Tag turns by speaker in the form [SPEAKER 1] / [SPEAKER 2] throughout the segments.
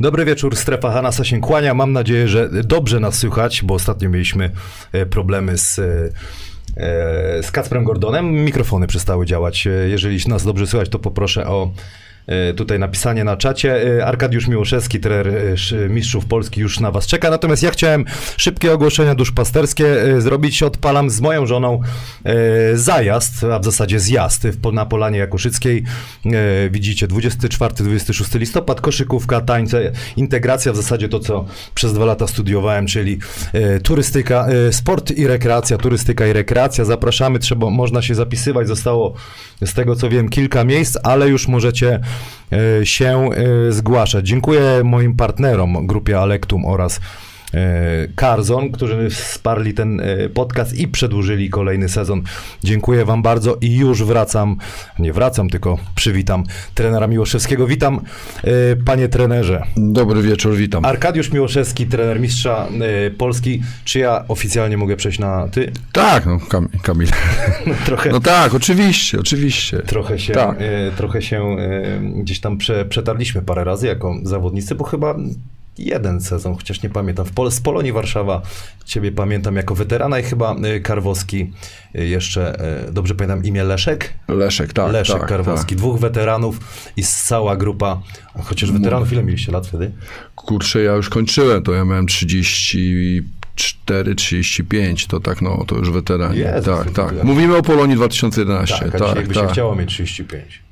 [SPEAKER 1] Dobry wieczór, strefa Hanasa się kłania. Mam nadzieję, że dobrze nas słychać, bo ostatnio mieliśmy e, problemy z, e, e, z Kacprem Gordonem. Mikrofony przestały działać. Jeżeli nas dobrze słychać, to poproszę o tutaj napisanie na czacie. E, Arkadiusz Miłoszewski, trener e, mistrzów Polski już na was czeka. Natomiast ja chciałem szybkie ogłoszenia duszpasterskie e, zrobić. Odpalam z moją żoną e, zajazd, a w zasadzie zjazd na Polanie Jakuszyckiej. E, widzicie, 24-26 listopad, koszykówka, tańce, integracja, w zasadzie to, co przez dwa lata studiowałem, czyli e, turystyka, e, sport i rekreacja, turystyka i rekreacja. Zapraszamy, trzeba, można się zapisywać. Zostało, z tego co wiem, kilka miejsc, ale już możecie e, się e, zgłaszać. Dziękuję moim partnerom, grupie Alektum oraz e, Carzon, którzy wsparli ten e, podcast i przedłużyli kolejny sezon. Dziękuję wam bardzo i już wracam, nie wracam, tylko przywitam trenera Miłoszewskiego. Witam, e, panie trenerze.
[SPEAKER 2] Dobry wieczór, witam.
[SPEAKER 1] Arkadiusz Miłoszewski, trener mistrza e, Polski. Czy ja oficjalnie mogę przejść na ty?
[SPEAKER 2] Tak, no Kam Kamil.
[SPEAKER 1] Trochę,
[SPEAKER 2] No tak, oczywiście, oczywiście.
[SPEAKER 1] trochę się,
[SPEAKER 2] Tak.
[SPEAKER 1] e, trochę się e, gdzieś tam prze, przetarliśmy parę razy jako zawodnicy, bo chyba jeden sezon, chociaż nie pamiętam. W Pol z Polonii Warszawa ciebie pamiętam jako weterana i chyba e, Karwowski e, jeszcze, e, dobrze pamiętam imię Leszek?
[SPEAKER 2] Leszek, tak.
[SPEAKER 1] Leszek
[SPEAKER 2] tak,
[SPEAKER 1] Karwowski. Dwóch weteranów i cała grupa, chociaż weteranów, ile mieliście lat wtedy?
[SPEAKER 2] Tak. Kurczę, ja już kończyłem, to ja miałem 34, 35, to tak, no, to już weterani.
[SPEAKER 1] Jezus,
[SPEAKER 2] tak, tak. Mówimy o Polonii 2011.
[SPEAKER 1] Tak, a
[SPEAKER 2] Tak,
[SPEAKER 1] dzisiaj jakby się
[SPEAKER 2] tak.
[SPEAKER 1] chciało mieć 35.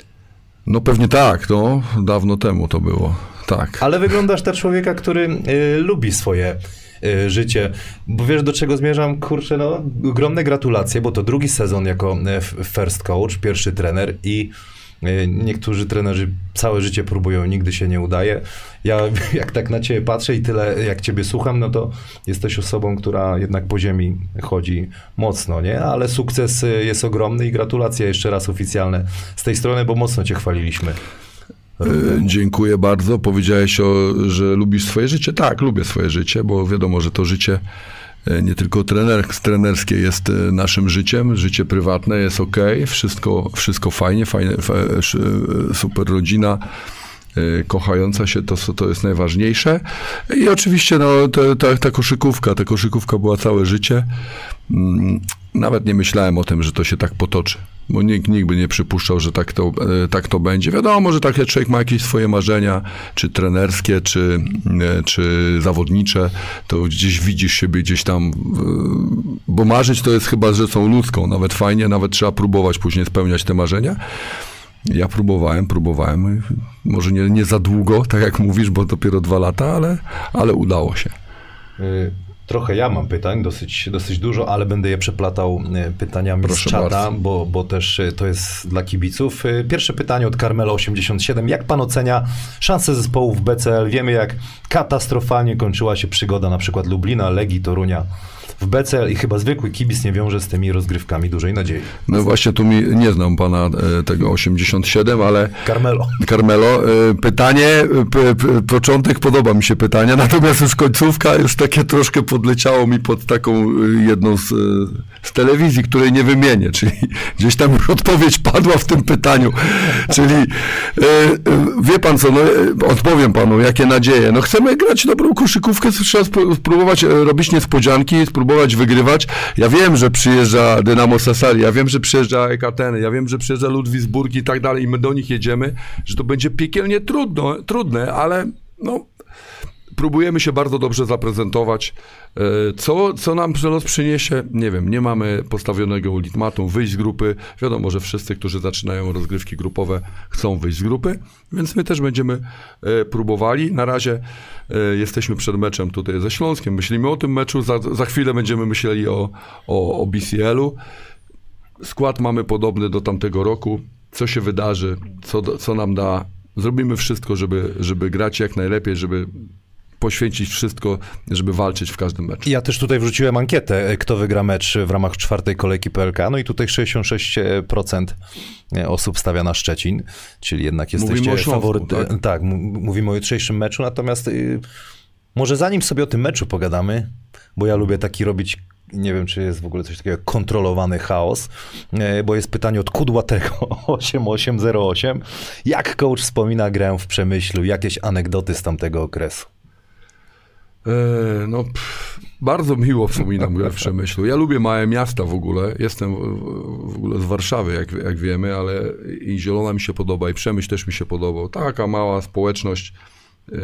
[SPEAKER 2] No pewnie tak, no, dawno temu to było. Tak.
[SPEAKER 1] Ale wyglądasz na człowieka, który y, lubi swoje y, życie. Bo wiesz, do czego zmierzam? Kurczę, no, ogromne gratulacje, bo to drugi sezon jako y, first coach, pierwszy trener i niektórzy trenerzy całe życie próbują, nigdy się nie udaje. Ja jak tak na ciebie patrzę i tyle jak ciebie słucham, no to jesteś osobą, która jednak po ziemi chodzi mocno, nie? Ale sukces y, jest ogromny i gratulacje jeszcze raz oficjalne z tej strony, bo mocno cię chwaliliśmy.
[SPEAKER 2] E, Dziękuję bardzo. Powiedziałeś, o, że lubisz swoje życie. Tak, lubię swoje życie, bo wiadomo, że to życie e, nie tylko trener, trenerskie jest e, naszym życiem, życie prywatne jest ok, wszystko, wszystko fajnie, fajnie e, super rodzina. e, Kochająca się, to, to jest najważniejsze. I oczywiście no, ta, ta, ta koszykówka, ta koszykówka była całe życie. Mm, Nawet nie myślałem o tym, że to się tak potoczy, bo nikt, by nie przypuszczał, że tak to, e, tak to będzie. Wiadomo, że taki człowiek ma jakieś swoje marzenia, czy trenerskie, czy, e, czy zawodnicze, to gdzieś widzisz siebie gdzieś tam, e, bo marzyć to jest chyba rzeczą ludzką, nawet fajnie, nawet trzeba próbować później spełniać te marzenia. Ja próbowałem, próbowałem, może nie, nie za długo, tak jak mówisz, bo dopiero dwa lata, ale, ale udało się.
[SPEAKER 1] Y, Trochę ja mam pytań, dosyć, dosyć dużo, ale będę je przeplatał y, pytaniami
[SPEAKER 2] Proszę
[SPEAKER 1] z czata, bo, bo też y, to jest dla kibiców. Y, Pierwsze pytanie od Carmelo87. Jak pan ocenia szanse zespołów w BCL? Wiemy, jak katastrofalnie kończyła się przygoda na przykład Lublina, Legii, Torunia w BCL i chyba zwykły kibic nie wiąże z tymi rozgrywkami dużej nadziei.
[SPEAKER 2] No właśnie tu mi, nie znam pana e, tego 87, ale
[SPEAKER 1] Carmelo.
[SPEAKER 2] Carmelo, e, pytanie, e, początek podoba mi się pytania, natomiast już końcówka już takie troszkę podleciało mi pod taką jedną z, z telewizji, której nie wymienię, czyli gdzieś tam już odpowiedź padła w tym pytaniu, czyli wie pan co, no, odpowiem panu, jakie nadzieje, no chcemy grać dobrą koszykówkę, trzeba spró- spróbować robić niespodzianki, spróbować wygrywać, ja wiem, że przyjeżdża Dynamo Sassari, ja wiem, że przyjeżdża Ekateny, ja wiem, że przyjeżdża Ludwigsburg i tak dalej i my do nich jedziemy, że to będzie piekielnie trudno, trudne, ale no próbujemy się bardzo dobrze zaprezentować. E, Co, co nam los przyniesie? Nie wiem, nie mamy postawionego ultimatum, wyjść z grupy. Wiadomo, że wszyscy, którzy zaczynają rozgrywki grupowe, chcą wyjść z grupy, więc my też będziemy e, próbowali. Na razie e, jesteśmy przed meczem tutaj ze Śląskiem, myślimy o tym meczu, za, za chwilę będziemy myśleli o, o, o BCL-u. Skład mamy podobny do tamtego roku. Co się wydarzy, co, co nam da, zrobimy wszystko, żeby, żeby grać jak najlepiej, żeby poświęcić wszystko, żeby walczyć w każdym meczu.
[SPEAKER 1] Ja też tutaj wrzuciłem ankietę, kto wygra mecz w ramach czwartej kolejki PLK, no i tutaj 66% osób stawia na Szczecin, czyli jednak jesteście
[SPEAKER 2] o Śląsku,
[SPEAKER 1] faworyt...
[SPEAKER 2] tak?
[SPEAKER 1] Tak, mówimy o jutrzejszym meczu, natomiast może zanim sobie o tym meczu pogadamy, bo ja lubię taki robić nie wiem, czy jest w ogóle coś takiego jak kontrolowany chaos, e, bo jest pytanie od Kudłatego 8808. Jak coach wspomina grę w Przemyślu? Jakieś anegdoty z tamtego okresu?
[SPEAKER 2] E, no, pff, bardzo miło wspominam grę w Przemyślu. Ja lubię małe miasta w ogóle. Jestem w, ogóle z Warszawy, jak, jak wiemy, ale i Zielona mi się podoba, i Przemyśl też mi się podobał. Taka mała społeczność, e,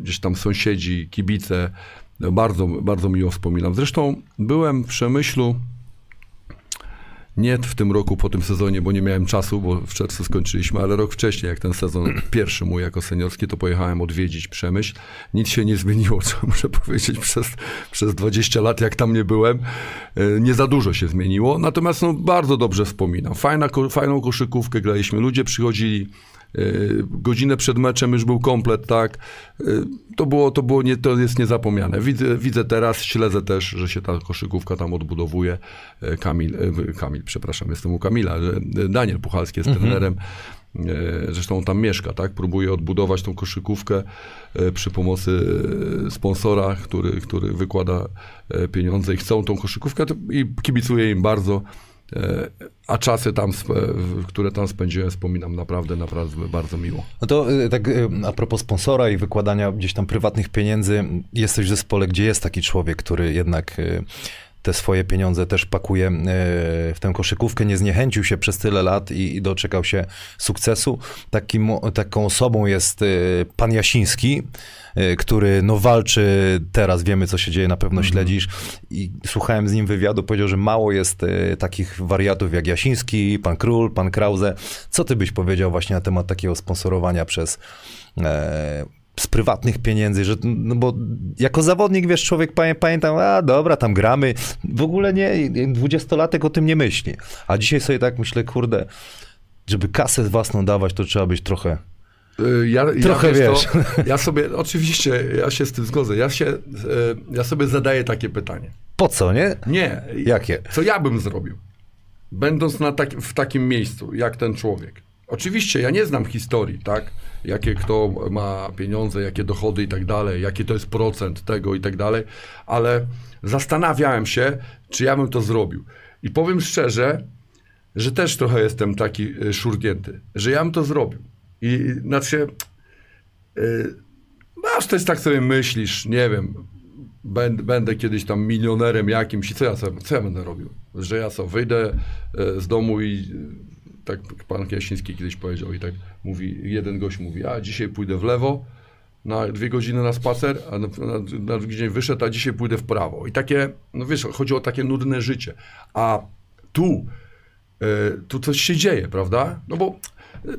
[SPEAKER 2] gdzieś tam sąsiedzi, kibice. No, bardzo, bardzo miło wspominam. Zresztą byłem w Przemyślu nie w tym roku po tym sezonie, bo nie miałem czasu, bo w czerwcu skończyliśmy, ale rok wcześniej, jak ten sezon pierwszy mój jako seniorski, to pojechałem odwiedzić Przemyśl. Nic się nie zmieniło, co muszę powiedzieć, przez, przez 20 lat, jak tam nie byłem. E, nie za dużo się zmieniło, natomiast no, bardzo dobrze wspominam. Fajna, fajną koszykówkę graliśmy, ludzie przychodzili, godzinę przed meczem już był komplet, tak. Y, to było, to było nie, to jest niezapomniane. Widzę, widzę teraz, śledzę też, że się ta koszykówka tam odbudowuje. Y, Kamil, Kamil, przepraszam, jestem u Kamila, Daniel Puchalski jest mhm. trenerem. Zresztą on tam mieszka, tak? Próbuje odbudować tą koszykówkę przy pomocy sponsora, który, który wykłada pieniądze i chcą tą koszykówkę i kibicuję im bardzo. A czasy tam, które tam spędziłem, wspominam naprawdę, naprawdę bardzo miło.
[SPEAKER 1] No to y, tak y, a propos sponsora i wykładania gdzieś tam prywatnych pieniędzy, jesteś w zespole, gdzie jest taki człowiek, który jednak y, te swoje pieniądze też pakuje e, w tę koszykówkę, nie zniechęcił się przez tyle lat i, doczekał się sukcesu. Takim, taką osobą jest e, pan Jasiński, e, który no walczy teraz, wiemy co się dzieje, na pewno mhm. śledzisz i słuchałem z nim wywiadu, powiedział, że mało jest takich wariatów jak Jasiński, pan Król, pan Krause. Co ty byś powiedział właśnie na temat takiego sponsorowania przez z prywatnych pieniędzy, że, no bo jako zawodnik, wiesz, człowiek pamiętam, a dobra, tam gramy, w ogóle nie, dwudziestolatek o tym nie myśli, a dzisiaj sobie tak myślę, kurde, żeby kasę własną dawać, to trzeba być trochę
[SPEAKER 2] y, ja, Trochę ja, wiesz. To, ja sobie, oczywiście, ja się z tym zgodzę. Ja, się, y, ja sobie zadaję takie pytanie.
[SPEAKER 1] Po co, nie?
[SPEAKER 2] Nie.
[SPEAKER 1] Jakie?
[SPEAKER 2] Co ja bym zrobił? Będąc na tak, w takim miejscu, jak ten człowiek. Oczywiście, ja nie znam historii, tak? jakie kto ma pieniądze, jakie dochody i tak dalej, jaki to jest procent tego i tak dalej, ale zastanawiałem się, czy ja bym to zrobił. I powiem szczerze, że też trochę jestem taki e, szurnięty, że ja bym to zrobił. I znaczy, yy, masz też tak sobie myślisz, nie wiem, będę, będę kiedyś tam milionerem jakimś i co ja, sobie, co ja będę robił? Że ja sobie wyjdę e, z domu i tak pan Jasiński kiedyś powiedział i tak mówi, jeden gość mówi, a dzisiaj pójdę w lewo, na dwie godziny na spacer, a na, na, na drugi dzień wyszedł, a dzisiaj pójdę w prawo. I takie, no wiesz, chodzi o takie nudne życie. A tu, y, tu coś się dzieje, prawda? No bo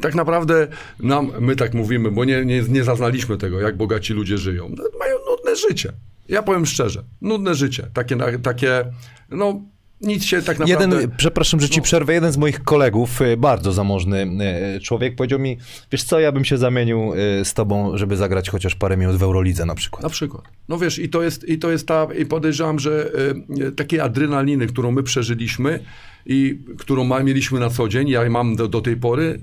[SPEAKER 2] tak naprawdę nam, my tak mówimy, bo nie, nie, nie zaznaliśmy tego, jak bogaci ludzie żyją. No, mają nudne życie. Ja powiem szczerze, nudne życie. Takie, takie no nic się tak naprawdę...
[SPEAKER 1] Jeden, przepraszam, że ci no. przerwę, jeden z moich kolegów, y, bardzo zamożny y, człowiek, powiedział mi, wiesz co, ja bym się zamienił y, z tobą, żeby zagrać chociaż parę minut w Eurolidze na przykład.
[SPEAKER 2] Na przykład. No wiesz, i to jest, i to jest ta, i podejrzewam, że y, takiej adrenaliny, którą my przeżyliśmy i którą ma, mieliśmy na co dzień, ja mam do, do tej pory,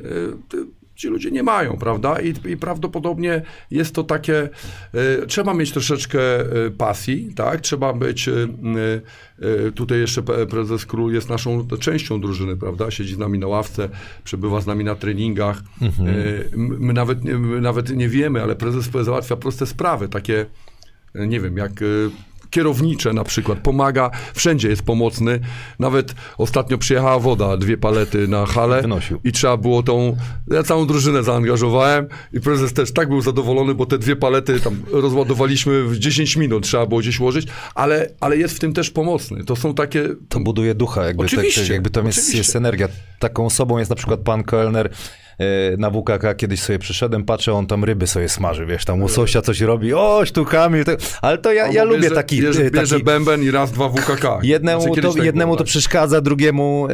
[SPEAKER 2] y, ci ludzie nie mają, prawda? I, i prawdopodobnie jest to takie, y, trzeba mieć troszeczkę y, pasji, tak? Trzeba być, y, tutaj jeszcze prezes Król jest naszą częścią drużyny, prawda? Siedzi z nami na ławce, przebywa z nami na treningach. Mhm. My, nawet, my nawet nie wiemy, ale prezes załatwia proste sprawy, takie, nie wiem, jak kierownicze na przykład, pomaga, wszędzie jest pomocny. Nawet ostatnio przyjechała woda, dwie palety na halę Wynosił. i trzeba było tą, ja całą drużynę zaangażowałem i prezes też tak był zadowolony, bo te dwie palety tam rozładowaliśmy w 10 minut, trzeba było gdzieś łożyć, ale, ale jest w tym też pomocny. To są takie...
[SPEAKER 1] To buduje ducha, jakby, oczywiście, tak, jakby to jest, jest energia. Taką osobą jest na przykład pan Kellner, na WKK kiedyś sobie przyszedłem, patrzę, on tam ryby sobie smaży, wiesz, tam łososia coś robi, o, sztukami, to, ale to ja, ja lubię bierze, taki...
[SPEAKER 2] Bierze, bierze taki, bęben i raz, dwa WKK.
[SPEAKER 1] Jednemu, znaczy, to, tak jednemu to tak. przeszkadza, drugiemu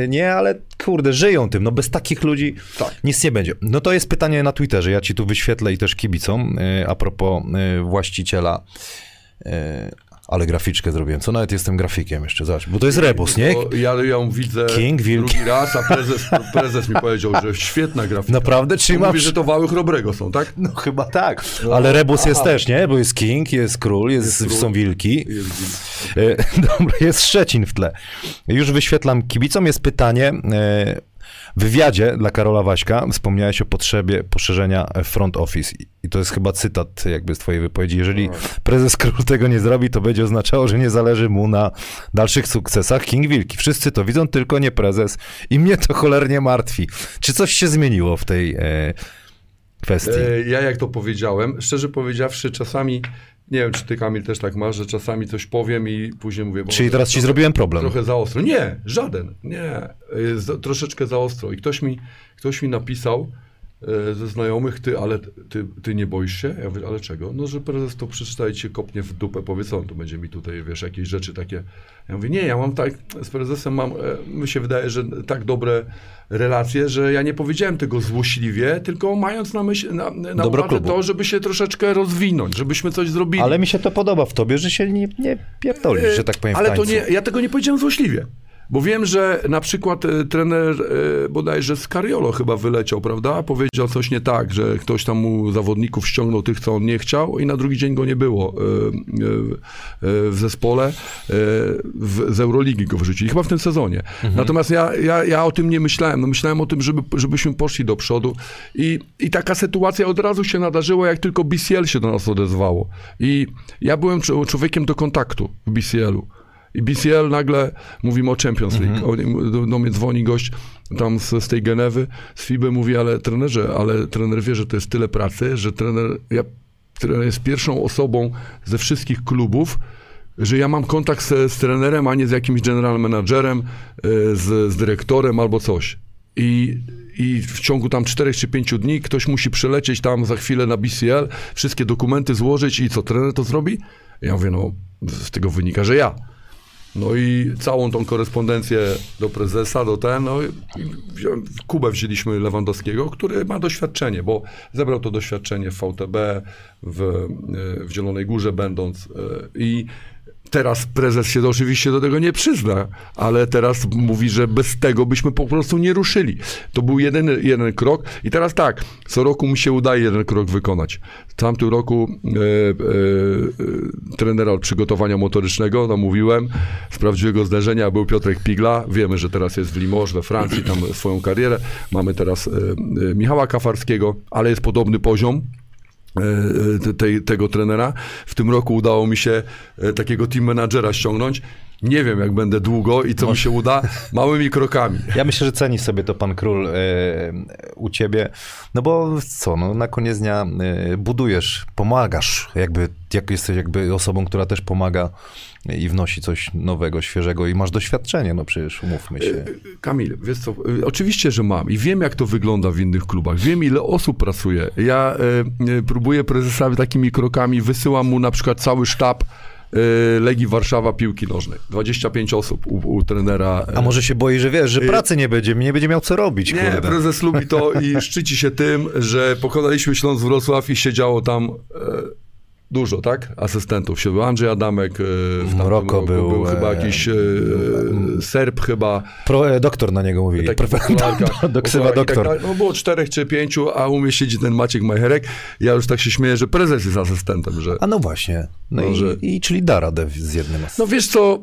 [SPEAKER 1] yy, nie, ale kurde, żyją tym, no bez takich ludzi tak. nic nie będzie. No to jest pytanie na Twitterze, ja ci tu wyświetlę i też kibicom, yy, a propos yy, właściciela Ale graficzkę zrobiłem. Co nawet jestem grafikiem jeszcze, zobacz. Bo to jest rebus, nie?
[SPEAKER 2] Ja ją widzę
[SPEAKER 1] King,
[SPEAKER 2] drugi raz, a prezes, prezes mi powiedział, że świetna grafika.
[SPEAKER 1] Naprawdę? Czyli
[SPEAKER 2] Mówi,
[SPEAKER 1] mam...
[SPEAKER 2] że to wały chrobrego są, tak?
[SPEAKER 1] No chyba tak. Ale rebus jest też, nie? Bo jest king, jest król, jest,
[SPEAKER 2] król.
[SPEAKER 1] są wilki.
[SPEAKER 2] Jest-
[SPEAKER 1] E, Dobra, jest Szczecin w tle. Już wyświetlam kibicom. Jest pytanie. W wywiadzie dla Karola Waśka wspomniałeś o potrzebie poszerzenia front office. I- to jest chyba cytat jakby z twojej wypowiedzi. Jeżeli prezes król tego nie zrobi, to będzie oznaczało, że nie zależy mu na dalszych sukcesach King Wilki. Wszyscy to widzą, tylko nie prezes. I mnie to cholernie martwi. Czy coś się zmieniło w tej e, kwestii?
[SPEAKER 2] E, Ja jak to powiedziałem, szczerze powiedziawszy, czasami, nie wiem czy ty Kamil też tak masz, że czasami coś powiem i później mówię...
[SPEAKER 1] Czyli teraz ci zrobiłem problem.
[SPEAKER 2] Trochę za ostro. Nie, żaden, nie. Za- troszeczkę za ostro. I ktoś mi, ktoś mi napisał ze znajomych, ty, ale ty, ty nie boisz się? Ja mówię, ale czego? No, że prezes to przeczyta i cię kopnie w dupę, powie, co on tu będzie mi tutaj, wiesz, jakieś rzeczy takie. Ja mówię, nie, ja mam tak, z prezesem mam, e, mi się wydaje, że tak dobre relacje, że ja nie powiedziałem tego złośliwie, tylko mając na myśli, na, na
[SPEAKER 1] Dobro
[SPEAKER 2] uwadze
[SPEAKER 1] klubu.
[SPEAKER 2] to, żeby się troszeczkę rozwinąć, żebyśmy coś zrobili.
[SPEAKER 1] Ale mi się to podoba w tobie, że się nie, nie pierdolisz, że tak powiem w
[SPEAKER 2] Ale to nie, ja tego nie powiedziałem złośliwie. Bo wiem, że na przykład e, trener e, bodajże z Cariolo chyba wyleciał, prawda? Powiedział coś nie tak, że ktoś tam mu zawodników ściągnął tych, co on nie chciał i na drugi dzień go nie było e, w zespole. Z Euroligi go wrzucili, chyba w tym sezonie. Natomiast ja, ja, ja o tym nie myślałem. No myślałem o tym, żeby, żebyśmy poszli do przodu i, i taka sytuacja od razu się nadarzyła, jak tylko BCL się do nas odezwało. I ja byłem człowiekiem do kontaktu w BCL-u. I BCL nagle, mówimy o Champions League, Oni- do, do mnie dzwoni gość tam z, z tej Genewy, z FIBY, mówi, ale trenerze, ale trener wie, że to jest tyle pracy, że trener, ja, trener jest pierwszą osobą ze wszystkich klubów, że ja mam kontakt z, z trenerem, a nie z jakimś general managerem, e, z, z dyrektorem albo coś. I, I w ciągu tam 4 czy 5 dni ktoś musi przylecieć tam za chwilę na BCL, wszystkie dokumenty złożyć i co, trener to zrobi? Ja mówię, no z tego wynika, że ja. No i całą tą korespondencję do prezesa, do ten, no w Kubę wzięliśmy Lewandowskiego, który ma doświadczenie, bo zebrał to doświadczenie w VTB, w, e, w Zielonej Górze będąc e, i teraz prezes się oczywiście do tego nie przyzna, ale teraz mówi, że bez tego byśmy po prostu nie ruszyli. To był jeden, jeden krok i teraz tak, co roku mi się udaje jeden krok wykonać. W tamtym roku e, e, trenera od przygotowania motorycznego namówiłem, z prawdziwego zdarzenia był Piotrek Pigla, wiemy, że teraz jest w Limoges we Francji, tam swoją karierę, mamy teraz e, e, Michała Kafarskiego, ale jest podobny poziom, tej, tego trenera. W tym roku udało mi się e, takiego team managera ściągnąć. Nie wiem, jak będę długo i co mi się uda, małymi krokami.
[SPEAKER 1] Ja myślę, że ceni sobie to pan król e, u ciebie, no bo co, no na koniec dnia e, budujesz, pomagasz, jakby, jak jesteś jakby osobą, która też pomaga i wnosi coś nowego, świeżego i masz doświadczenie, no przecież umówmy się.
[SPEAKER 2] Kamil, wiesz co, y, oczywiście, że mam i wiem, jak to wygląda w innych klubach. Wiem, ile osób pracuje. Ja y, y, próbuję prezesowi takimi krokami, wysyłam mu na przykład cały sztab Legii Warszawa piłki nożnej. 25 osób u, u trenera.
[SPEAKER 1] A może się boi, że wiesz, że pracy nie będzie, nie będzie miał co robić,
[SPEAKER 2] Nie,
[SPEAKER 1] kurde.
[SPEAKER 2] prezes lubi to i szczyci się tym, że pokonaliśmy Śląsk Wrocław i siedziało tam e, dużo, tak? Asystentów. Siedział Andrzej Adamek, e, w roku
[SPEAKER 1] był,
[SPEAKER 2] był chyba
[SPEAKER 1] e,
[SPEAKER 2] jakiś e, Serb chyba.
[SPEAKER 1] Pro, e, doktor na niego mówili. Profe-
[SPEAKER 2] okularka,
[SPEAKER 1] do ksywa doktor.
[SPEAKER 2] Tak, no było czterech czy pięciu, a u mnie siedzi ten Maciek Majcherek. Ja już tak się śmieję, że prezes jest asystentem, że...
[SPEAKER 1] A no właśnie. No
[SPEAKER 2] Może-
[SPEAKER 1] i, i, czyli da radę z jednym.
[SPEAKER 2] No wiesz co,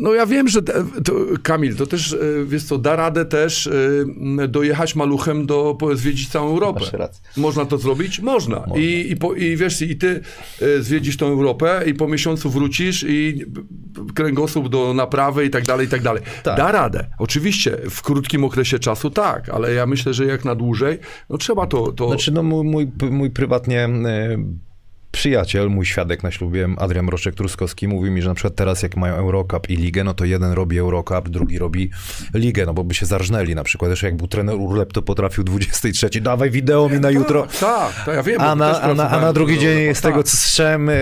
[SPEAKER 2] no ja wiem, że to, Kamil, to też, e, wiesz co, da radę też e, dojechać maluchem do, zwiedzić całą Europę. Można to zrobić? Można. I, i, po, I wiesz, i ty e, zwiedzisz tą Europę i po miesiącu wrócisz i kręgosłup do naprawy i tak dalej, i tak dalej.
[SPEAKER 1] Tak.
[SPEAKER 2] Da radę. Oczywiście, w krótkim okresie czasu tak, ale ja myślę, że jak na dłużej, no trzeba to... to...
[SPEAKER 1] Znaczy, no mój, mój, mój prywatnie e, przyjaciel, mój świadek na ślubie, Adrian Mroczek-Truskowski, mówi mi, że na przykład teraz jak mają Eurocup i Ligę, no to jeden robi Eurocup, drugi robi Ligę, no bo by się zarżnęli na przykład. Jeszcze jak był trener Urlep, to potrafił 23, dawaj wideo mi na jutro.
[SPEAKER 2] Tak, tak, ja wiem.
[SPEAKER 1] A
[SPEAKER 2] też
[SPEAKER 1] na, a, na, a na drugi dzień z tego,
[SPEAKER 2] Tak.
[SPEAKER 1] co słyszałem, e,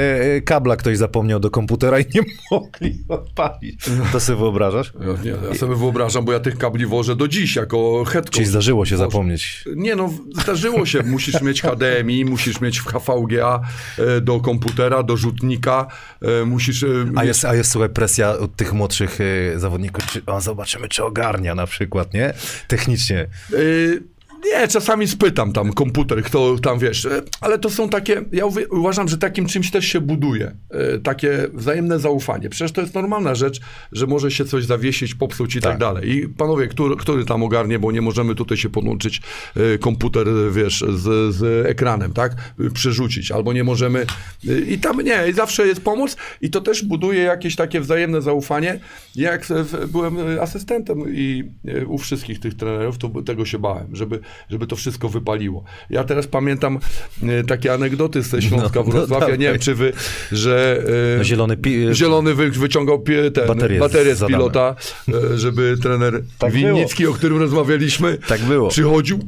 [SPEAKER 1] kabla ktoś zapomniał do komputera i nie mogli odpalić. To sobie wyobrażasz?
[SPEAKER 2] Ja, nie, ja sobie wyobrażam, bo ja tych kabli wożę do dziś jako head coach.
[SPEAKER 1] Czyli zdarzyło się zapomnieć.
[SPEAKER 2] Nie no, zdarzyło się. Musisz mieć HDMI, musisz mieć w HVGA, e, e, do komputera, do rzutnika, e, musisz... e,
[SPEAKER 1] A jest, a jest, słuchaj, presja od tych młodszych zawodników, czy, o, zobaczymy, czy ogarnia na przykład, nie? Technicznie.
[SPEAKER 2] Y, Nie, czasami spytam tam komputer, kto tam wiesz, e, ale to są takie, ja uważam, że takim czymś też się buduje, e, takie wzajemne zaufanie. Przecież to jest normalna rzecz, że może się coś zawiesić, popsuć i tak,
[SPEAKER 1] Tak.
[SPEAKER 2] dalej. I panowie, który, który tam ogarnie, bo nie możemy tutaj się podłączyć e, komputer, wiesz, z, z ekranem, tak, przerzucić, albo nie możemy i tam nie, i zawsze jest pomoc i to też buduje jakieś takie wzajemne zaufanie. Jak byłem asystentem i u wszystkich tych trenerów, to tego się bałem, żeby, żeby to wszystko wypaliło. Ja teraz pamiętam e, takie anegdoty ze Śląska
[SPEAKER 1] No, no
[SPEAKER 2] Wrocławia, nie wiem czy wy, że e,
[SPEAKER 1] No, zielony pi-
[SPEAKER 2] zielony wy, wyciągał pie, ten,
[SPEAKER 1] Baterię
[SPEAKER 2] baterię,
[SPEAKER 1] z
[SPEAKER 2] z pilota, e, żeby trener
[SPEAKER 1] Tak
[SPEAKER 2] Winnicki, o którym rozmawialiśmy,
[SPEAKER 1] Tak było.
[SPEAKER 2] przychodził,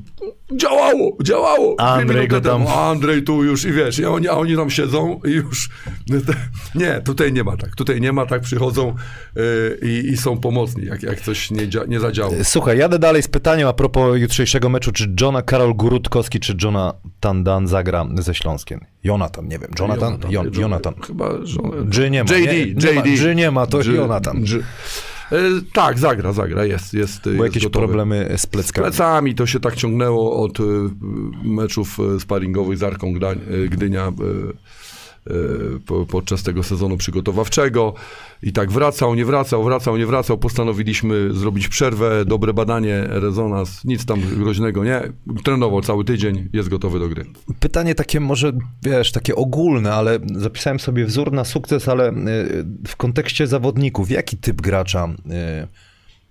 [SPEAKER 2] działało, działało.
[SPEAKER 1] Andrzej go tam-
[SPEAKER 2] Andrzej tu już i wiesz, i oni, a oni tam siedzą i już, nie, tutaj nie ma tak, tutaj nie ma tak, przychodzą e, i, i są pomocni, jak, jak coś nie, nie zadziało.
[SPEAKER 1] Słuchaj, jadę dalej z pytaniem a propos jutrzejszego meczu, czy Johna Karol Gurutkowski, czy Jonathan Dan zagra ze Śląskiem? Jonathan, nie wiem, Jonathan? Jon, Jonathan.
[SPEAKER 2] Chyba, że...
[SPEAKER 1] G nie ma,
[SPEAKER 2] JD,
[SPEAKER 1] nie, nie ma,
[SPEAKER 2] JD.
[SPEAKER 1] G nie ma, to
[SPEAKER 2] G-
[SPEAKER 1] Jonathan.
[SPEAKER 2] G- E, tak, zagra, zagra, jest, jest
[SPEAKER 1] Bo jakieś
[SPEAKER 2] gotowy.
[SPEAKER 1] problemy z pleckami.
[SPEAKER 2] Plecami to się tak ciągnęło od y, meczów y, sparingowych z Arką Gdań, Gdynia podczas tego sezonu przygotowawczego i tak wracał, nie wracał, wracał, nie wracał. Postanowiliśmy zrobić przerwę, dobre badanie, rezonans, nic tam groźnego, nie. Trenował cały tydzień, jest gotowy do gry.
[SPEAKER 1] Pytanie takie może, wiesz, takie ogólne, ale zapisałem sobie wzór na sukces, ale y, w kontekście zawodników, jaki typ gracza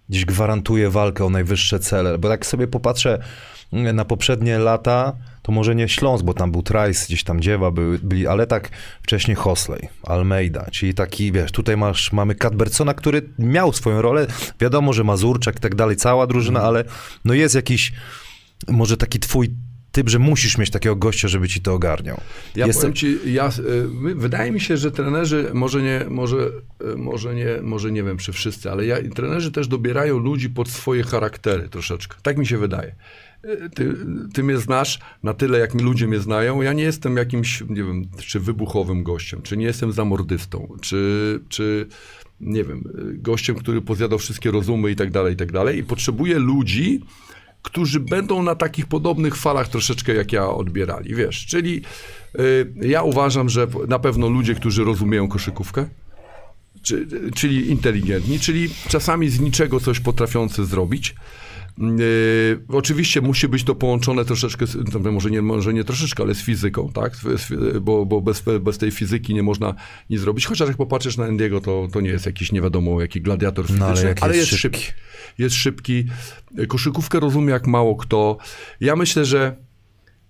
[SPEAKER 1] gdzieś gwarantuje walkę o najwyższe cele? Bo jak sobie popatrzę na poprzednie lata, to może nie Śląsk, bo tam był Trice, gdzieś tam Dziewa były, byli, ale tak wcześniej Hosley, Almeida, czyli taki, wiesz, tutaj masz, mamy Cadbertsona, który miał swoją rolę, wiadomo, że Mazurczak i tak dalej, cała drużyna, ale no jest jakiś, może taki twój typ, że musisz mieć takiego gościa, żeby ci to ogarniał.
[SPEAKER 2] Ja
[SPEAKER 1] Jest-
[SPEAKER 2] powiem ci, ja, my- wydaje mi się, że trenerzy, może nie, może, y, może nie, może nie wiem, czy wszyscy, ale ja, trenerzy też dobierają ludzi pod swoje charaktery troszeczkę. Tak mi się wydaje. Y, Ty, ty mnie znasz na tyle, jak mi ludzie mnie znają. Ja nie jestem jakimś, nie wiem, czy wybuchowym gościem, czy nie jestem zamordystą, czy, czy nie wiem, gościem, który pozjadał wszystkie rozumy i tak dalej, i tak dalej. I potrzebuję ludzi, którzy będą na takich podobnych falach troszeczkę jak ja odbierali, wiesz, czyli y, ja uważam, że na pewno ludzie, którzy rozumieją koszykówkę, czy, czyli inteligentni, czyli czasami z niczego coś potrafiący zrobić. Yy, oczywiście musi być to połączone troszeczkę, może, nie, może nie troszeczkę, ale z fizyką, tak? Bo bo bez, bez tej fizyki nie można nic zrobić. Chociaż jak popatrzysz na Endiego, to, to nie jest jakiś nie wiadomo jaki gladiator
[SPEAKER 1] No, ale
[SPEAKER 2] fizyczny, ale,
[SPEAKER 1] jest
[SPEAKER 2] jest,
[SPEAKER 1] szybki.
[SPEAKER 2] szybki. Jest szybki. Koszykówkę rozumie jak mało kto. Ja myślę, że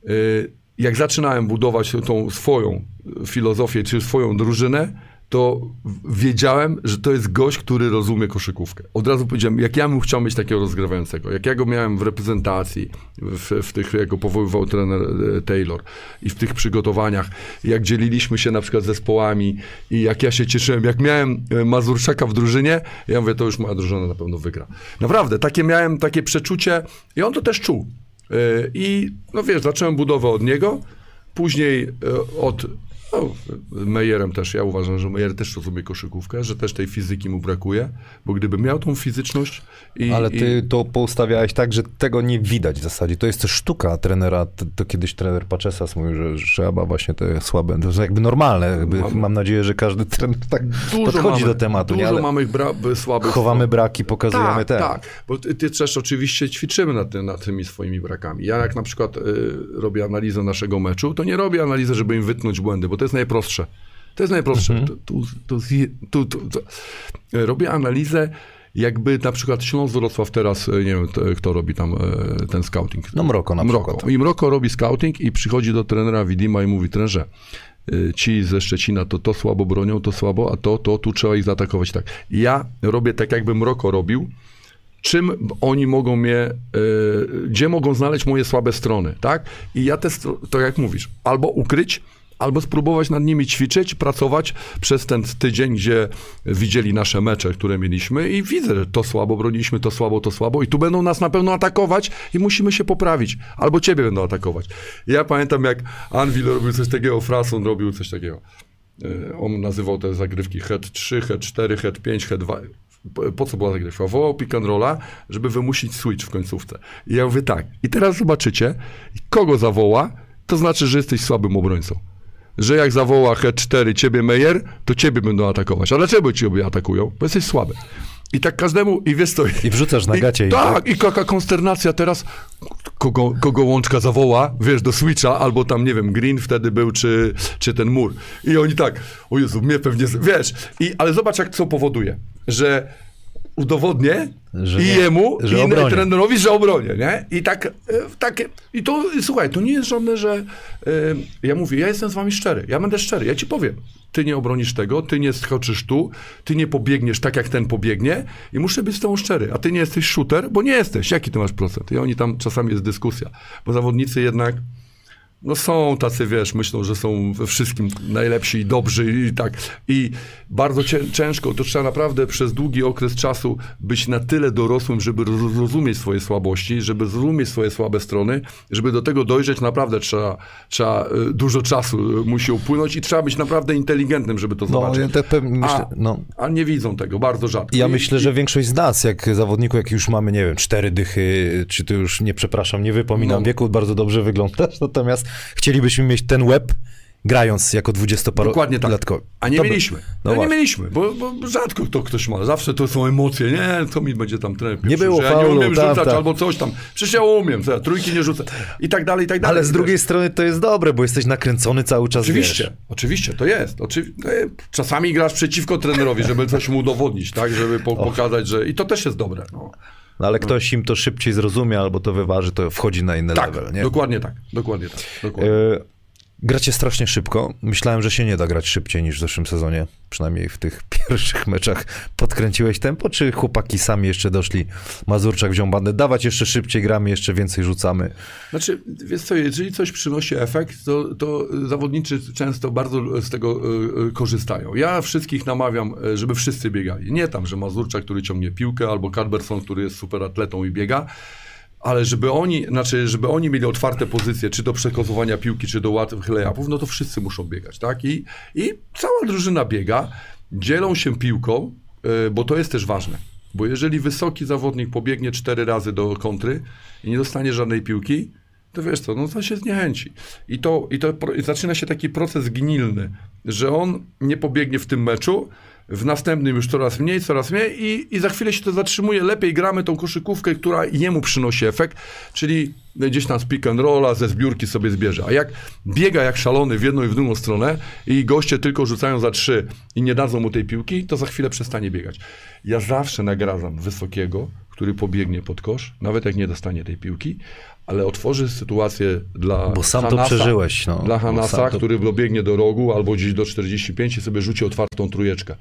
[SPEAKER 2] y, jak zaczynałem budować tą swoją filozofię, czy swoją drużynę, to wiedziałem, że to jest gość, który rozumie koszykówkę. Od razu powiedziałem, jak ja bym chciał mieć takiego rozgrywającego, jak ja go miałem w reprezentacji, w, w tych, jak go powoływał trener e, Taylor i w tych przygotowaniach, jak dzieliliśmy się na przykład zespołami i jak ja się cieszyłem, jak miałem e, Mazurczaka w drużynie, ja mówię, to już moja drużyna na pewno wygra. Naprawdę, takie miałem takie przeczucie i on to też czuł. E, I no wiesz, zacząłem budowę od niego, później od no, Mejerem też, ja uważam, że Mejer też rozumie koszykówkę, że też tej fizyki mu brakuje, bo gdyby miał tą fizyczność i...
[SPEAKER 1] Ale
[SPEAKER 2] i,
[SPEAKER 1] ty to poustawiałeś tak, że tego nie widać w zasadzie. To jest też sztuka trenera. To, to kiedyś trener Paczesas mówił, że, trzeba właśnie te słabe. To jest jakby normalne. Jakby,
[SPEAKER 2] Mam-
[SPEAKER 1] mam nadzieję, że każdy trener tak podchodzi do tematu.
[SPEAKER 2] Dużo
[SPEAKER 1] Nie?
[SPEAKER 2] Mamy bra- słabych
[SPEAKER 1] chowamy braki, pokazujemy
[SPEAKER 2] tak,
[SPEAKER 1] te.
[SPEAKER 2] Tak, bo ty, ty też oczywiście ćwiczymy nad, ty, nad tymi swoimi brakami. Ja jak na przykład y, robię analizę naszego meczu, to nie robię analizy, żeby im wytnąć błędy, bo to jest najprostsze. To jest najprostsze.
[SPEAKER 1] Mhm.
[SPEAKER 2] Tu, tu, tu, tu. Robię analizę, jakby na przykład Śląsk Wrocław teraz, y, nie wiem kto robi tam y, ten scouting.
[SPEAKER 1] No Mroko na
[SPEAKER 2] Mroko.
[SPEAKER 1] przykład.
[SPEAKER 2] I Mroko robi scouting i przychodzi do trenera Widima i mówi, trenerze, y, ci ze Szczecina to to słabo bronią, to słabo, a to, to, tu trzeba ich zaatakować tak. Ja robię tak, jakby Mroko robił, czym oni mogą mnie, gdzie mogą znaleźć moje słabe strony, tak? I ja te, to jak mówisz, albo ukryć, albo spróbować nad nimi ćwiczyć, pracować przez ten tydzień, gdzie widzieli nasze mecze, które mieliśmy i widzę, że to słabo broniliśmy, to słabo, to słabo i tu będą nas na pewno atakować i musimy się poprawić. Albo ciebie będą atakować. Ja pamiętam, jak Anvil robił coś takiego, Frason robił coś takiego. E, On nazywał te zagrywki head 3, head 4, head 5, head 2. Po- co była zagrywka? Wołał pick and rolla, żeby wymusić switch w końcówce. I ja mówię tak. I teraz zobaczycie, kogo zawoła, to znaczy, że jesteś słabym obrońcą. Że jak zawoła head 4 ciebie Meyer, to ciebie będą atakować. Ale dlaczego ciebie atakują? Bo jesteś słaby. I tak każdemu, i wiesz to...
[SPEAKER 1] I wrzucasz na gacie
[SPEAKER 2] I,
[SPEAKER 1] i
[SPEAKER 2] tak, i jaka konsternacja teraz, kogo, kogo łączka zawoła, wiesz, do Switcha, albo tam, nie wiem, Green wtedy był, czy, czy ten mur. I oni tak, o Jezu, mnie pewnie, wiesz, i, ale zobacz, jak co powoduje, że udowodnię
[SPEAKER 1] Że
[SPEAKER 2] i jemu,
[SPEAKER 1] że
[SPEAKER 2] i
[SPEAKER 1] obronię.
[SPEAKER 2] trenerowi, że obronię, nie? I tak, takie, i to, słuchaj, to nie jest żadne, że e, ja mówię, ja jestem z wami szczery, ja będę szczery, ja ci powiem, ty nie obronisz tego, ty nie skoczysz tu, ty nie pobiegniesz tak, jak ten pobiegnie i muszę być z tobą szczery, a ty nie jesteś shooter, bo nie jesteś, jaki ty masz procent? I oni tam, czasami jest dyskusja, bo zawodnicy jednak no są tacy, wiesz, myślą, że są we wszystkim najlepsi i dobrzy i tak. I bardzo cię, ciężko, to trzeba naprawdę przez długi okres czasu być na tyle dorosłym, żeby roz- zrozumieć swoje słabości, żeby zrozumieć swoje słabe strony, żeby do tego dojrzeć naprawdę trzeba, trzeba y, dużo czasu y, musi upłynąć i trzeba być naprawdę inteligentnym, żeby to
[SPEAKER 1] No,
[SPEAKER 2] zobaczyć.
[SPEAKER 1] ja myślę,
[SPEAKER 2] a,
[SPEAKER 1] no.
[SPEAKER 2] a nie widzą tego, bardzo rzadko.
[SPEAKER 1] Ja
[SPEAKER 2] I-
[SPEAKER 1] myślę,
[SPEAKER 2] i-
[SPEAKER 1] że większość z nas, jak zawodniku, jak już mamy, nie wiem, cztery dychy, czy to już, nie przepraszam, nie wypominam
[SPEAKER 2] No.
[SPEAKER 1] wieku, bardzo dobrze wyglądasz, natomiast chcielibyśmy mieć ten łeb, grając jako dwudziestoparolatkowy.
[SPEAKER 2] Dokładnie tak. A nie
[SPEAKER 1] To by-
[SPEAKER 2] mieliśmy.
[SPEAKER 1] No
[SPEAKER 2] No nie mieliśmy, bo, bo rzadko to ktoś ma. Zawsze to są emocje. Nie, co mi będzie tam trener
[SPEAKER 1] Nie było
[SPEAKER 2] że ja
[SPEAKER 1] faulu,
[SPEAKER 2] nie umiem
[SPEAKER 1] tak,
[SPEAKER 2] rzucać
[SPEAKER 1] tak.
[SPEAKER 2] albo coś tam. Przecież ja umiem, ja trójki nie rzucę. I tak dalej, i tak dalej.
[SPEAKER 1] Ale z drugiej strony to jest dobre, bo jesteś nakręcony cały czas,
[SPEAKER 2] Oczywiście,
[SPEAKER 1] wiesz.
[SPEAKER 2] oczywiście, to jest. Oczywi- e, Czasami grasz przeciwko trenerowi, żeby coś mu udowodnić, tak? Żeby po- pokazać, że... I to też jest dobre. No.
[SPEAKER 1] No, ale ktoś im to szybciej zrozumie albo to wyważy, to wchodzi na inny
[SPEAKER 2] Tak,
[SPEAKER 1] level, nie?
[SPEAKER 2] dokładnie tak. Dokładnie tak. Dokładnie.
[SPEAKER 1] Gracie strasznie szybko. Myślałem, że się nie da grać szybciej niż w zeszłym sezonie. Przynajmniej w tych pierwszych meczach podkręciłeś tempo, czy chłopaki sami jeszcze doszli? Mazurczak wziął bandę. Dawać jeszcze szybciej gramy, jeszcze więcej rzucamy.
[SPEAKER 2] Znaczy, wiesz co, jeżeli coś przynosi efekt, to, to zawodnicy często bardzo z tego e, e, korzystają. Ja wszystkich namawiam, e, żeby wszyscy biegali. Nie tam, że Mazurczak, który ciągnie piłkę, albo Carberson, który jest super atletą i biega, ale żeby oni, znaczy, żeby oni mieli otwarte pozycje, czy do przekozowania piłki, czy do łatwych layupów, no to wszyscy muszą biegać, tak? I, i cała drużyna biega, dzielą się piłką, e, bo to jest też ważne. Bo jeżeli wysoki zawodnik pobiegnie cztery razy do kontry i nie dostanie żadnej piłki, to wiesz co, no to się zniechęci. I to, i to i zaczyna się taki proces gnilny, że on nie pobiegnie w tym meczu, w następnym już coraz mniej, coraz mniej i, i za chwilę się to zatrzymuje. Lepiej gramy tą koszykówkę, która jemu przynosi efekt, czyli gdzieś tam z pick and rolla, ze zbiórki sobie zbierze. A jak biega jak szalony w jedną i w drugą stronę i goście tylko rzucają za trzy i nie dadzą mu tej piłki, to za chwilę przestanie biegać. Ja zawsze nagradzam wysokiego, który pobiegnie pod kosz, nawet jak nie dostanie tej piłki, ale otworzy sytuację dla
[SPEAKER 1] Bo sam to
[SPEAKER 2] Hanasa,
[SPEAKER 1] przeżyłeś, no.
[SPEAKER 2] Dla Hanasa,
[SPEAKER 1] to-
[SPEAKER 2] który dobiegnie do rogu albo gdzieś do 45 i sobie rzuci otwartą trójeczkę.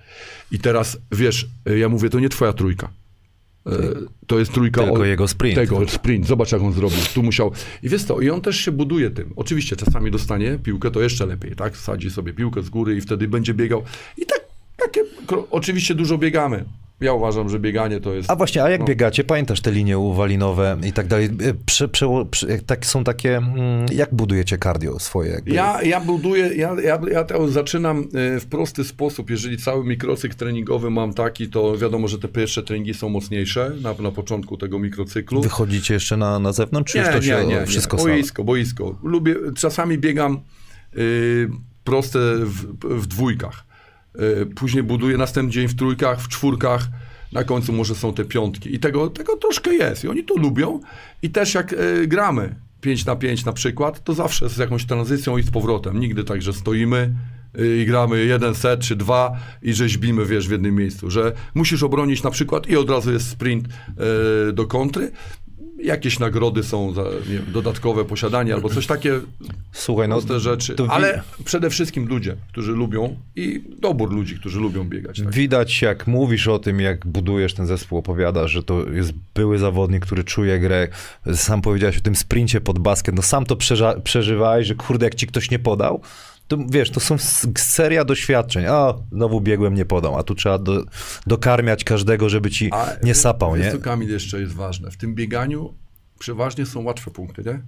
[SPEAKER 2] I teraz, wiesz, ja mówię, to nie twoja trójka. E, To jest trójka
[SPEAKER 1] Tylko
[SPEAKER 2] od-
[SPEAKER 1] jego sprint.
[SPEAKER 2] Tego, sprint. Zobacz, jak on zrobił. Tu musiał. I wiesz to, i on też się buduje tym. Oczywiście czasami dostanie piłkę, to jeszcze lepiej, tak? Sadzi sobie piłkę z góry i wtedy będzie biegał. I tak, takie, oczywiście dużo biegamy. Ja uważam, że bieganie to jest...
[SPEAKER 1] A właśnie, a jak
[SPEAKER 2] No.
[SPEAKER 1] biegacie? Pamiętasz te linie uwalinowe i tak dalej? Prze, prze, jak tak są takie, mm, jak budujecie cardio swoje? Jakby?
[SPEAKER 2] Ja, ja buduję, ja, ja, ja to zaczynam e, w prosty sposób. Jeżeli cały mikrocykl treningowy mam taki, to wiadomo, że te pierwsze treningi są mocniejsze na, na początku tego mikrocyklu.
[SPEAKER 1] Wychodzicie jeszcze na, na zewnątrz, czy już
[SPEAKER 2] Nie,
[SPEAKER 1] to
[SPEAKER 2] nie,
[SPEAKER 1] się
[SPEAKER 2] nie, nie.
[SPEAKER 1] wszystko samo?
[SPEAKER 2] Boisko, boisko. Lubię, czasami biegam y, proste w, w dwójkach. Y, później buduję następny dzień w trójkach, w czwórkach. Na końcu może są te piątki. I tego, tego troszkę jest. I oni to lubią. I też jak y, gramy 5 na 5 na przykład, to zawsze z jakąś tranzycją i z powrotem. Nigdy tak, że stoimy y, i gramy jeden set czy dwa i rzeźbimy, wiesz, w jednym miejscu. Że musisz obronić na przykład i od razu jest sprint do kontry. Jakieś nagrody są za wiem, dodatkowe posiadanie albo coś takie
[SPEAKER 1] Słuchaj, no
[SPEAKER 2] proste rzeczy. Ale przede wszystkim ludzie, którzy lubią i dobór ludzi, którzy lubią biegać. Tak.
[SPEAKER 1] Widać, jak mówisz o tym, jak budujesz ten zespół, opowiadasz, że to jest były zawodnik, który czuje grę. Sam powiedziałeś o tym sprincie pod basket. No sam to przeżywałeś, że kurde, jak ci ktoś nie podał, To, wiesz, to są seria doświadczeń. A, znowu biegłem, nie podam. A tu trzeba do, dokarmiać każdego, żeby ci nie sapał, nie?
[SPEAKER 2] co, Kamil, jeszcze jest ważne. W tym bieganiu przeważnie są łatwe punkty, nie?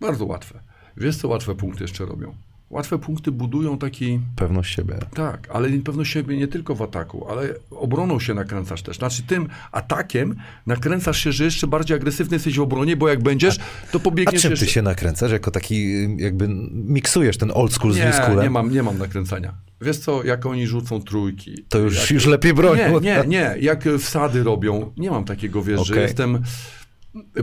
[SPEAKER 2] Bardzo łatwe. Wiesz, co łatwe punkty jeszcze robią? Łatwe punkty budują taki...
[SPEAKER 1] Pewność siebie.
[SPEAKER 2] Tak, ale pewno siebie nie tylko w ataku, ale obroną się nakręcasz też. Znaczy tym atakiem nakręcasz się, że jeszcze bardziej agresywny jesteś w obronie, bo jak będziesz, to
[SPEAKER 1] A
[SPEAKER 2] pobiegniesz
[SPEAKER 1] czym
[SPEAKER 2] jeszcze...
[SPEAKER 1] ty się nakręcasz? Jako taki, jakby miksujesz ten old school z new
[SPEAKER 2] Nie,
[SPEAKER 1] schoolem?
[SPEAKER 2] nie mam, nie mam nakręcania. Wiesz co, jak oni rzucą trójki.
[SPEAKER 1] To już,
[SPEAKER 2] jak,
[SPEAKER 1] już lepiej bronią.
[SPEAKER 2] Nie, nie, nie. Jak wsady robią, nie mam takiego, wiesz, że
[SPEAKER 1] Okej.
[SPEAKER 2] jestem...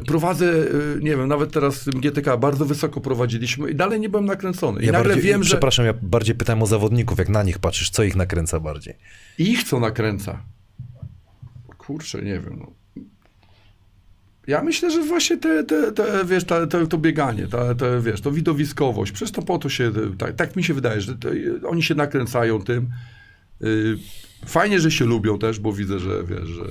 [SPEAKER 2] Prowadzę, y, nie wiem, nawet teraz GTK bardzo wysoko prowadziliśmy i dalej nie byłem nakręcony. I
[SPEAKER 1] Ja
[SPEAKER 2] nagle
[SPEAKER 1] bardziej,
[SPEAKER 2] wiem, że
[SPEAKER 1] Przepraszam, ja bardziej pytałem o zawodników, jak na nich patrzysz, co ich nakręca bardziej?
[SPEAKER 2] ich co nakręca. Kurczę, nie wiem. No. Ja myślę, że właśnie te, te, te wiesz, ta, te, to bieganie, ta, te, wiesz, to widowiskowość, przecież to po to się, tak, tak mi się wydaje, że to, oni się nakręcają tym. Y, Fajnie, że się lubią też, bo widzę, że wiesz, że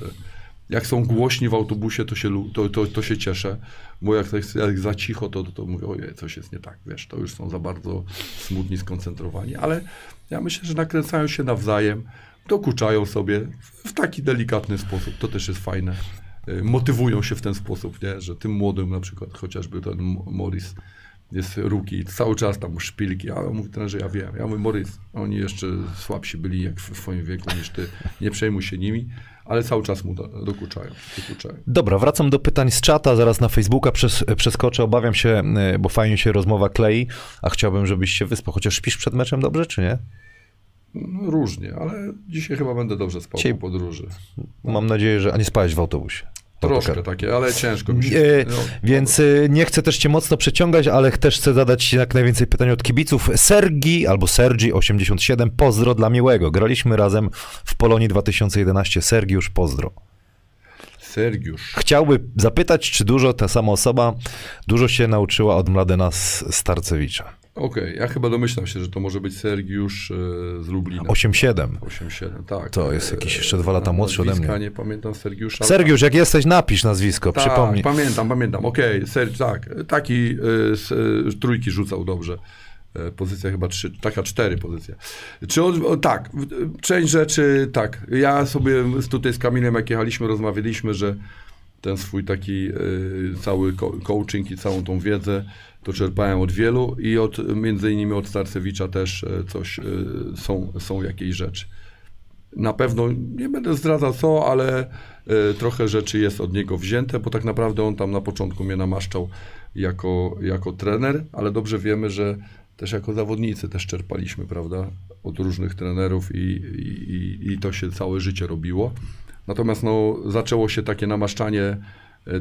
[SPEAKER 2] jak są głośni w autobusie, to się, to, to, to się cieszę, bo jak, jak za cicho, to, to mówię, ojej, coś jest nie tak, wiesz, to już są za bardzo smutni, skoncentrowani, ale ja myślę, że nakręcają się nawzajem, dokuczają sobie w taki delikatny sposób, to też jest fajne. Motywują się w ten sposób, nie? że tym młodym na przykład, chociażby ten Morris jest ruki, cały czas tam szpilki, a on mówi ten, że ja wiem. Ja mówię, Morris, oni jeszcze słabsi byli jak w twoim wieku niż ty, nie przejmuj się nimi, ale cały czas mu do- dokuczają, dokuczają.
[SPEAKER 1] Dobra, wracam do pytań z czata, zaraz na Facebooka przes, przeskoczę. Obawiam się, e, bo fajnie się rozmowa klei, a chciałbym, żebyś się wyspał. Chociaż śpisz przed meczem dobrze, czy nie?
[SPEAKER 2] No, różnie, ale dzisiaj chyba będę dobrze spał
[SPEAKER 1] Dzisiaj-
[SPEAKER 2] po podróży.
[SPEAKER 1] Mam nadzieję, że... A nie spałeś w autobusie.
[SPEAKER 2] Troszkę takie, ale ciężko mi się. No,
[SPEAKER 1] Więc e, nie chcę też cię mocno przeciągać, ale też chcę zadać jak najwięcej pytań od kibiców. Sergi albo Sergi87, pozdro dla miłego. Graliśmy razem w Polonii 2011. Sergiusz, pozdro.
[SPEAKER 2] Sergiusz.
[SPEAKER 1] Chciałby zapytać, czy dużo ta sama osoba dużo się nauczyła od Mladena Starcewicza.
[SPEAKER 2] Okej, ja chyba domyślam się, że to może być Sergiusz e, z Lublina.
[SPEAKER 1] 8-7.
[SPEAKER 2] 8-7, tak.
[SPEAKER 1] To jest jakiś
[SPEAKER 2] E,
[SPEAKER 1] jeszcze dwa lata młodszy ode mnie.
[SPEAKER 2] Nie pamiętam Sergiusza.
[SPEAKER 1] Sergiusz, jak jesteś, napisz nazwisko,
[SPEAKER 2] tak,
[SPEAKER 1] przypomnij.
[SPEAKER 2] pamiętam, pamiętam. Okej, Serg, tak. Taki e, z, e, trójki rzucał dobrze. E, Pozycja chyba trzy, taka cztery pozycje. Czy on, o, tak, część rzeczy, tak. Ja sobie tutaj z Kamilem, jak jechaliśmy, rozmawialiśmy, że ten swój taki e, cały coaching i całą tą wiedzę to czerpałem od wielu i od, między innymi od Starcewicza też e, coś, e, są, są jakieś rzeczy. Na pewno nie będę zdradzał co, ale e, trochę rzeczy jest od niego wzięte, bo tak naprawdę on tam na początku mnie namaszczał jako, jako trener, ale dobrze wiemy, że też jako zawodnicy też czerpaliśmy, prawda, od różnych trenerów i, i, i- to się całe życie robiło. Natomiast no, zaczęło się takie namaszczanie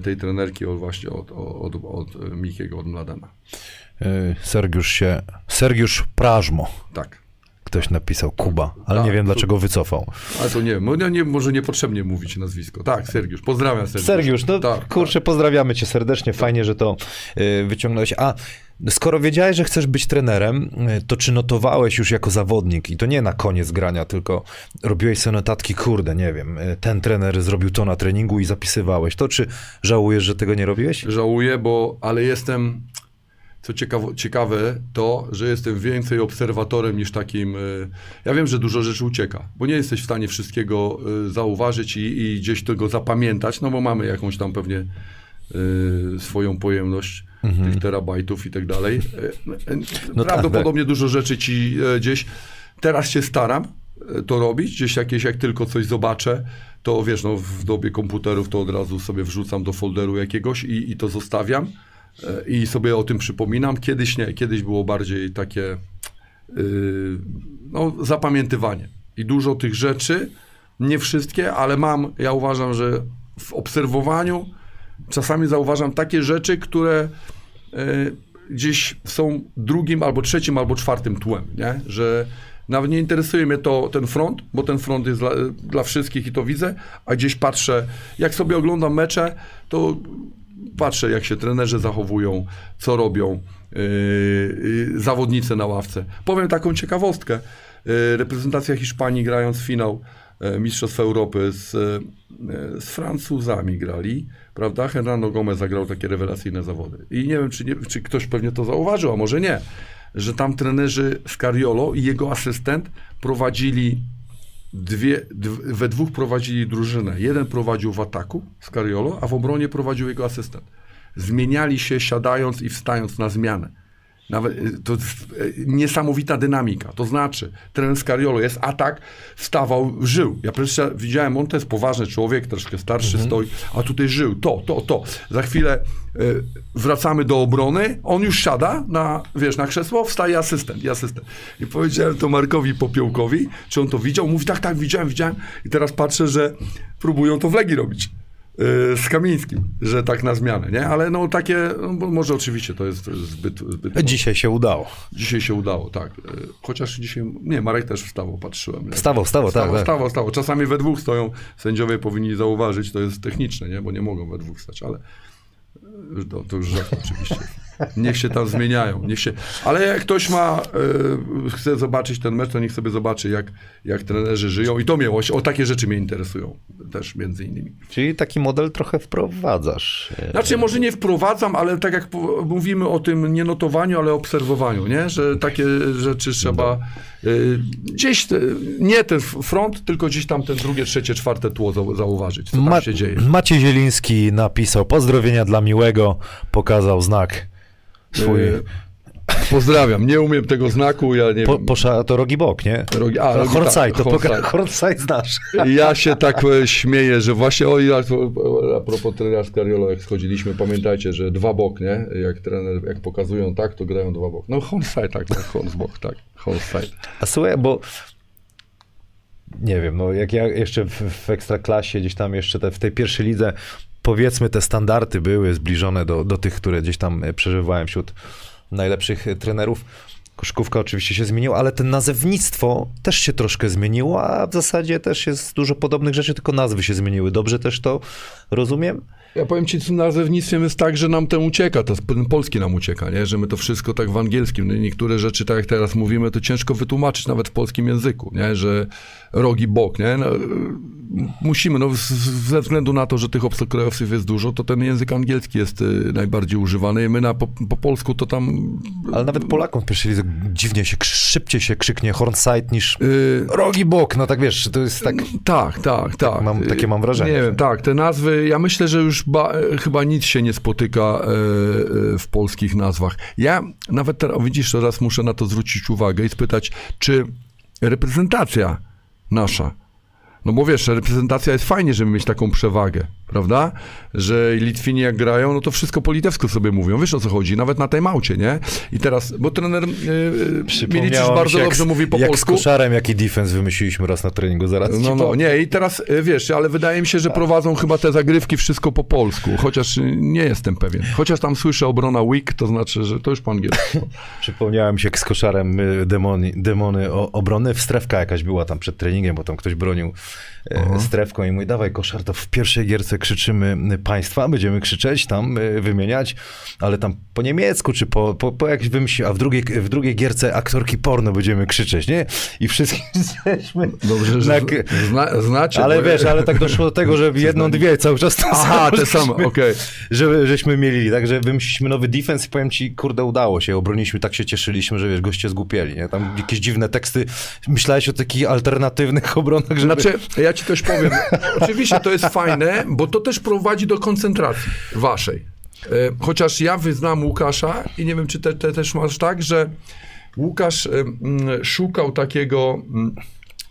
[SPEAKER 2] tej trenerki od właśnie od, od, od, od Mikiego, od Mladena.
[SPEAKER 1] Y, Sergiusz się... Sergiusz Prażmo.
[SPEAKER 2] Tak.
[SPEAKER 1] Ktoś napisał Kuba, ale
[SPEAKER 2] Tak,
[SPEAKER 1] nie wiem
[SPEAKER 2] to-
[SPEAKER 1] dlaczego wycofał.
[SPEAKER 2] Ale to nie, no, nie, może niepotrzebnie mówić nazwisko. Tak, Sergiusz. Pozdrawiam Sergiusz.
[SPEAKER 1] Sergiusz, no
[SPEAKER 2] tak,
[SPEAKER 1] kurczę, pozdrawiamy cię serdecznie, fajnie, że to y, wyciągnąłeś. A skoro wiedziałeś, że chcesz być trenerem, y, to czy notowałeś już jako zawodnik, i to nie na koniec grania, tylko robiłeś sobie notatki, kurde, nie wiem, y, ten trener zrobił to na treningu i zapisywałeś to, czy żałujesz, że tego nie robiłeś?
[SPEAKER 2] Żałuję, bo, ale jestem, co ciekawe, ciekawe, to, że jestem więcej obserwatorem niż takim, y, ja wiem, że dużo rzeczy ucieka, bo nie jesteś w stanie wszystkiego zauważyć i, i gdzieś tego zapamiętać, no bo mamy jakąś tam pewnie swoją pojemność tych terabajtów i tak dalej.
[SPEAKER 1] No tak,
[SPEAKER 2] Prawdopodobnie dużo rzeczy ci y, gdzieś, teraz się staram y, to robić, gdzieś jakieś, jak tylko coś zobaczę, to wiesz, no w dobie komputerów to od razu sobie wrzucam do folderu jakiegoś i, i to zostawiam e, i sobie o tym przypominam. Kiedyś nie, kiedyś było bardziej takie yy, no, zapamiętywanie. I dużo tych rzeczy, nie wszystkie, ale mam, ja uważam, że w obserwowaniu czasami zauważam takie rzeczy, które y, gdzieś są drugim, albo trzecim, albo czwartym tłem, nie? że nawet nie interesuje mnie to, ten front, bo ten front jest dla, dla wszystkich i to widzę, a gdzieś patrzę, jak sobie oglądam mecze, to patrzę, jak się trenerzy zachowują, co robią yy, zawodnicy na ławce. Powiem taką ciekawostkę. Reprezentacja Hiszpanii grając finał e, Mistrzostw Europy z, e, z Francuzami grali, prawda? Hernando Gomez zagrał takie rewelacyjne zawody. I nie wiem, czy, nie, czy ktoś pewnie to zauważył, a może nie, że tam trenerzy Scariolo i jego asystent prowadzili dwie, dw- we dwóch prowadzili drużynę. Jeden prowadził w ataku Scariolo, a w obronie prowadził jego asystent. Zmieniali się siadając i wstając na zmianę. Nawet y, to jest y, niesamowita dynamika. To znaczy, trener Scariolo jest atak, wstawał, żył. Ja przecież widziałem, on to jest poważny człowiek, troszkę starszy stoi, a tutaj żył. To, to, to. Za chwilę y, wracamy do obrony, on już siada na, wiesz, na krzesło, wstaje asystent i asystent. I powiedziałem to Markowi Popiołkowi, czy on to widział. Mówi, tak, tak, widziałem, widziałem. I teraz patrzę, że próbują to w Legii robić z Kamińskim, że tak na zmianę, nie? Ale no takie, no, bo może oczywiście to jest zbyt, zbyt
[SPEAKER 1] Dzisiaj się udało.
[SPEAKER 2] Dzisiaj się udało, tak. E, Chociaż dzisiaj, nie, Marek też wstawał, patrzyłem.
[SPEAKER 1] Wstawał, wstawał, tak,
[SPEAKER 2] Wstawał,
[SPEAKER 1] tak.
[SPEAKER 2] wstawał, wstawał. Czasami we dwóch stoją, sędziowie powinni zauważyć, to jest techniczne, nie? Bo nie mogą we dwóch stać, ale e, to, to już żart oczywiście. Niech się tam zmieniają, niech się... Ale jak ktoś ma, e, chce zobaczyć ten mecz, to niech sobie zobaczy, jak, jak trenerzy żyją i to mnie, o takie rzeczy mnie interesują też między innymi.
[SPEAKER 1] Czyli taki model trochę wprowadzasz.
[SPEAKER 2] Znaczy, może nie wprowadzam, ale tak jak mówimy o tym nie notowaniu, ale obserwowaniu, nie? że takie rzeczy trzeba y, gdzieś, te, nie ten front, tylko gdzieś tam ten drugie, trzecie, czwarte tło zau- zauważyć, co tam
[SPEAKER 1] Ma-
[SPEAKER 2] się dzieje.
[SPEAKER 1] Maciej Zieliński napisał pozdrowienia dla miłego, pokazał znak swój.
[SPEAKER 2] Y, Pozdrawiam, nie umiem tego znaku, ja nie
[SPEAKER 1] Po,
[SPEAKER 2] wiem.
[SPEAKER 1] posza, to rogi bok, nie?
[SPEAKER 2] Rogi- a, rogi-
[SPEAKER 1] Horsaj,
[SPEAKER 2] tak,
[SPEAKER 1] to poka- Horsaj znasz.
[SPEAKER 2] Ja się tak e, śmieję, że właśnie o, ja, a propos trenera Scariolo, jak schodziliśmy, pamiętajcie, że dwa bok, nie? Jak trener, jak pokazują tak, to grają dwa bok. No Honside, tak, tak, tak, Honside.
[SPEAKER 1] A słuchaj, bo nie wiem, no jak ja jeszcze w, w ekstraklasie, gdzieś tam jeszcze te, w tej pierwszej lidze, powiedzmy te standardy były zbliżone do, do tych, które gdzieś tam e, przeżywałem wśród najlepszych e, trenerów. Koszykówka oczywiście się zmieniła, ale to nazewnictwo też się troszkę zmieniło, a w zasadzie też jest dużo podobnych rzeczy, tylko nazwy się zmieniły. Dobrze też to rozumiem?
[SPEAKER 2] Ja powiem ci, z nazewnictwem jest tak, że nam ten ucieka, to ten polski nam ucieka, nie? że my to wszystko tak w angielskim, no niektóre rzeczy, tak jak teraz mówimy, to ciężko wytłumaczyć nawet w polskim języku, nie? że rogi bok, nie? No, musimy, no, z- ze względu na to, że tych obcokrajowców jest dużo, to ten język angielski jest y, najbardziej używany i my na, po, po polsku to tam...
[SPEAKER 1] Ale nawet Polakom w pierwszej lidze dziwnie się, szybciej się krzyknie Hornside niż
[SPEAKER 2] y,
[SPEAKER 1] rogi bok, no tak wiesz, to jest tak...
[SPEAKER 2] Tak, tak, tak.
[SPEAKER 1] mam- takie mam wrażenie.
[SPEAKER 2] Nie wiem, tak, te nazwy, ja myślę, że już ba, e, chyba nic się nie spotyka e, e, w polskich nazwach. Ja nawet teraz, widzisz, teraz muszę na to zwrócić uwagę i spytać, czy reprezentacja nasza, no bo wiesz, reprezentacja jest fajnie, żeby mieć taką przewagę, prawda? Że Litwini jak grają, no to wszystko po litewsku sobie mówią. Wiesz o co chodzi? Nawet na tej małcie, nie? I teraz, bo trener yy, Milicic bardzo
[SPEAKER 1] jak
[SPEAKER 2] dobrze mówi po
[SPEAKER 1] jak
[SPEAKER 2] polsku.
[SPEAKER 1] z koszarem, jaki defense wymyśliliśmy raz na treningu, zaraz
[SPEAKER 2] No, no, nie, i teraz y, wiesz, ale wydaje mi się, że prowadzą chyba te zagrywki wszystko po polsku, chociaż nie jestem pewien. Chociaż tam słyszę obrona weak, to znaczy, że to już po angielsku.
[SPEAKER 1] Przypomniałem się jak z koszarem demoni, demony o, obrony. Strefka jakaś była tam przed treningiem, bo tam ktoś bronił e, strefką i mówi, dawaj koszar, to w pierwszej gierce krzyczymy państwa, będziemy krzyczeć, tam y, wymieniać, ale tam po niemiecku, czy po, po, po jakimś a w drugiej, w drugiej gierce aktorki porno będziemy krzyczeć, nie? I wszyscy jesteśmy...
[SPEAKER 2] Dobrze, że z- zna, znacie.
[SPEAKER 1] Ale wiesz, ale tak doszło do tego, że jedną, dwie cały czas to
[SPEAKER 2] Aha,
[SPEAKER 1] samo
[SPEAKER 2] te same, okej.
[SPEAKER 1] że, żeśmy mieli, także wymyśliliśmy nowy defense i powiem ci, kurde, udało się, obroniliśmy, tak się cieszyliśmy, że wiesz, goście zgupieli, nie? Tam jakieś dziwne teksty, myślałeś o takich alternatywnych obronach, żeby...
[SPEAKER 2] Znaczy, ja ci też powiem, oczywiście to jest fajne, bo to też prowadzi do koncentracji waszej. E, Chociaż ja wyznam Łukasza i nie wiem, czy te, te też masz tak, że Łukasz e, mm, szukał takiego, mm,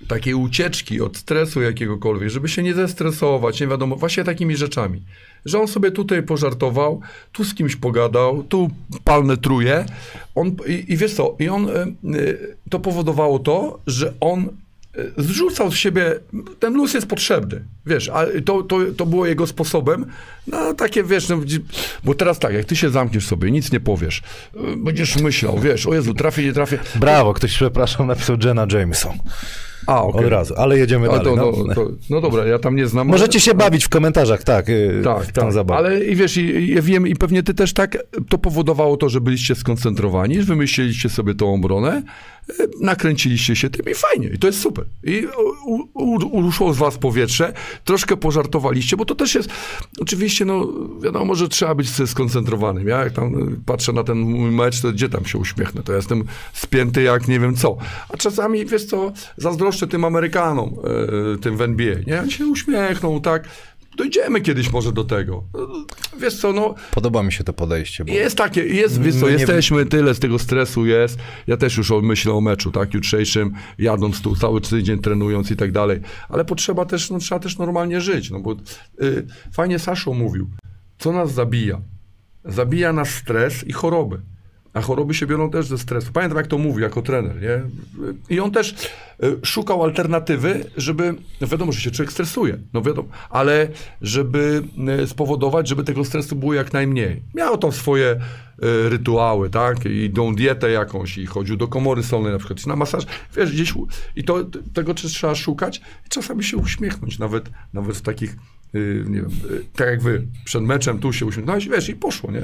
[SPEAKER 2] takiej ucieczki od stresu jakiegokolwiek, żeby się nie zestresować, nie wiadomo, właśnie takimi rzeczami. Że on sobie tutaj pożartował, tu z kimś pogadał, tu palne truje. On, i, I wiesz co, i on, e, to powodowało to, że on zrzucał z siebie, ten luz jest potrzebny, wiesz, a to, to, to było jego sposobem na takie, wiesz, no, bo teraz tak, jak ty się zamkniesz sobie, nic nie powiesz, będziesz myślał, wiesz, o Jezu, trafię, nie trafię.
[SPEAKER 1] Brawo, ktoś, przepraszam, napisał Jenna Jameson.
[SPEAKER 2] A, okej.
[SPEAKER 1] Od razu, ale jedziemy
[SPEAKER 2] A,
[SPEAKER 1] dalej.
[SPEAKER 2] to,
[SPEAKER 1] no.
[SPEAKER 2] no, to, no dobra, ja tam nie znam.
[SPEAKER 1] Możecie się bawić w komentarzach, tak, y,
[SPEAKER 2] Tak,
[SPEAKER 1] tą
[SPEAKER 2] tak.
[SPEAKER 1] zabawę.
[SPEAKER 2] Ale i wiesz, i, ja wiem, i pewnie ty też tak, to powodowało to, że byliście skoncentrowani, wymyśliliście sobie tą obronę, nakręciliście się tym i fajnie, i to jest super. I uszło z was powietrze, troszkę pożartowaliście, bo to też jest, oczywiście, no wiadomo, że trzeba być skoncentrowanym. Ja jak tam e, patrzę na ten mój mecz, to gdzie tam się uśmiechnę? To ja jestem spięty jak nie wiem co. A czasami, wiesz co, zazdroszczę tym Amerykanom, e, tym w NBA, nie? Oni się uśmiechną, tak? Dojdziemy kiedyś może do tego. Wiesz co, no...
[SPEAKER 1] Podoba mi się to podejście. Bo...
[SPEAKER 2] Jest takie, jest, wiesz co,
[SPEAKER 1] nie-
[SPEAKER 2] jesteśmy, tyle z tego stresu jest. Ja też już myślę o meczu, tak, jutrzejszym, jadąc tu cały tydzień, trenując i tak dalej. Ale potrzeba też, no trzeba też normalnie żyć, no bo y, fajnie Saszo mówił, co nas zabija? Zabija nas stres i choroby. A choroby się biorą też ze stresu. Pamiętam, jak to mówił jako trener, nie? I on też y, szukał alternatywy, żeby, no wiadomo, że się człowiek stresuje, no wiadomo, ale żeby y, spowodować, żeby tego stresu było jak najmniej. Miał to swoje y, rytuały, tak? I tą dietę jakąś, i chodził do komory solnej na przykład, na masaż, wiesz, gdzieś, i to, tego też trzeba szukać i czasami się uśmiechnąć, nawet, nawet w takich, y, nie wiem, y, tak jak wy, przed meczem tu się uśmiechnąłeś, wiesz, i poszło, nie?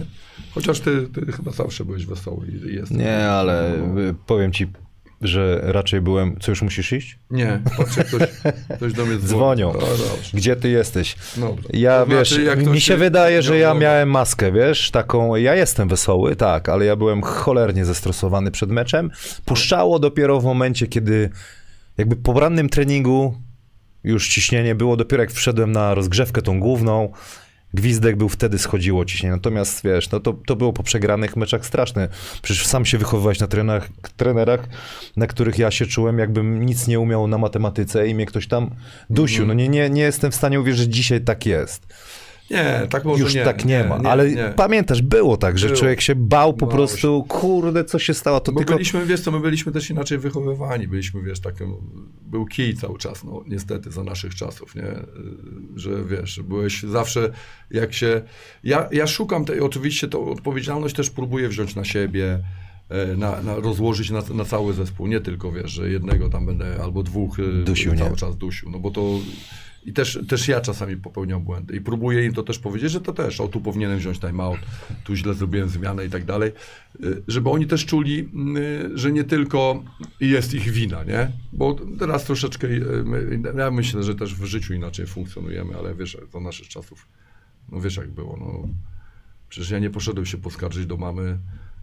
[SPEAKER 2] Chociaż ty, ty chyba zawsze byłeś wesoły i jest.
[SPEAKER 1] Nie, ale
[SPEAKER 2] No.
[SPEAKER 1] powiem ci, że raczej byłem... Co, już musisz iść?
[SPEAKER 2] Nie, patrzę, ktoś, ktoś do mnie dzwoni.
[SPEAKER 1] Dzwonią.
[SPEAKER 2] O, dobrze.
[SPEAKER 1] Gdzie ty jesteś?
[SPEAKER 2] Dobra.
[SPEAKER 1] Ja,
[SPEAKER 2] To
[SPEAKER 1] wiesz,
[SPEAKER 2] znaczy,
[SPEAKER 1] mi się
[SPEAKER 2] się-
[SPEAKER 1] wydaje, że ja
[SPEAKER 2] Dobra.
[SPEAKER 1] miałem maskę, wiesz, taką, ja jestem wesoły, tak, ale ja byłem cholernie zestresowany przed meczem. Puszczało dopiero w momencie, kiedy jakby po rannym treningu już ciśnienie było, dopiero jak wszedłem na rozgrzewkę tą główną, gwizdek był, wtedy schodziło ciśnienie. Natomiast, wiesz, no to, to było po przegranych meczach straszne. Przecież sam się wychowywałeś na trenerach, trenerach, na których ja się czułem, jakbym nic nie umiał na matematyce i mnie ktoś tam dusił.
[SPEAKER 2] Mhm.
[SPEAKER 1] No nie, nie, nie jestem w stanie uwierzyć, że dzisiaj tak jest.
[SPEAKER 2] Nie, tak może
[SPEAKER 1] Już
[SPEAKER 2] nie.
[SPEAKER 1] tak nie, ma. ale
[SPEAKER 2] nie.
[SPEAKER 1] pamiętasz, było tak, że
[SPEAKER 2] Było.
[SPEAKER 1] człowiek się bał po
[SPEAKER 2] Bał
[SPEAKER 1] prostu, kurde, co się stało, to
[SPEAKER 2] Bo
[SPEAKER 1] tylko...
[SPEAKER 2] byliśmy, wiesz co, my byliśmy też inaczej wychowywani, byliśmy, wiesz, takim, był kij cały czas, no niestety za naszych czasów, nie, że wiesz, byłeś zawsze, jak się, ja, ja szukam tej, oczywiście tą odpowiedzialność też próbuję wziąć na siebie, e, na, na rozłożyć na, na cały zespół, nie tylko, wiesz, że jednego tam będę albo dwóch y,
[SPEAKER 1] Dusił,
[SPEAKER 2] cały
[SPEAKER 1] nie?
[SPEAKER 2] czas dusił, no bo to i też, też ja czasami popełniam błędy. I próbuję im to też powiedzieć, że to też, o tu powinienem wziąć time out, tu źle zrobiłem zmianę i tak dalej, y, żeby oni też czuli, y, że nie tylko jest ich wina, nie? Bo teraz troszeczkę, y, ja myślę, że też w życiu inaczej funkcjonujemy, ale wiesz, za naszych czasów, no wiesz jak było, no. Przecież ja nie poszedłem się poskarżyć do mamy,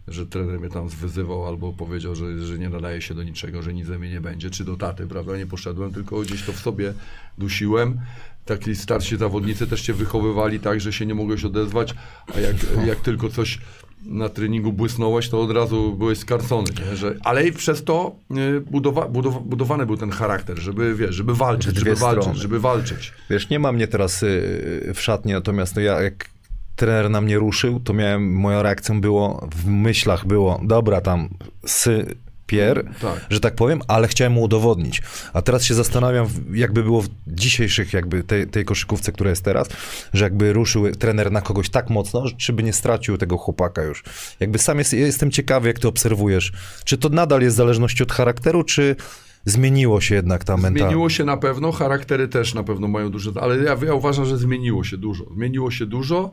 [SPEAKER 2] że trener mnie tam wyzywał albo powiedział, że, że nie nadaje się do niczego, że nic ze mnie nie będzie, czy do taty, prawda? Nie poszedłem, tylko gdzieś to w sobie dusiłem. Taki starsi zawodnicy też cię wychowywali tak, że się nie mogłeś odezwać, a jak, jak tylko coś na treningu błysnąłeś, to od razu byłeś skarcony, nie? Że, ale i przez to y, budowa, budowa, budowany był ten charakter, żeby, wiesz, żeby walczyć, żeby walczyć, żeby walczyć.
[SPEAKER 1] Wiesz, nie ma mnie teraz y, w szatni, natomiast no ja jak trener na mnie ruszył, to miałem, moją reakcją było, w myślach było, dobra tam, sy, pier,
[SPEAKER 2] Tak.
[SPEAKER 1] że tak powiem, ale chciałem mu udowodnić. A teraz się zastanawiam, jakby było w dzisiejszych jakby tej, tej koszykówce, która jest teraz, że jakby ruszył trener na kogoś tak mocno, czy by nie stracił tego chłopaka już. Jakby sam jest, jestem ciekawy, jak ty obserwujesz. Czy to nadal jest w zależności od charakteru, czy zmieniło się jednak ta mentalność?
[SPEAKER 2] Zmieniło się na pewno, charaktery też na pewno mają duże, ale ja, ja uważam, że zmieniło się dużo. Zmieniło się dużo.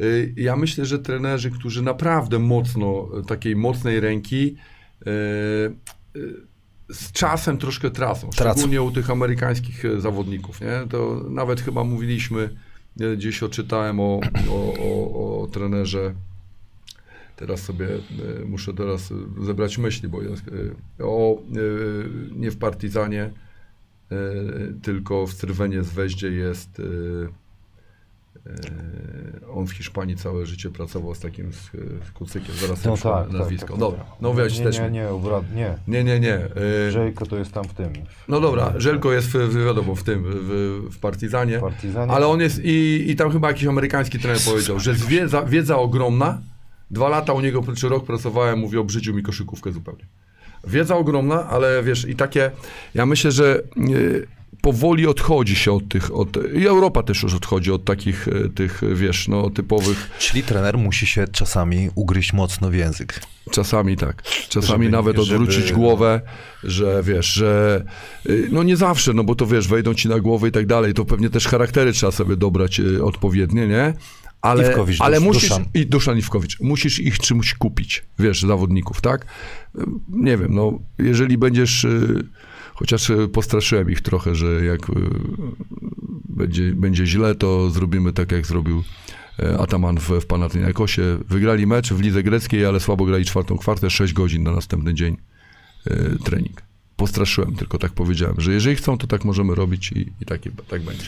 [SPEAKER 2] Y, Ja myślę, że trenerzy, którzy naprawdę mocno, y, takiej mocnej ręki, y, z czasem troszkę tracą. Szczególnie u tych amerykańskich zawodników. Nie? To nawet chyba mówiliśmy, gdzieś oczytałem o, o, o, o trenerze Teraz sobie muszę teraz zebrać myśli, bo jest o, nie w Partizanie, y, tylko w Cerwenie z Weździe jest on w Hiszpanii całe życie pracował z takim z, z kucykiem, zaraz
[SPEAKER 1] No
[SPEAKER 2] no,
[SPEAKER 1] tak, tak,
[SPEAKER 2] nazwisko.
[SPEAKER 1] tak,
[SPEAKER 2] Dobra,
[SPEAKER 1] tak.
[SPEAKER 2] no weź
[SPEAKER 1] nie, nie, nie, obra- nie.
[SPEAKER 2] nie, nie, nie. y,
[SPEAKER 1] Żejko to jest tam w tym.
[SPEAKER 2] no dobra, Żelko jest w, wiadomo w tym, w, w Partizanie,
[SPEAKER 1] Partizanie.
[SPEAKER 2] ale on jest i, i tam chyba jakiś amerykański trener powiedział, że jest wiedza, wiedza ogromna, dwa lata u niego, czy rok pracowałem, mówi, obrzydził mi koszykówkę zupełnie. Wiedza ogromna, ale wiesz, i takie, ja myślę, że y, powoli odchodzi się od tych, od, i Europa też już odchodzi od takich, y, tych, wiesz, no, typowych,
[SPEAKER 1] Czyli trener musi się czasami ugryźć mocno w język.
[SPEAKER 2] Czasami tak. Czasami
[SPEAKER 1] Żeby-
[SPEAKER 2] nawet odwrócić
[SPEAKER 1] żeby-
[SPEAKER 2] głowę, że wiesz, że y, no nie zawsze, no bo to wiesz, wejdą ci na głowę i tak dalej, to pewnie też charaktery trzeba sobie dobrać y, odpowiednie, nie? ale,
[SPEAKER 1] Iwkowicz,
[SPEAKER 2] ale
[SPEAKER 1] Dusz-
[SPEAKER 2] musisz,
[SPEAKER 1] Duszan.
[SPEAKER 2] i Duszan Iwkowicz, musisz ich czymś kupić, wiesz, zawodników, tak? Nie wiem, no, jeżeli będziesz, y, chociaż y, postraszyłem ich trochę, że jak y, będzie, będzie źle, to zrobimy tak, jak zrobił e, Ataman w, w Panathinaikosie. Wygrali mecz w lidze greckiej, ale słabo grali czwartą kwartę, 6 godzin na następny dzień e, trening. Postraszyłem, tylko tak powiedziałem, że jeżeli chcą, to tak możemy robić i, i tak, tak będzie.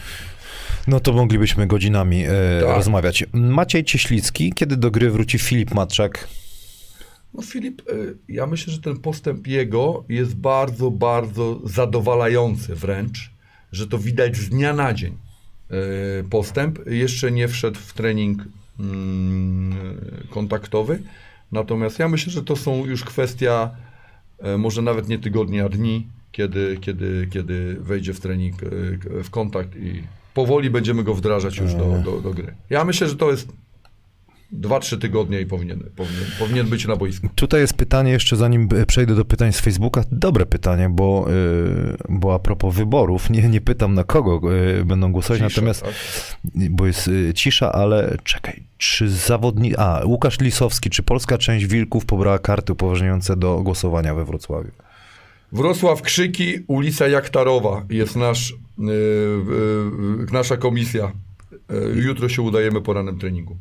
[SPEAKER 1] No to moglibyśmy godzinami e,
[SPEAKER 2] Tak.
[SPEAKER 1] rozmawiać. Maciej Cieślicki, kiedy do gry wróci Filip Matczak?
[SPEAKER 2] No Filip, y, ja myślę, że ten postęp jego jest bardzo, bardzo zadowalający wręcz, że to widać z dnia na dzień y, postęp. Jeszcze nie wszedł w trening mm, kontaktowy, natomiast ja myślę, że to są już kwestia e, może nawet nie tygodni, a dni, kiedy, kiedy, kiedy wejdzie w trening, y, w kontakt i powoli będziemy go wdrażać już do, do, do gry. Ja myślę, że to jest 2-3 tygodnie i powinien, powinien, powinien być na boisku.
[SPEAKER 1] Tutaj jest pytanie jeszcze, zanim e, przejdę do pytań z Facebooka. Dobre pytanie, bo, e, bo a propos wyborów, nie, nie pytam na kogo e, będą głosować,
[SPEAKER 2] Cisza,
[SPEAKER 1] natomiast,
[SPEAKER 2] tak?
[SPEAKER 1] bo jest cisza, ale czekaj, czy zawodni... A, Łukasz Lisowski, czy polska część Wilków pobrała karty upoważniające do głosowania we Wrocławiu?
[SPEAKER 2] Wrocław Krzyki, ulica Jaktarowa jest nasz, nasza komisja. Jutro się udajemy po ranym treningu.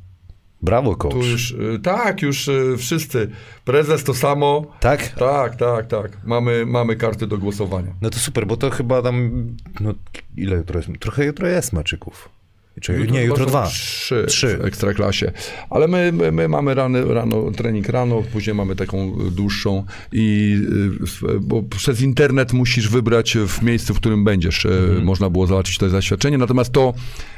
[SPEAKER 1] Brawo, coach.
[SPEAKER 2] Tu już, yy, tak, już yy, wszyscy. Prezes to samo.
[SPEAKER 1] Tak?
[SPEAKER 2] Tak, tak, tak. Mamy, mamy karty do głosowania.
[SPEAKER 1] No to super, bo to chyba tam, no ile jutro jest? Trochę jutro jest meczyków. Czekaj, nie,
[SPEAKER 2] chyba
[SPEAKER 1] jutro dwa.
[SPEAKER 2] Trzy,
[SPEAKER 1] Trzy.
[SPEAKER 2] w Ekstraklasie. Ale my, my, my mamy rany, rano, trening rano, później mamy taką dłuższą i y, bo przez internet musisz wybrać w miejscu, w którym będziesz. Mhm. Można było załatwić to zaświadczenie, natomiast to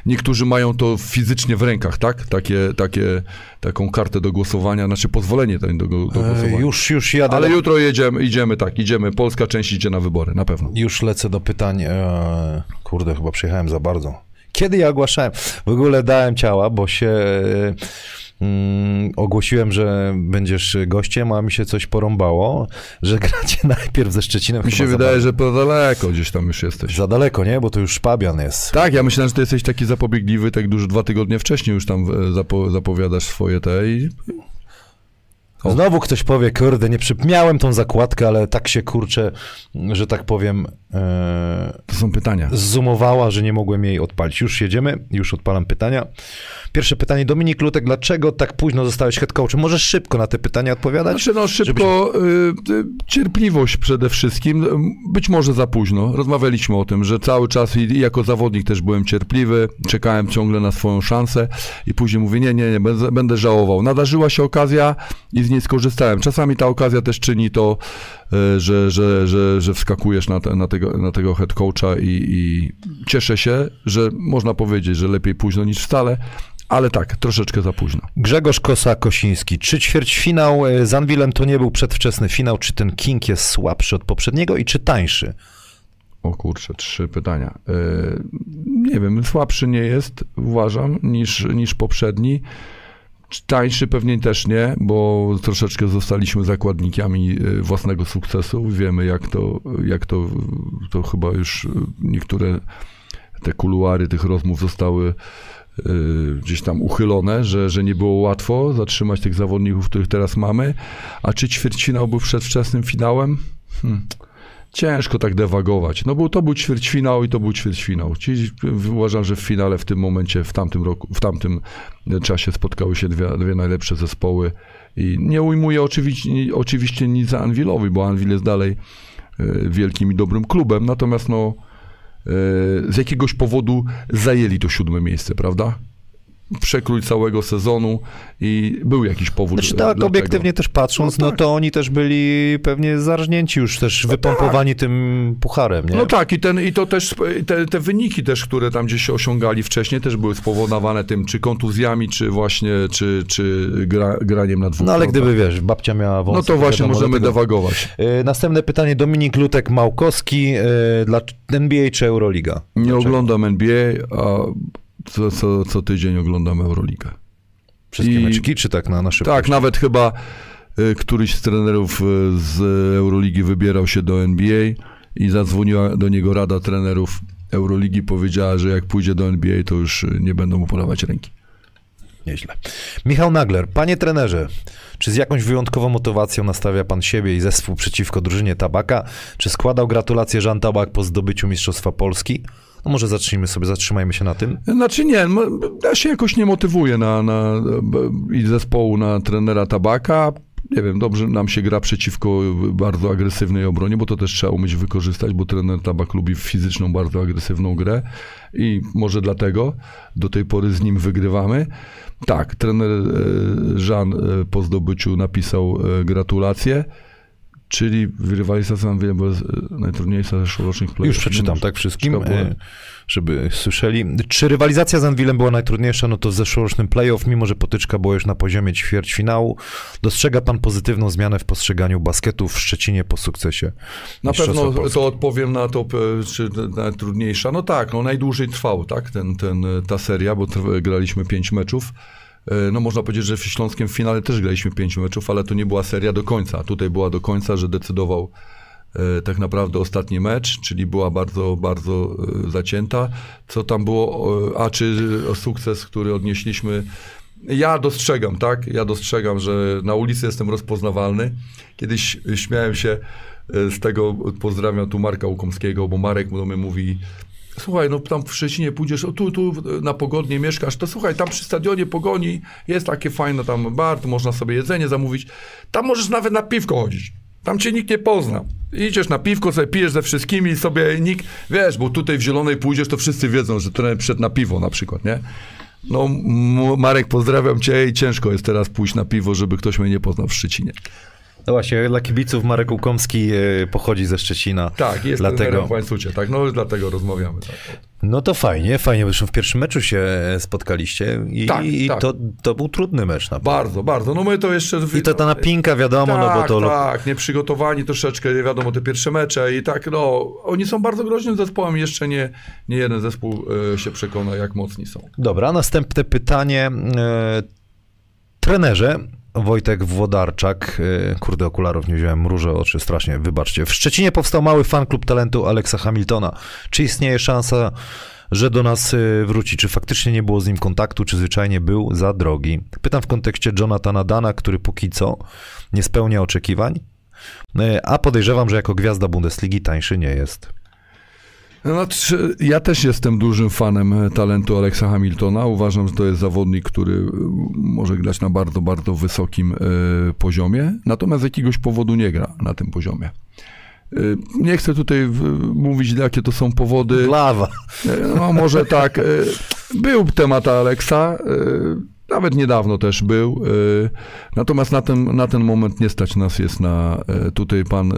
[SPEAKER 2] niektórzy mają to fizycznie w rękach, tak? Takie, takie, taką kartę do głosowania, znaczy pozwolenie do, do, do głosowania.
[SPEAKER 1] E, już, już jadę.
[SPEAKER 2] Ale jutro jedziemy, idziemy tak, idziemy. Polska część idzie na wybory, na pewno.
[SPEAKER 1] Już lecę do pytań. E, kurde, chyba przyjechałem za bardzo. Kiedy ja ogłaszałem? W ogóle dałem ciała, bo się e, mm, ogłosiłem, że będziesz gościem, a mi się coś porąbało, że gracie najpierw ze Szczecinem.
[SPEAKER 2] Mi się wydaje, że po daleko gdzieś tam już jesteś.
[SPEAKER 1] Za daleko, nie? Bo to już Szpabian jest.
[SPEAKER 2] Tak, ja myślałem, że ty jesteś taki zapobiegliwy, tak dużo dwa tygodnie wcześniej już tam e, zapo, zapowiadasz swoje te i O.
[SPEAKER 1] Znowu ktoś powie, kurde, nie przy... miałem tą zakładkę, ale tak się kurczę, że tak powiem,
[SPEAKER 2] to są pytania.
[SPEAKER 1] zoomowała, że nie mogłem jej odpalić. Już jedziemy, już odpalam pytania. Pierwsze pytanie, Dominik Lutek, dlaczego tak późno zostałeś head coachem? Możesz szybko na te pytania odpowiadać?
[SPEAKER 2] Znaczy, no szybko, y, y, cierpliwość przede wszystkim, być może za późno. Rozmawialiśmy o tym, że cały czas i jako zawodnik też byłem cierpliwy, czekałem ciągle na swoją szansę i później mówię, nie, nie, nie, będę, żałował. Nadarzyła się okazja i z niej skorzystałem. Czasami ta okazja też czyni to, że, że, że, że wskakujesz na, te, na, tego, na tego head coacha i, i cieszę się, że można powiedzieć, że lepiej późno niż wcale, ale tak, troszeczkę za późno.
[SPEAKER 1] Grzegorz Kosa-Kosiński, czy ćwierćfinał e, z Anwilem to nie był przedwczesny finał? Czy ten King jest słabszy od poprzedniego i czy tańszy?
[SPEAKER 2] O kurczę, trzy pytania. Yy, nie wiem, słabszy nie jest, uważam, niż, niż poprzedni. Tańszy pewnie też nie, bo troszeczkę zostaliśmy zakładnikami yy, własnego sukcesu. Wiemy, jak to, jak to, to chyba już yy, niektóre te kuluary tych rozmów zostały yy, gdzieś tam uchylone, że, że nie było łatwo zatrzymać tych zawodników, których teraz mamy. A czy ćwierćfinał był przedwczesnym finałem? Hmm. Ciężko tak dewagować. No bo to był ćwierćfinał i to był ćwierćfinał. Ci, uważam, że w finale w tym momencie, w tamtym roku, w tamtym czasie spotkały się dwie, dwie najlepsze zespoły i nie ujmuję oczywiście, oczywiście nic Anwilowi, bo Anwil jest dalej e, wielkim i dobrym klubem, natomiast no e, z jakiegoś powodu zajęli to siódme miejsce, prawda? Przekrój całego sezonu i był jakiś powód.
[SPEAKER 1] Znaczy tak,
[SPEAKER 2] dlaczego.
[SPEAKER 1] obiektywnie też patrząc, no,
[SPEAKER 2] No tak.
[SPEAKER 1] to oni też byli pewnie zarżnięci już też wypompowani tym pucharem, nie?
[SPEAKER 2] No tak, i, ten, i to też, te, te wyniki też, które tam gdzieś się osiągali wcześniej, też były spowodowane tym, czy kontuzjami, czy właśnie, czy, czy gra, graniem na dwóch
[SPEAKER 1] No ale gdyby, wiesz, babcia miała wąsy...
[SPEAKER 2] No to właśnie
[SPEAKER 1] wiadomo,
[SPEAKER 2] możemy
[SPEAKER 1] dlatego-
[SPEAKER 2] dewagować.
[SPEAKER 1] E, Następne pytanie, Dominik Lutek-Małkowski, e, dla NBA czy Euroliga?
[SPEAKER 2] Nie
[SPEAKER 1] Dlaczego?
[SPEAKER 2] oglądam NBA, a co, co, co tydzień oglądam Euroligę.
[SPEAKER 1] Wszystkie
[SPEAKER 2] i-
[SPEAKER 1] meczki, czy tak na, na szybko?
[SPEAKER 2] Tak, nawet chyba y, któryś z trenerów y, z Euroligi wybierał się do NBA i zadzwoniła do niego rada trenerów Euroligi, powiedziała, że jak pójdzie do NBA, to już y, nie będą mu podawać ręki.
[SPEAKER 1] Nieźle. Michał Nagler, panie trenerze, czy z jakąś wyjątkową motywacją nastawia pan siebie i zespół przeciwko drużynie Tabaka? Czy składał gratulacje Żan Tabak po zdobyciu Mistrzostwa Polski? No może zacznijmy sobie, zatrzymajmy się na tym.
[SPEAKER 2] Znaczy nie, m- ja się jakoś nie motywuję na, na, i zespołu na trenera Tabaka. Nie wiem, dobrze nam się gra przeciwko bardzo agresywnej obronie, bo to też trzeba umieć wykorzystać, bo trener Tabak lubi fizyczną, bardzo agresywną grę i może dlatego do tej pory z nim wygrywamy. Tak, trener e, Jean e, po zdobyciu napisał e, gratulacje, czyli rywalizacja z Anwilem była e, najtrudniejsza ze szorocznych playów.
[SPEAKER 1] Już przeczytam, tak wszystkim, e, żeby słyszeli. Czy rywalizacja z Anwilem była najtrudniejsza? No to w zeszłorocznym playoff, mimo że potyczka była już na poziomie ćwierćfinału, dostrzega pan pozytywną zmianę w postrzeganiu basketu w Szczecinie po sukcesie
[SPEAKER 2] Na pewno
[SPEAKER 1] Polski?
[SPEAKER 2] to odpowiem na to, e, czy najtrudniejsza. No tak, no najdłużej trwał, tak, ten, ten, e, ta seria, bo graliśmy pięć meczów. E, No można powiedzieć, że w Śląskiem finale też graliśmy pięć meczów, ale to nie była seria do końca. Tutaj była do końca, że decydował e, tak naprawdę ostatni mecz, czyli była bardzo, bardzo e, zacięta. Co tam było, a czy sukces, który odnieśliśmy, ja dostrzegam, tak? Ja dostrzegam, że na ulicy jestem rozpoznawalny. Kiedyś śmiałem się z tego, pozdrawiam tu Marka Łukomskiego, bo Marek do mnie mówi, słuchaj, no tam w Szczecinie pójdziesz, o tu, tu na Pogodnie mieszkasz, to słuchaj, tam przy stadionie Pogoni jest takie fajne tam bar, tu można sobie jedzenie zamówić, tam możesz nawet na piwko chodzić. Tam cię nikt nie pozna. Idziesz na piwko, sobie pijesz ze wszystkimi sobie nikt, wiesz, bo tutaj w Zielonej pójdziesz, to wszyscy wiedzą, że trener przyszedł na piwo na przykład, nie? No, Marek, pozdrawiam cię i ciężko jest teraz pójść na piwo, żeby ktoś mnie nie poznał w Szczecinie.
[SPEAKER 1] No właśnie, dla kibiców Marek Łukomski e, pochodzi ze Szczecina.
[SPEAKER 2] Tak, jest
[SPEAKER 1] dlatego.
[SPEAKER 2] w łańcucie, tak, no dlatego rozmawiamy. Tak.
[SPEAKER 1] No to fajnie, fajnie, bo zresztą w pierwszym meczu się e, spotkaliście i,
[SPEAKER 2] Tak,
[SPEAKER 1] i
[SPEAKER 2] tak.
[SPEAKER 1] To, to był trudny mecz. Na
[SPEAKER 2] Bardzo, bardzo. No my to jeszcze...
[SPEAKER 1] I to ta napinka, wiadomo, no bo
[SPEAKER 2] Tak,
[SPEAKER 1] to...
[SPEAKER 2] tak, nieprzygotowani troszeczkę, wiadomo, te pierwsze mecze i tak, no, oni są bardzo groźnym zespołem, jeszcze nie, nie jeden zespół e, się przekona, jak mocni są.
[SPEAKER 1] Dobra, następne pytanie. Trenerze, Wojtek Włodarczak, e, kurde okularów nie wziąłem, mrużę oczy strasznie, wybaczcie. W Szczecinie powstał mały fan klub talentu Alexa Hamiltona. Czy istnieje szansa, że do nas e, wróci? Czy faktycznie nie było z nim kontaktu, czy zwyczajnie był za drogi? Pytam w kontekście Jonathana Dana, który póki co nie spełnia oczekiwań, e, a podejrzewam, że jako gwiazda Bundesligi tańszy nie jest.
[SPEAKER 2] Znaczy, ja też jestem dużym fanem e, talentu Alexa Hamiltona. Uważam, że to jest zawodnik, który e, może grać na bardzo, bardzo wysokim e, poziomie, natomiast z jakiegoś powodu nie gra na tym poziomie. Nie chcę tutaj mówić, jakie to są powody.
[SPEAKER 1] Lawa.
[SPEAKER 2] No może tak. Był temat Aleksa, nawet niedawno też był. e, Natomiast na ten, na ten moment nie stać nas jest na. e, Tutaj pan e,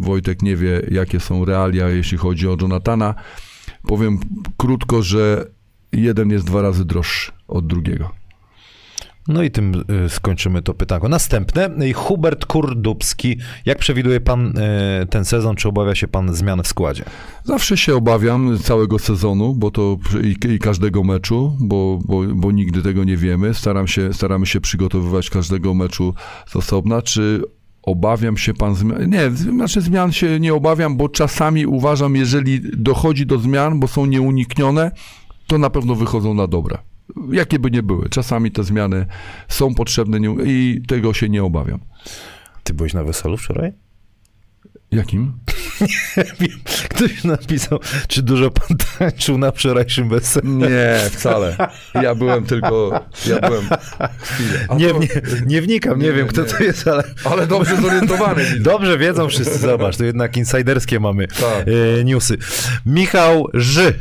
[SPEAKER 2] Wojtek nie wie, jakie są realia, jeśli chodzi o Jonathana. Powiem krótko, że jeden jest dwa razy droższy od drugiego.
[SPEAKER 1] No i tym y, skończymy to pytanko. Następne. Hubert Kurdubski. Jak przewiduje pan y, ten sezon? Czy obawia się pan zmian w składzie?
[SPEAKER 2] Zawsze się obawiam całego sezonu, bo to i, i każdego meczu, bo, bo, bo nigdy tego nie wiemy. Staram się, staramy się przygotowywać każdego meczu z osobna. Czy obawiam się pan zmian? Nie, znaczy zmian się nie obawiam, bo czasami uważam, jeżeli dochodzi do zmian, bo są nieuniknione, to na pewno wychodzą na dobre. Jakie by nie były. Czasami te zmiany są potrzebne nie, i tego się nie obawiam.
[SPEAKER 1] Ty byłeś na weselu wczoraj?
[SPEAKER 2] Jakim?
[SPEAKER 1] Wiem, Ktoś napisał, czy dużo pan tańczył na wczorajszym weselu?
[SPEAKER 2] Nie, wcale. Ja byłem tylko. Ja byłem.
[SPEAKER 1] Nie,
[SPEAKER 2] to-
[SPEAKER 1] nie, nie wnikam, nie,
[SPEAKER 2] Nie,
[SPEAKER 1] wiem kto
[SPEAKER 2] nie.
[SPEAKER 1] to jest, ale
[SPEAKER 2] Ale dobrze zorientowany.
[SPEAKER 1] dobrze wiedzą wszyscy, zobacz, to jednak insiderskie mamy
[SPEAKER 2] Tak.
[SPEAKER 1] e, newsy. Michał Ży.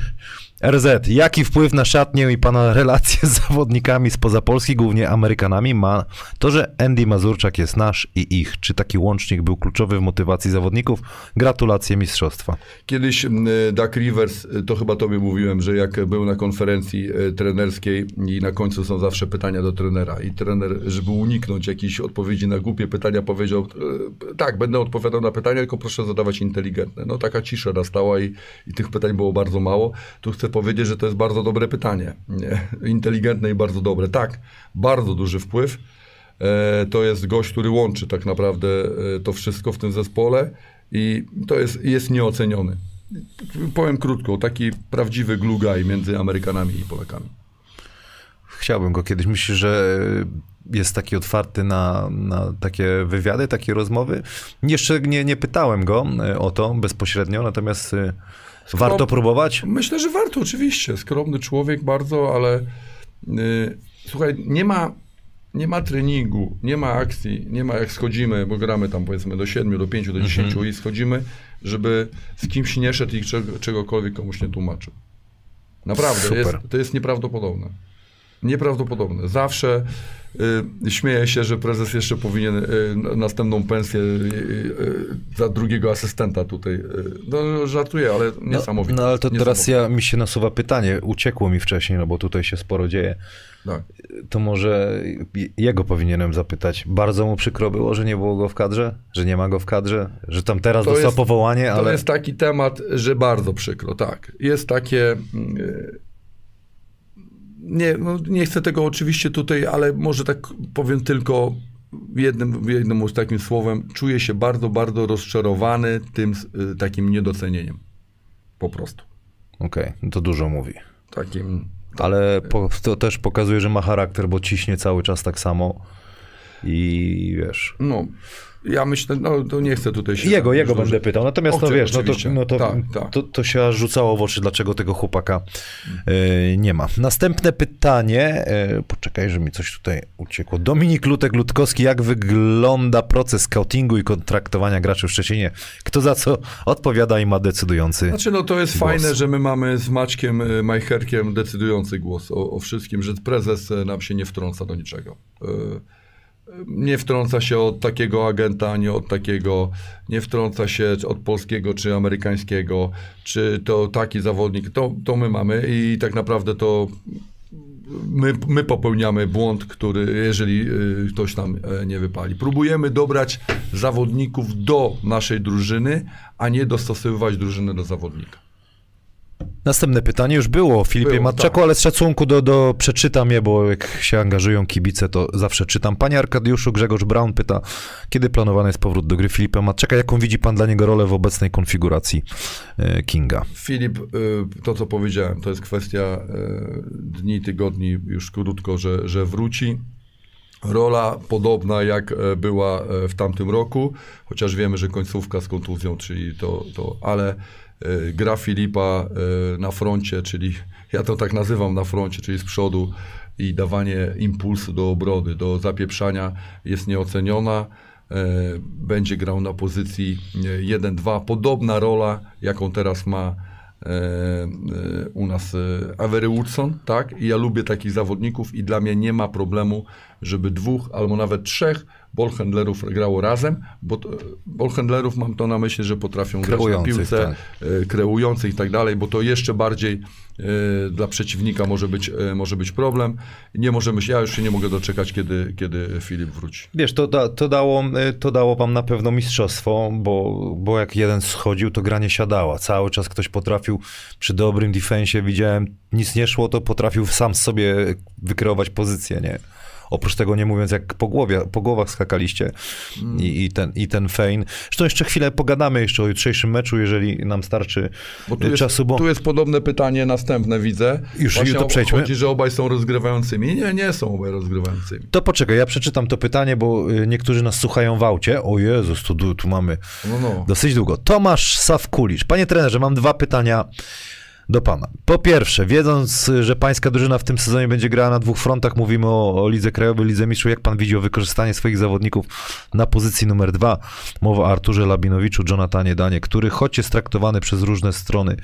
[SPEAKER 1] RZ, jaki wpływ na szatnię i pana relacje z zawodnikami spoza Polski, głównie Amerykanami, ma to, że Andy Mazurczak jest nasz i ich? Czy taki łącznik był kluczowy w motywacji zawodników? Gratulacje mistrzostwa.
[SPEAKER 2] Kiedyś Duck Rivers, y, to chyba tobie mówiłem, że jak był na konferencji y, trenerskiej i na końcu są zawsze pytania do trenera i trener, żeby uniknąć jakiejś odpowiedzi na głupie pytania, powiedział, y, tak, będę odpowiadał na pytania, tylko proszę zadawać inteligentne. No taka cisza nastała i, i tych pytań było bardzo mało. Tu chcę powiedzieć, że to jest bardzo dobre pytanie. Nie? Inteligentne i bardzo dobre. Tak, bardzo duży wpływ. E, To jest gość, który łączy tak naprawdę e, to wszystko w tym zespole i to jest, jest nieoceniony. Powiem krótko, taki prawdziwy glugaj między Amerykanami i Polakami.
[SPEAKER 1] chciałbym go kiedyś. Myślisz, że jest taki otwarty na, na takie wywiady, takie rozmowy? Jeszcze nie, nie pytałem go e, o to bezpośrednio, natomiast warto próbować?
[SPEAKER 2] Myślę, że warto, oczywiście. Skromny człowiek bardzo, ale y, słuchaj, nie ma, nie ma treningu, nie ma akcji, nie ma jak schodzimy, bo gramy tam powiedzmy do 7, do 5, do 10
[SPEAKER 1] Mhm.
[SPEAKER 2] i schodzimy, żeby z kimś nie szedł i czego, czegokolwiek komuś nie tłumaczył. Naprawdę, jest, to jest nieprawdopodobne. Nieprawdopodobne. Zawsze y, śmieję się, że prezes jeszcze powinien y, następną pensję y, y, za drugiego asystenta tutaj. Y, no żartuję, ale
[SPEAKER 1] No,
[SPEAKER 2] niesamowite.
[SPEAKER 1] no ale to teraz ja, mi się nasuwa pytanie, uciekło mi wcześniej, no bo tutaj się sporo dzieje.
[SPEAKER 2] Tak.
[SPEAKER 1] To może jego powinienem zapytać. Bardzo mu przykro było, że nie było go w kadrze? Że nie ma go w kadrze? Że tam teraz
[SPEAKER 2] To
[SPEAKER 1] dostał
[SPEAKER 2] jest-
[SPEAKER 1] powołanie,
[SPEAKER 2] To
[SPEAKER 1] ale...
[SPEAKER 2] jest taki temat, że bardzo przykro, tak. Jest takie. Nie, no nie chcę tego oczywiście tutaj, ale może tak powiem tylko jednym, jednym takim słowem. Czuję się bardzo, bardzo rozczarowany tym y, takim niedocenieniem. Po prostu.
[SPEAKER 1] Okej, no to dużo mówi.
[SPEAKER 2] Takim.
[SPEAKER 1] Ale po, to też pokazuje, że ma charakter, bo ciśnie cały czas tak samo. I wiesz.
[SPEAKER 2] No, ja myślę, no to nie chcę tutaj się.
[SPEAKER 1] Jego, jego będę
[SPEAKER 2] dłużej-
[SPEAKER 1] pytał. Natomiast no
[SPEAKER 2] Oczy-
[SPEAKER 1] wiesz, no to, no to,
[SPEAKER 2] Tak, tak.
[SPEAKER 1] To, to się aż rzucało w oczy, dlaczego tego chłopaka e, nie ma. Następne pytanie. E, poczekaj, że mi coś tutaj uciekło. Dominik Lutek-Lutkowski, jak wygląda proces scoutingu i kontraktowania graczy w Szczecinie? Kto za co odpowiada i ma decydujący?
[SPEAKER 2] Znaczy, no to jest
[SPEAKER 1] głos.
[SPEAKER 2] fajne, że my mamy z Maćkiem y, Majcherkiem decydujący głos o, o wszystkim, że prezes nam się nie wtrąca do niczego. Nie wtrąca się od takiego agenta, nie od takiego, nie wtrąca się od polskiego czy amerykańskiego, czy to taki zawodnik, to, to my mamy i tak naprawdę to my, my popełniamy błąd, który, jeżeli y, ktoś nam e, nie wypali. Próbujemy dobrać zawodników do naszej drużyny, a nie dostosowywać drużyny do zawodnika.
[SPEAKER 1] Następne pytanie już było o Filipie
[SPEAKER 2] Było,
[SPEAKER 1] Matczaku,
[SPEAKER 2] tak.
[SPEAKER 1] ale z szacunku do, do przeczytam je, bo jak się angażują kibice, to zawsze czytam. Panie Arkadiuszu, Grzegorz Braun pyta, kiedy planowany jest powrót do gry Filipa Matczaka? Jaką widzi pan dla niego rolę w obecnej konfiguracji e, Kinga?
[SPEAKER 2] Filip, y, to co powiedziałem, to jest kwestia y, dni, tygodni, już krótko, że, że wróci. Rola podobna jak e, była e, w tamtym roku, chociaż wiemy, że końcówka z kontuzją, czyli to, to ale e, gra Filipa e, na froncie, czyli ja to tak nazywam na froncie, czyli z przodu i dawanie impulsu do obrody, do zapieprzania jest nieoceniona. E, Będzie grał na pozycji e, 1-2. Podobna rola, jaką teraz ma e, e, u nas e, Avery Woodson, tak? I ja lubię takich zawodników i dla mnie nie ma problemu, żeby dwóch albo nawet trzech ballhandlerów grało razem, bo ballhandlerów mam to na myśli, że potrafią grać na piłce,
[SPEAKER 1] tak.
[SPEAKER 2] e, kreujących i tak dalej, bo to jeszcze bardziej e, dla przeciwnika może być, e, może być problem. Nie możemy się, ja już się nie mogę doczekać, kiedy, kiedy Filip wróci.
[SPEAKER 1] Wiesz, to, da, to, dało, to dało wam na pewno mistrzostwo, bo, bo jak jeden schodził, to gra nie siadała. Cały czas ktoś potrafił przy dobrym defensie, widziałem, nic nie szło, to potrafił sam sobie wykreować pozycję, nie? Oprócz tego nie mówiąc, jak po, głowie, po głowach skakaliście i, i, ten, i ten fein. Zresztą jeszcze chwilę pogadamy jeszcze o jutrzejszym meczu, jeżeli nam starczy
[SPEAKER 2] Bo tu
[SPEAKER 1] e,
[SPEAKER 2] jest,
[SPEAKER 1] czasu, bo
[SPEAKER 2] tu jest podobne pytanie następne, widzę.
[SPEAKER 1] Już-
[SPEAKER 2] Właśnie
[SPEAKER 1] to przejdźmy.
[SPEAKER 2] Chodzi, że obaj są rozgrywającymi. Nie, nie są obaj rozgrywającymi.
[SPEAKER 1] to poczekaj, ja przeczytam to pytanie, bo y, niektórzy nas słuchają w aucie. O Jezus, tu, tu, tu mamy
[SPEAKER 2] No, no.
[SPEAKER 1] Dosyć długo. Tomasz Sawkulicz. Panie trenerze, mam dwa pytania do pana. Po pierwsze, wiedząc, że pańska drużyna w tym sezonie będzie grała na dwóch frontach, mówimy o, o Lidze Krajowej, Lidze Mistrzów, jak pan widzi o wykorzystanie swoich zawodników na pozycji numer dwa? Mowa o Arturze Labinowiczu, Jonathanie Danie, który choć jest traktowany przez różne strony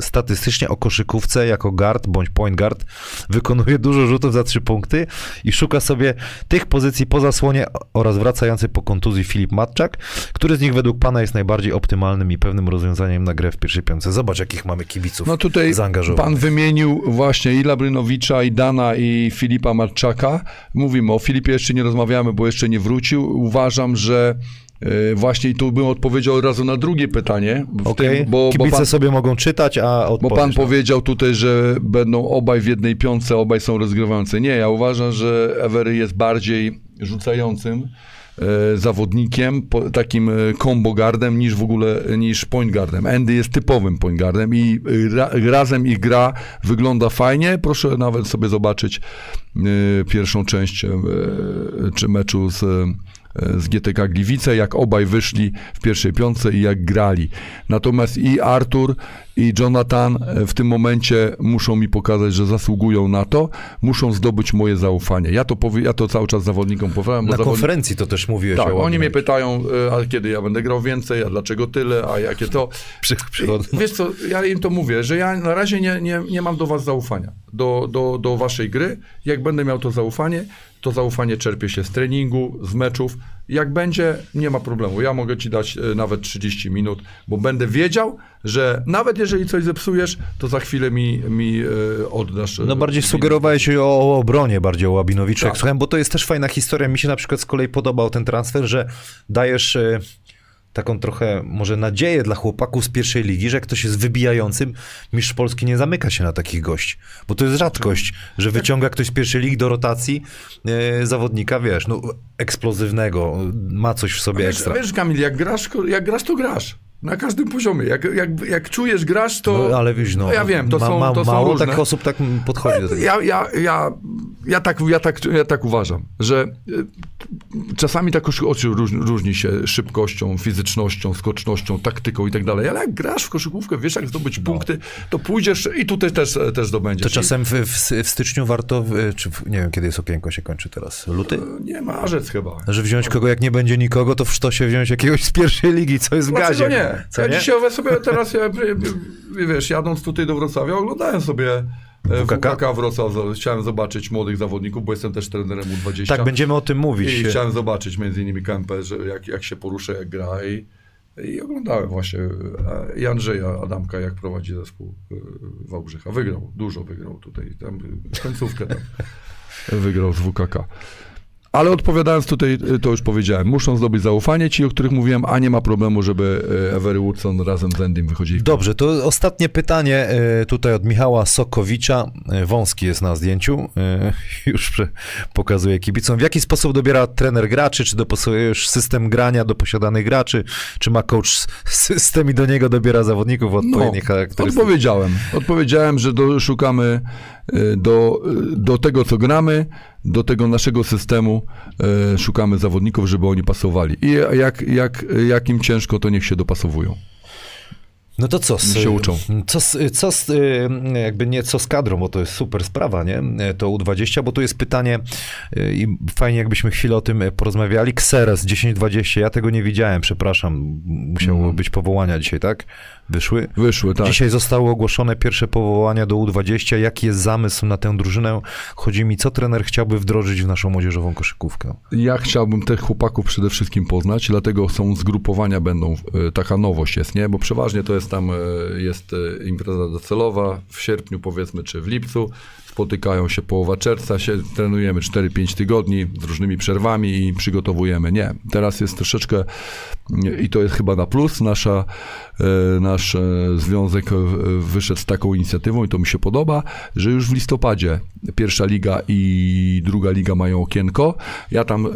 [SPEAKER 1] statystycznie o koszykówce jako guard bądź point guard, wykonuje dużo rzutów za trzy punkty i szuka sobie tych pozycji po zasłonie oraz wracający po kontuzji Filip Matczak, który z nich według pana jest najbardziej optymalnym i pewnym rozwiązaniem na grę w pierwszej piątce. Zobacz, jakich mamy kibiców
[SPEAKER 2] No tutaj pan wymienił właśnie i Labrynowicza, i Dana, i Filipa Marczaka. Mówimy o Filipie, jeszcze nie rozmawiamy, bo jeszcze nie wrócił. Uważam, że e, właśnie i tu bym odpowiedział od razu na drugie pytanie.
[SPEAKER 1] Okej,
[SPEAKER 2] tym, bo, bo
[SPEAKER 1] kibice
[SPEAKER 2] pan,
[SPEAKER 1] sobie mogą czytać, a
[SPEAKER 2] bo pan powiedział tutaj, że będą obaj w jednej piątce, obaj są rozgrywający. Nie, ja uważam, że Every jest bardziej rzucającym zawodnikiem, po, takim e, combo guardem niż w ogóle, niż point guardem. Andy jest typowym point guardem i e, ra, razem ich gra wygląda fajnie. Proszę nawet sobie zobaczyć e, pierwszą część e, meczu z z GTK Gliwice, jak obaj wyszli w pierwszej piątce i jak grali. Natomiast i Artur, i Jonathan e, w tym momencie muszą mi pokazać, że zasługują na to, muszą zdobyć moje zaufanie. Ja to, powie, ja to cały czas zawodnikom powiem.
[SPEAKER 1] Na
[SPEAKER 2] zawodnik...
[SPEAKER 1] konferencji to też mówiłeś
[SPEAKER 2] Tak, oni mnie pytają, e, a kiedy ja będę grał więcej, a dlaczego tyle, a jakie to.
[SPEAKER 1] Przy,
[SPEAKER 2] wiesz co, ja im to mówię, że ja na razie nie, nie, nie mam do was zaufania, do, do, do waszej gry. Jak będę miał to zaufanie, to zaufanie czerpie się z treningu, z meczów. Jak będzie, nie ma problemu. Ja mogę ci dać e, nawet 30 minut, bo będę wiedział, że nawet jeżeli coś zepsujesz, to za chwilę mi, mi e, oddasz. e,
[SPEAKER 1] No bardziej sugerowałeś o, obronie, bardziej o Łabinowiczu,
[SPEAKER 2] Tak.
[SPEAKER 1] jak słuchałem, bo to jest też fajna historia. Mi się na przykład z kolei podobał ten transfer, że dajesz taką trochę może nadzieję dla chłopaków z pierwszej ligi, że jak ktoś jest wybijającym, mistrz Polski nie zamyka się na takich gości. Bo to jest rzadkość, że wyciąga ktoś z pierwszej ligi do rotacji e, zawodnika, wiesz, no eksplozywnego, ma coś w sobie
[SPEAKER 2] Wiesz,
[SPEAKER 1] ekstra.
[SPEAKER 2] wiesz, Kamil, jak grasz, jak grasz, to grasz. Na każdym poziomie. Jak, jak, jak czujesz, grasz, to.
[SPEAKER 1] No, ale wiesz, no,
[SPEAKER 2] ja wiem, to
[SPEAKER 1] ma,
[SPEAKER 2] są,
[SPEAKER 1] ma,
[SPEAKER 2] to są
[SPEAKER 1] mało
[SPEAKER 2] różne.
[SPEAKER 1] takich osób tak podchodzi do tego.
[SPEAKER 2] Ja, ja, ja, ja, tak, ja, tak, ja tak uważam, że y, czasami ta koszykówka różni, różni się szybkością, fizycznością, skocznością, taktyką i tak dalej, ale jak grasz w koszykówkę, wiesz jak zdobyć punkty, to pójdziesz i tutaj też, też zdobędziesz.
[SPEAKER 1] To czasem w, w, w styczniu warto, czy w, nie wiem kiedy jest okienko się kończy teraz, luty?
[SPEAKER 2] I, nie, marzec chyba.
[SPEAKER 1] Że wziąć kogo, jak nie będzie nikogo, to w sztosie wziąć jakiegoś z pierwszej ligi, co jest w gazie.
[SPEAKER 2] nie?
[SPEAKER 1] Co
[SPEAKER 2] ja
[SPEAKER 1] nie?
[SPEAKER 2] dzisiaj sobie teraz, ja, wiesz, jadąc tutaj do Wrocławia, oglądałem sobie e,
[SPEAKER 1] WKK?
[SPEAKER 2] WKK Wrocław. Chciałem zobaczyć młodych zawodników, bo jestem też trenerem U20.
[SPEAKER 1] Tak, będziemy o tym mówić.
[SPEAKER 2] I chciałem zobaczyć między innymi Kempę, że jak, jak się porusza, jak gra i, i oglądałem właśnie e, i Andrzeja Adamka, jak prowadzi zespół e, Wałbrzycha. Wygrał, dużo wygrał tutaj, tam e, końcówkę tam wygrał z WKK. Ale odpowiadając tutaj, e, to już powiedziałem, muszą zdobyć zaufanie ci, o których mówiłem, a nie ma problemu, żeby e, Avery Woodson razem z Endym wychodzili.
[SPEAKER 1] Dobrze, to ostatnie pytanie e, tutaj od Michała Sokowicza. Wąski jest na zdjęciu. Już pokazuje kibicom. W jaki sposób dobiera trener graczy? Czy dopasujesz system grania do posiadanych graczy? Czy ma coach system i do niego dobiera zawodników odpowiednich charakterystykach?
[SPEAKER 2] Odpowiedziałem. Odpowiedziałem, że do, szukamy y, do, y, do tego, co gramy, do tego naszego systemu y, szukamy zawodników, żeby oni pasowali. I jak, jak, jak im ciężko, to niech się dopasowują.
[SPEAKER 1] No to co? Z,
[SPEAKER 2] się uczą.
[SPEAKER 1] Co, z, co z, y, jakby nie co z kadrą, bo to jest super sprawa, nie? To U20, bo tu jest pytanie y, i fajnie jakbyśmy chwilę o tym porozmawiali. Xeres 10-20, ja tego nie widziałem, przepraszam. Musiało
[SPEAKER 2] Mhm.
[SPEAKER 1] być powołania dzisiaj, tak? Wyszły?
[SPEAKER 2] Wyszły, tak.
[SPEAKER 1] Dzisiaj zostały ogłoszone pierwsze powołania do U20. Jaki jest zamysł na tę drużynę? Chodzi mi, co trener chciałby wdrożyć w naszą młodzieżową koszykówkę?
[SPEAKER 2] Ja chciałbym tych chłopaków przede wszystkim poznać, dlatego są zgrupowania będą, e, taka nowość jest, nie? Bo przeważnie to jest tam, e, jest e, impreza docelowa w sierpniu powiedzmy, czy w lipcu, spotykają się połowa czerwca, się trenujemy 4-5 tygodni z różnymi przerwami i przygotowujemy. Nie, teraz jest troszeczkę i to jest chyba na plus, nasza, e, nasz e, związek e, wyszedł z taką inicjatywą i to mi się podoba, że już w listopadzie pierwsza liga i druga liga mają okienko. Ja tam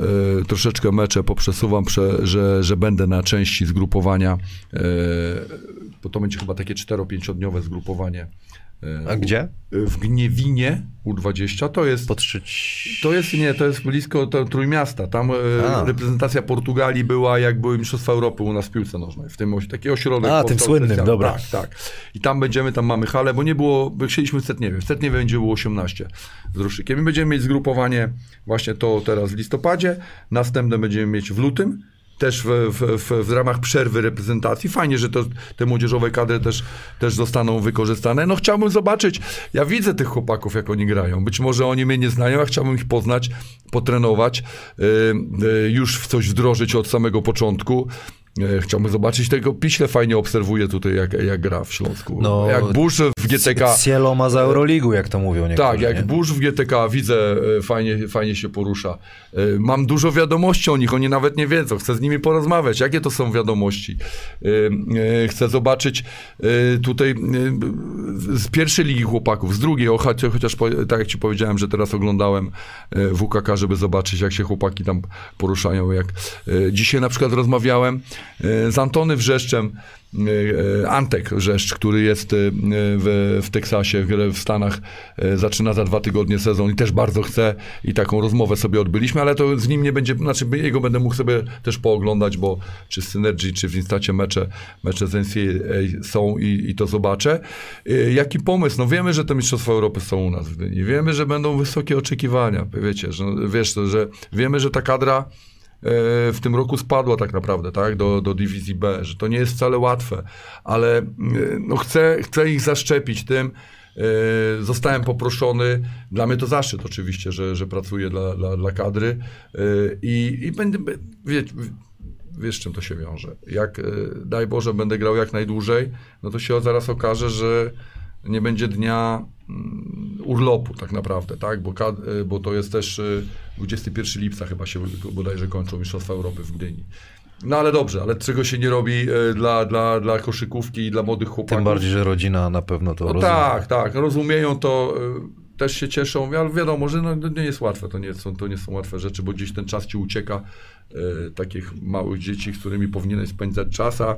[SPEAKER 2] troszeczkę mecze poprzesuwam, prze, że, że będę na części zgrupowania, bo to będzie chyba takie 4-5-dniowe zgrupowanie. E,
[SPEAKER 1] A gdzie?
[SPEAKER 2] W Gniewinie U20 to jest
[SPEAKER 1] Podszyć...
[SPEAKER 2] to jest, nie, to jest blisko to, Trójmiasta. Tam e,
[SPEAKER 1] A.
[SPEAKER 2] reprezentacja Portugalii była, jak były Mistrzostwa Europy u nas w piłce nożnej. W tym taki ośrodek.
[SPEAKER 1] A, tym słynnym,
[SPEAKER 2] specjalny.
[SPEAKER 1] dobra.
[SPEAKER 2] Tak, tak. I tam będziemy, tam mamy halę, bo nie było, chcieliśmy w Setniewie. W Setniewie będzie było 18 z ruszykiem. I będziemy mieć zgrupowanie właśnie to teraz w listopadzie. Następne będziemy mieć w lutym. Też w, w, w, ramach przerwy reprezentacji. Fajnie, że to, te młodzieżowe kadry też, też zostaną wykorzystane. No chciałbym zobaczyć, ja widzę tych chłopaków, jak oni grają. Być może oni mnie nie znają, a chciałbym ich poznać, potrenować, y, y, już w coś wdrożyć od samego początku. E, Chciałbym zobaczyć tego. Piśle fajnie obserwuje tutaj, jak, jak gra w Śląsku.
[SPEAKER 1] No,
[SPEAKER 2] jak Burz w GTK.
[SPEAKER 1] Cielo ma za Euroligu, jak to mówią niektórzy.
[SPEAKER 2] Tak, jak
[SPEAKER 1] nie?
[SPEAKER 2] burz w GTK widzę, e, fajnie, fajnie się porusza. E, Mam dużo wiadomości o nich, oni nawet nie wiedzą. Chcę z nimi porozmawiać. Jakie to są wiadomości? Chcę zobaczyć tutaj z pierwszej ligi chłopaków, z drugiej, chociaż tak jak ci powiedziałem, że teraz oglądałem WKK, żeby zobaczyć, jak się chłopaki tam poruszają. Jak dzisiaj na przykład rozmawiałem z Antony Wrzeszczem, e, e, Antek Wrzeszcz, który jest e, w, w Teksasie, w Stanach, e, zaczyna za dwa tygodnie sezon i też bardzo chce i taką rozmowę sobie odbyliśmy, ale to z nim nie będzie, znaczy jego będę mógł sobie też pooglądać, bo czy z Synergy, czy w Instacie mecze, mecze z NCAA są i, i to zobaczę. E, Jaki pomysł? No wiemy, że te Mistrzostwa Europy są u nas w Gdyni. Wiemy, że będą wysokie oczekiwania. Wiecie, że wiesz, że wiemy, że ta kadra e, w tym roku spadła tak naprawdę, tak, do, do dywizji B, że to nie jest wcale łatwe, ale mm, no chcę, chcę ich zaszczepić tym, e, Zostałem poproszony, dla mnie to zaszczyt oczywiście, że, że pracuję dla, dla, dla kadry e, i, i będę, wie, wiesz czym to się wiąże. Jak, e, daj Boże, będę grał jak najdłużej, no to się zaraz okaże, że nie będzie dnia urlopu tak naprawdę, tak? Bo, e, bo to jest też e, 21 lipca chyba się bodajże kończą Mistrzostwa Europy w Gdyni. No ale dobrze, ale czego się nie robi e, dla, dla, dla koszykówki i dla młodych chłopaków?
[SPEAKER 1] Tym bardziej, że rodzina na pewno to
[SPEAKER 2] No
[SPEAKER 1] rozumie.
[SPEAKER 2] tak, tak, rozumieją to, y, też się cieszą, ale wiadomo, że no, nie jest łatwe, to nie są, to nie są łatwe rzeczy, bo gdzieś ten czas ci ucieka, y, takich małych dzieci, z którymi powinieneś spędzać czas, a,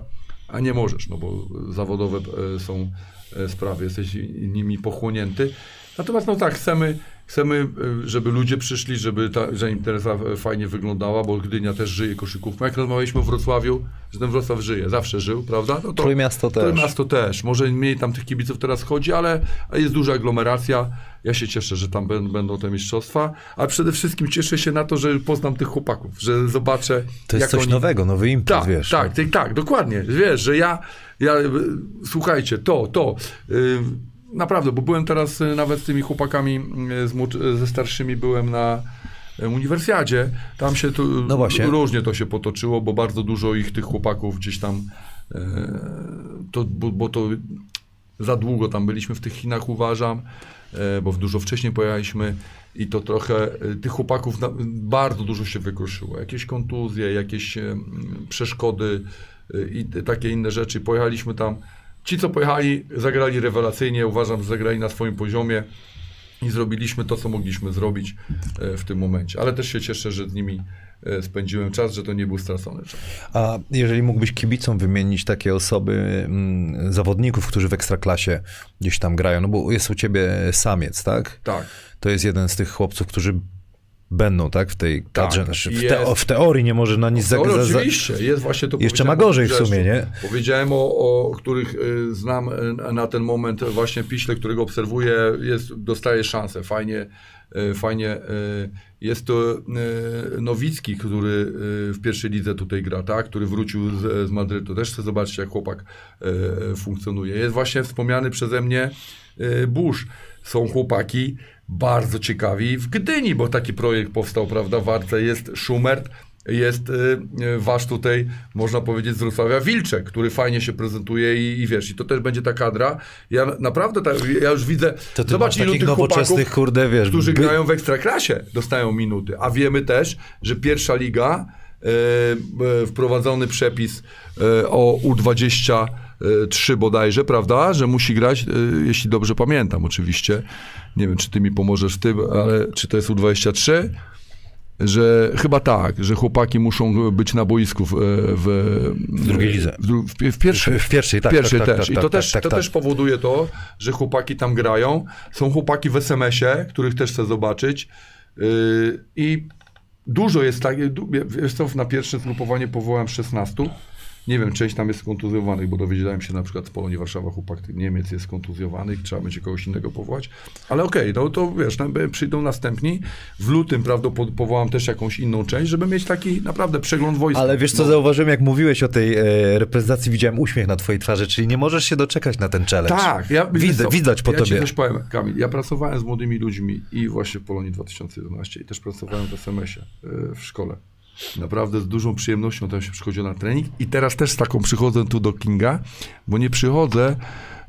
[SPEAKER 2] a nie możesz, no bo zawodowe y, są y, sprawy, jesteś nimi pochłonięty. Natomiast no tak, chcemy, chcemy, y, żeby ludzie przyszli, żeby ta, że impreza y, fajnie wyglądała, bo Gdynia też żyje koszykówką. Jak rozmawialiśmy w Wrocławiu, że ten Wrocław żyje, zawsze żył, prawda? No to
[SPEAKER 1] Trójmiasto też.
[SPEAKER 2] Trójmiasto też. Może mniej tam tych kibiców teraz chodzi, ale jest duża aglomeracja. Ja się cieszę, że tam bę- będą te mistrzostwa, a przede wszystkim cieszę się na to, że poznam tych chłopaków, że zobaczę,
[SPEAKER 1] To jest coś
[SPEAKER 2] oni...
[SPEAKER 1] nowego, nowy impuls,
[SPEAKER 2] Tak,
[SPEAKER 1] wiesz.
[SPEAKER 2] tak, tak, tak, dokładnie. Wiesz, że ja, ja słuchajcie, to, to. y, Naprawdę, bo byłem teraz y, nawet z tymi chłopakami, y, z, młodszy- ze starszymi byłem na y, uniwersjadzie. Tam się to,
[SPEAKER 1] No
[SPEAKER 2] różnie to się potoczyło, bo bardzo dużo ich, tych chłopaków gdzieś tam, y, to, bo, bo to za długo tam byliśmy w tych Chinach, uważam, bo dużo wcześniej pojechaliśmy i to trochę tych chłopaków bardzo dużo się wykruszyło. Jakieś kontuzje, jakieś przeszkody i takie inne rzeczy. Pojechaliśmy tam. Ci, co pojechali, zagrali rewelacyjnie. Uważam, że zagrali na swoim poziomie i zrobiliśmy to, co mogliśmy zrobić e, w tym momencie. Ale też się cieszę, że z nimi e, spędziłem czas, że to nie był stracony czas.
[SPEAKER 1] A jeżeli mógłbyś kibicom wymienić takie osoby, mm, zawodników, którzy w ekstraklasie gdzieś tam grają, no bo jest u ciebie samiec, tak?
[SPEAKER 2] Tak.
[SPEAKER 1] To jest jeden z tych chłopców, którzy będą, tak, w tej kadrze. Znaczy, w, teo- w teorii nie może na nic
[SPEAKER 2] No,
[SPEAKER 1] zag- za- za-
[SPEAKER 2] oczywiście, jest właśnie to
[SPEAKER 1] Jeszcze ma gorzej w sumie, nie?
[SPEAKER 2] Powiedziałem o, o których y, znam y, na ten moment właśnie Piśle, którego obserwuję, jest, dostaje szansę, fajnie, y, fajnie. Jest to Nowicki, który w pierwszej lidze tutaj gra, tak? który wrócił z, z Madrytu. Też chcę zobaczyć, jak chłopak funkcjonuje. Jest właśnie wspomniany przeze mnie Bush. Są chłopaki bardzo ciekawi w Gdyni, bo taki projekt powstał, prawda, w Warce. Jest Schumert, jest y, y, wasz tutaj, można powiedzieć, z Wrocławia Wilczek, który fajnie się prezentuje i, i wiesz, i to też będzie ta kadra. Ja na- naprawdę, ta, ja już widzę,
[SPEAKER 1] To ty
[SPEAKER 2] zobacz
[SPEAKER 1] takich nowoczesnych, kurde, wiesz,
[SPEAKER 2] którzy
[SPEAKER 1] by-
[SPEAKER 2] grają w Ekstraklasie, dostają minuty, a wiemy też, że pierwsza liga, e, e, wprowadzony przepis e, o U23 bodajże, prawda, że musi grać, jeśli dobrze pamiętam oczywiście, nie wiem, czy ty mi pomożesz w tym, ale czy to jest U23? Że chyba tak, że chłopaki muszą być na boisku w, w, w
[SPEAKER 1] drugiej lidze.
[SPEAKER 2] W, w, w pierwszej.
[SPEAKER 1] W pierwszej, tak.
[SPEAKER 2] Pierwszy
[SPEAKER 1] tak, tak,
[SPEAKER 2] też.
[SPEAKER 1] tak,
[SPEAKER 2] I to,
[SPEAKER 1] tak,
[SPEAKER 2] też,
[SPEAKER 1] tak,
[SPEAKER 2] to
[SPEAKER 1] tak.
[SPEAKER 2] też powoduje to, że chłopaki tam grają. Są chłopaki w SMS-ie, których też chcę zobaczyć. Yy, I dużo jest tak. du- Wiesz co, na pierwsze zgrupowanie powołałem 16. Nie wiem, część tam jest skontuzjowanych, bo dowiedziałem się na przykład z Polonii Warszawa, chłopak Niemiec jest skontuzjowany i trzeba będzie kogoś innego powołać. Ale okej, no to wiesz, no, przyjdą następni. W lutym prawdopodobnie powołam też jakąś inną część, żeby mieć taki naprawdę przegląd wojska.
[SPEAKER 1] Ale wiesz co,
[SPEAKER 2] No.
[SPEAKER 1] zauważyłem, jak mówiłeś o tej e, reprezentacji, widziałem uśmiech na twojej twarzy, czyli nie możesz się doczekać na ten challenge.
[SPEAKER 2] Tak, ja,
[SPEAKER 1] Widzę,
[SPEAKER 2] co,
[SPEAKER 1] widać po
[SPEAKER 2] ja
[SPEAKER 1] tobie.
[SPEAKER 2] Coś powiem, Kamil. Ja pracowałem z młodymi ludźmi i właśnie w Polonii 2011 i też pracowałem w SMS-ie y, w szkole. Naprawdę z dużą przyjemnością tam się przychodziło na trening. I teraz też z taką przychodzę tu do Kinga, bo nie przychodzę,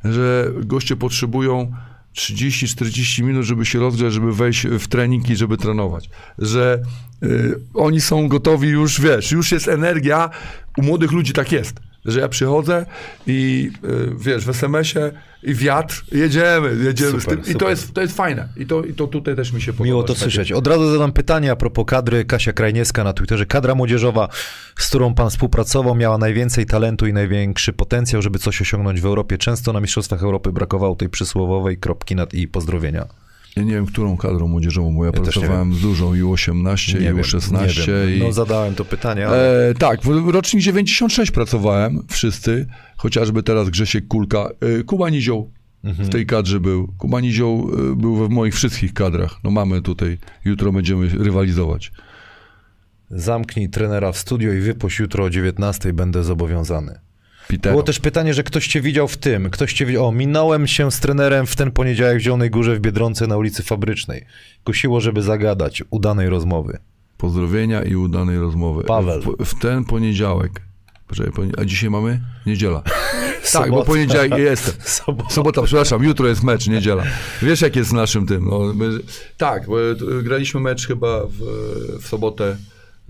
[SPEAKER 2] że goście potrzebują 30-40 minut, żeby się rozgrzać, żeby wejść w trening i żeby trenować. Że y, oni są gotowi już, wiesz, już jest energia, u młodych ludzi tak jest że ja przychodzę i y, wiesz, w SMS-ie i wiatr, jedziemy, jedziemy
[SPEAKER 1] Super,
[SPEAKER 2] z tym. I to jest, to jest fajne. I to, I to tutaj też mi się podoba.
[SPEAKER 1] Miło to słyszeć. Od razu zadam pytanie a propos kadry. Kasia Krajniewska na Twitterze. Kadra młodzieżowa, z którą pan współpracował, miała najwięcej talentu i największy potencjał, żeby coś osiągnąć w Europie. Często na Mistrzostwach Europy brakowało tej przysłowowej kropki nad i pozdrowienia.
[SPEAKER 2] Ja nie wiem, którą kadrą młodzieżową, bo ja,
[SPEAKER 1] nie
[SPEAKER 2] pracowałem z dużą U18 i U16
[SPEAKER 1] nie wiem.
[SPEAKER 2] i...
[SPEAKER 1] No zadałem to pytanie, ale...
[SPEAKER 2] E, tak, w rocznik 96 pracowałem, wszyscy, chociażby teraz Grzesiek Kulka. E, Kuba Nizioł w tej kadrze był. Kuba Nizioł e, był w moich wszystkich kadrach. No mamy tutaj, jutro będziemy rywalizować.
[SPEAKER 1] Zamknij trenera w studio i wypuść jutro o 19 będę zobowiązany.
[SPEAKER 2] Pitero.
[SPEAKER 1] Było też pytanie, że ktoś cię widział w tym. Ktoś cię widział. O, minąłem się z trenerem w ten poniedziałek w Zielonej Górze w Biedronce na ulicy Fabrycznej. Kusiło, żeby zagadać. Udanej rozmowy.
[SPEAKER 2] Pozdrowienia i udanej rozmowy.
[SPEAKER 1] Paweł.
[SPEAKER 2] W, w ten poniedziałek. A dzisiaj mamy? Niedziela. Tak, bo
[SPEAKER 1] Sobota.
[SPEAKER 2] poniedziałek jestem.
[SPEAKER 1] Sobota.
[SPEAKER 2] Sobota, przepraszam, jutro jest mecz, niedziela. Wiesz, jak jest z naszym tym? No, my, tak, bo e, graliśmy mecz chyba w, w sobotę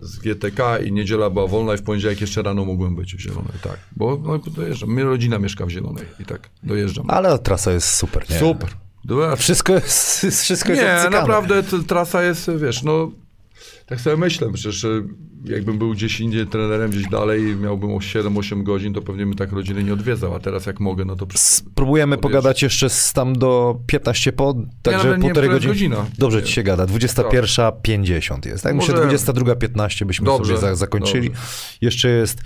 [SPEAKER 2] z GTK i niedziela była wolna i w poniedziałek jeszcze rano mogłem być w Zielonej, tak. Bo no, dojeżdżam, mnie rodzina mieszka w Zielonej i tak dojeżdżam.
[SPEAKER 1] Ale trasa jest super, nie?
[SPEAKER 2] Super.
[SPEAKER 1] Wszystko jest, wszystko jest
[SPEAKER 2] Nie,
[SPEAKER 1] obcykane.
[SPEAKER 2] naprawdę trasa jest, wiesz, no tak sobie myślę, przecież jakbym był gdzieś indziej trenerem, gdzieś dalej miałbym o 7-8 godzin, to pewnie bym tak rodziny nie odwiedzał, a teraz jak mogę, no to...
[SPEAKER 1] Spróbujemy pogadać jeszcze z tam do 15 po, także
[SPEAKER 2] nie
[SPEAKER 1] półtorej godziny.
[SPEAKER 2] godzina.
[SPEAKER 1] Dobrze
[SPEAKER 2] Nie.
[SPEAKER 1] ci się gada. 21.50 jest. Tak, myślę
[SPEAKER 2] Może-
[SPEAKER 1] 22.15 byśmy
[SPEAKER 2] Dobrze,
[SPEAKER 1] sobie za, zakończyli.
[SPEAKER 2] dobrze.
[SPEAKER 1] Jeszcze jest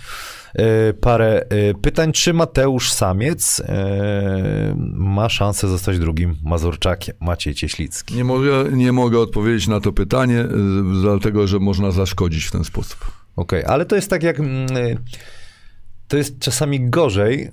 [SPEAKER 1] parę e, pytań. Czy Mateusz Samiec e, ma szansę zostać drugim Mazurczakiem? Maciej Cieślicki.
[SPEAKER 2] Nie mogę, nie mogę odpowiedzieć na to pytanie, y, dlatego że można zaszkodzić w ten sposób.
[SPEAKER 1] Okej, ale to jest tak jak. mm, y, To jest czasami gorzej,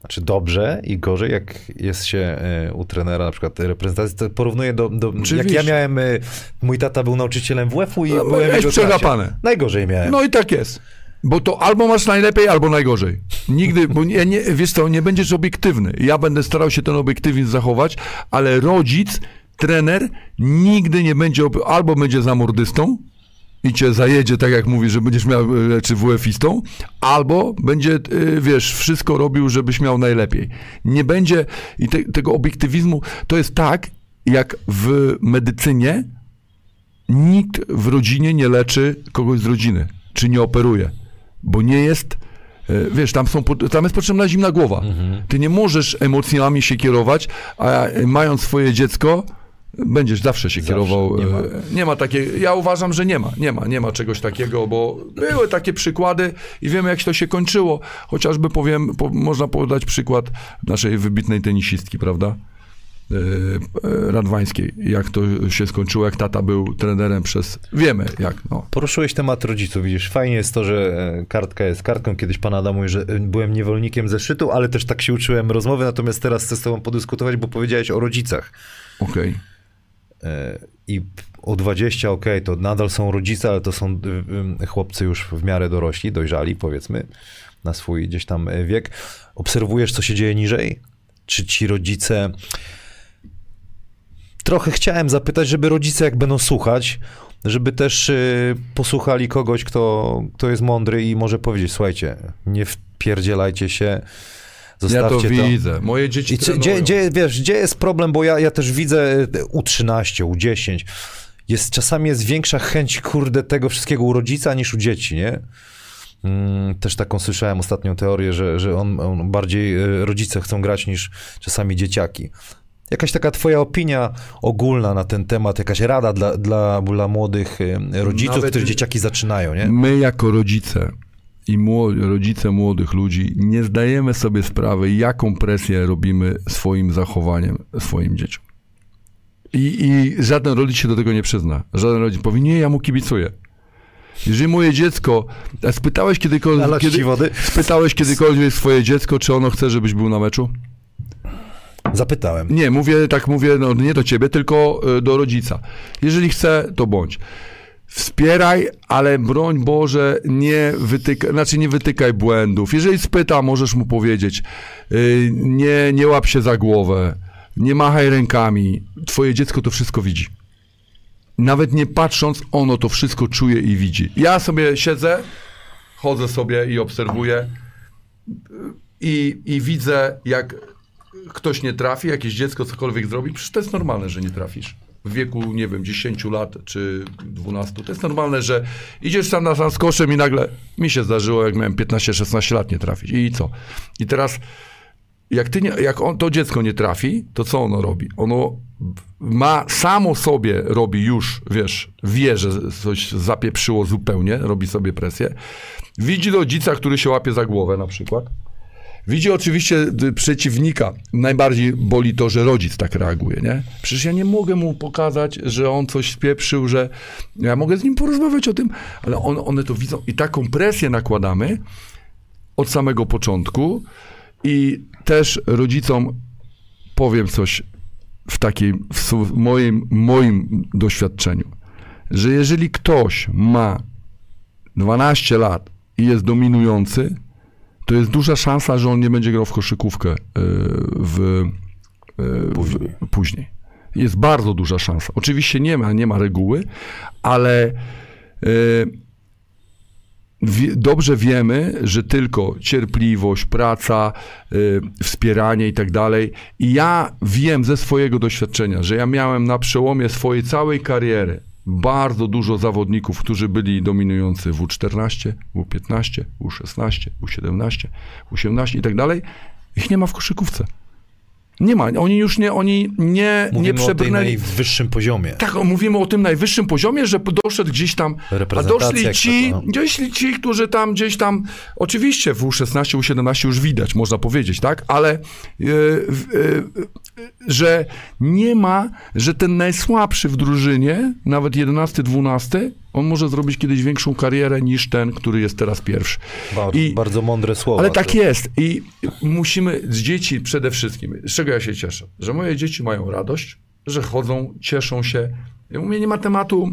[SPEAKER 1] znaczy dobrze i gorzej, jak jest się y, u trenera, na przykład reprezentacji. To porównuję do. do jak ja miałem. y, Mój tata był nauczycielem WF-u i
[SPEAKER 2] No,
[SPEAKER 1] byłem jego
[SPEAKER 2] przegapane.
[SPEAKER 1] klasie. Najgorzej miałem.
[SPEAKER 2] No i tak jest. Bo to albo masz najlepiej, albo najgorzej. Nigdy, bo nie, nie, wiesz co, nie będziesz obiektywny. Ja będę starał się ten obiektywizm zachować, ale rodzic, trener nigdy nie będzie, albo będzie zamordystą i cię zajedzie, tak jak mówisz, że będziesz miał, e, czy WF-istą, albo będzie, e, wiesz, wszystko robił, żebyś miał najlepiej. Nie będzie, i te, tego obiektywizmu, to jest tak, jak w medycynie nikt w rodzinie nie leczy kogoś z rodziny, czy nie operuje, bo nie jest, e, wiesz, tam, są, tam jest potrzebna zimna głowa. Ty nie możesz emocjami się kierować, a e, mając swoje dziecko, będziesz zawsze się
[SPEAKER 1] Zawsze,
[SPEAKER 2] kierował.
[SPEAKER 1] nie
[SPEAKER 2] e,
[SPEAKER 1] ma.
[SPEAKER 2] Nie ma takiej, ja uważam, że nie ma, nie ma, nie ma czegoś takiego, bo były takie przykłady i wiemy, jak to się kończyło. Chociażby powiem, po, można podać przykład naszej wybitnej tenisistki, prawda? E, Radwańskiej, jak to się skończyło, jak tata był trenerem przez, wiemy jak, no.
[SPEAKER 1] Poruszyłeś temat rodziców, widzisz, fajnie jest to, że e, kartka jest kartką. Kiedyś pan Adam mówi, że e, byłem niewolnikiem zeszytu, ale też tak się uczyłem rozmowy, natomiast teraz chcę z tobą podyskutować, bo powiedziałeś o rodzicach.
[SPEAKER 2] Okej.
[SPEAKER 1] E, I o 20, okej, to nadal są rodzice, ale to są y, y, chłopcy już w miarę dorośli, dojrzali, powiedzmy, na swój gdzieś tam wiek. Obserwujesz, co się dzieje niżej? Czy ci rodzice. Trochę chciałem zapytać, żeby rodzice, jak będą słuchać, żeby też y, posłuchali kogoś, kto, kto jest mądry i może powiedzieć: Słuchajcie, nie wpierdzielajcie się.
[SPEAKER 2] Ja to
[SPEAKER 1] Zostawcie
[SPEAKER 2] widzę. Moje dzieci
[SPEAKER 1] i gdzie, gdzie, wiesz, gdzie jest problem, bo ja, ja też widzę e, U13, U10, jest, czasami jest większa chęć, kurde, tego wszystkiego u rodzica niż u dzieci, nie? Mm, też taką słyszałem ostatnią teorię, że, że on, on bardziej e, rodzice chcą grać niż czasami dzieciaki. Jakaś taka twoja opinia ogólna na ten temat, jakaś rada dla, dla, dla młodych e, rodziców,
[SPEAKER 2] Nawet-
[SPEAKER 1] dzieciaki zaczynają, nie?
[SPEAKER 2] My jako rodzice i młodzi, rodzice młodych ludzi nie zdajemy sobie sprawy, jaką presję robimy swoim zachowaniem swoim dzieciom. I, I żaden rodzic się do tego nie przyzna. Żaden rodzic powie, nie, ja mu kibicuję. Jeżeli moje dziecko, spytałeś kiedykolwiek, kiedy, spytałeś kiedykolwiek swoje dziecko, czy ono chce, żebyś był na meczu?
[SPEAKER 1] Zapytałem.
[SPEAKER 2] Nie, mówię, tak mówię, no nie do ciebie, tylko y, do rodzica. Jeżeli chce, to bądź. Wspieraj, ale broń Boże, nie wytykaj, znaczy nie wytykaj błędów. Jeżeli spyta, możesz mu powiedzieć, yy, nie, nie łap się za głowę, nie machaj rękami. Twoje dziecko to wszystko widzi. Nawet nie patrząc, ono to wszystko czuje i widzi. Ja sobie siedzę, chodzę sobie i obserwuję i, i widzę, jak ktoś nie trafi, jakieś dziecko cokolwiek zrobi. Przecież to jest normalne, że nie trafisz. W wieku, nie wiem, 10 lat czy 12. To jest normalne, że idziesz tam na koszem i nagle mi się zdarzyło, jak miałem 15-16 lat, nie trafić. I co? I teraz jak, ty nie, jak on, to dziecko nie trafi, to co ono robi? Ono ma samo sobie robi już, wiesz, wie, że coś zapieprzyło zupełnie, robi sobie presję. Widzi rodzica, który się łapie za głowę na przykład. Widzi oczywiście przeciwnika. Najbardziej boli to, że rodzic tak reaguje, nie? Przecież ja nie mogę mu pokazać, że on coś spieprzył, że ja mogę z nim porozmawiać o tym, ale on, one to widzą i taką presję nakładamy od samego początku i też rodzicom powiem coś w takim, w moim, moim doświadczeniu, że jeżeli ktoś ma 12 lat i jest dominujący, to jest duża szansa, że on nie będzie grał w koszykówkę e, w, e, później. W, później. Jest bardzo duża szansa. Oczywiście nie ma, nie ma reguły, ale e, dobrze wiemy, że tylko cierpliwość, praca, wspieranie i tak dalej. I ja wiem ze swojego doświadczenia, że ja miałem na przełomie swojej całej kariery bardzo dużo zawodników, którzy byli dominujący w U14, U15, U16, U17, U18 i tak dalej, ich nie ma w koszykówce. Nie ma. Oni już nie, oni nie,
[SPEAKER 1] mówimy
[SPEAKER 2] nie przebrnęli.
[SPEAKER 1] o tym najwyższym poziomie.
[SPEAKER 2] Tak, mówimy o tym najwyższym poziomie, że doszedł gdzieś tam, a doszli ci, doszli ci, którzy tam gdzieś tam, oczywiście w U16, U17 już widać, można powiedzieć, tak, ale yy, yy, że nie ma, że ten najsłabszy w drużynie, nawet 11, 12, on może zrobić kiedyś większą karierę niż ten, który jest teraz pierwszy.
[SPEAKER 1] Bardzo, I, bardzo mądre słowa.
[SPEAKER 2] Ale tak jest. I musimy z dzieci przede wszystkim, z czego ja się cieszę, że moje dzieci mają radość, że chodzą, cieszą się. U mnie nie ma tematu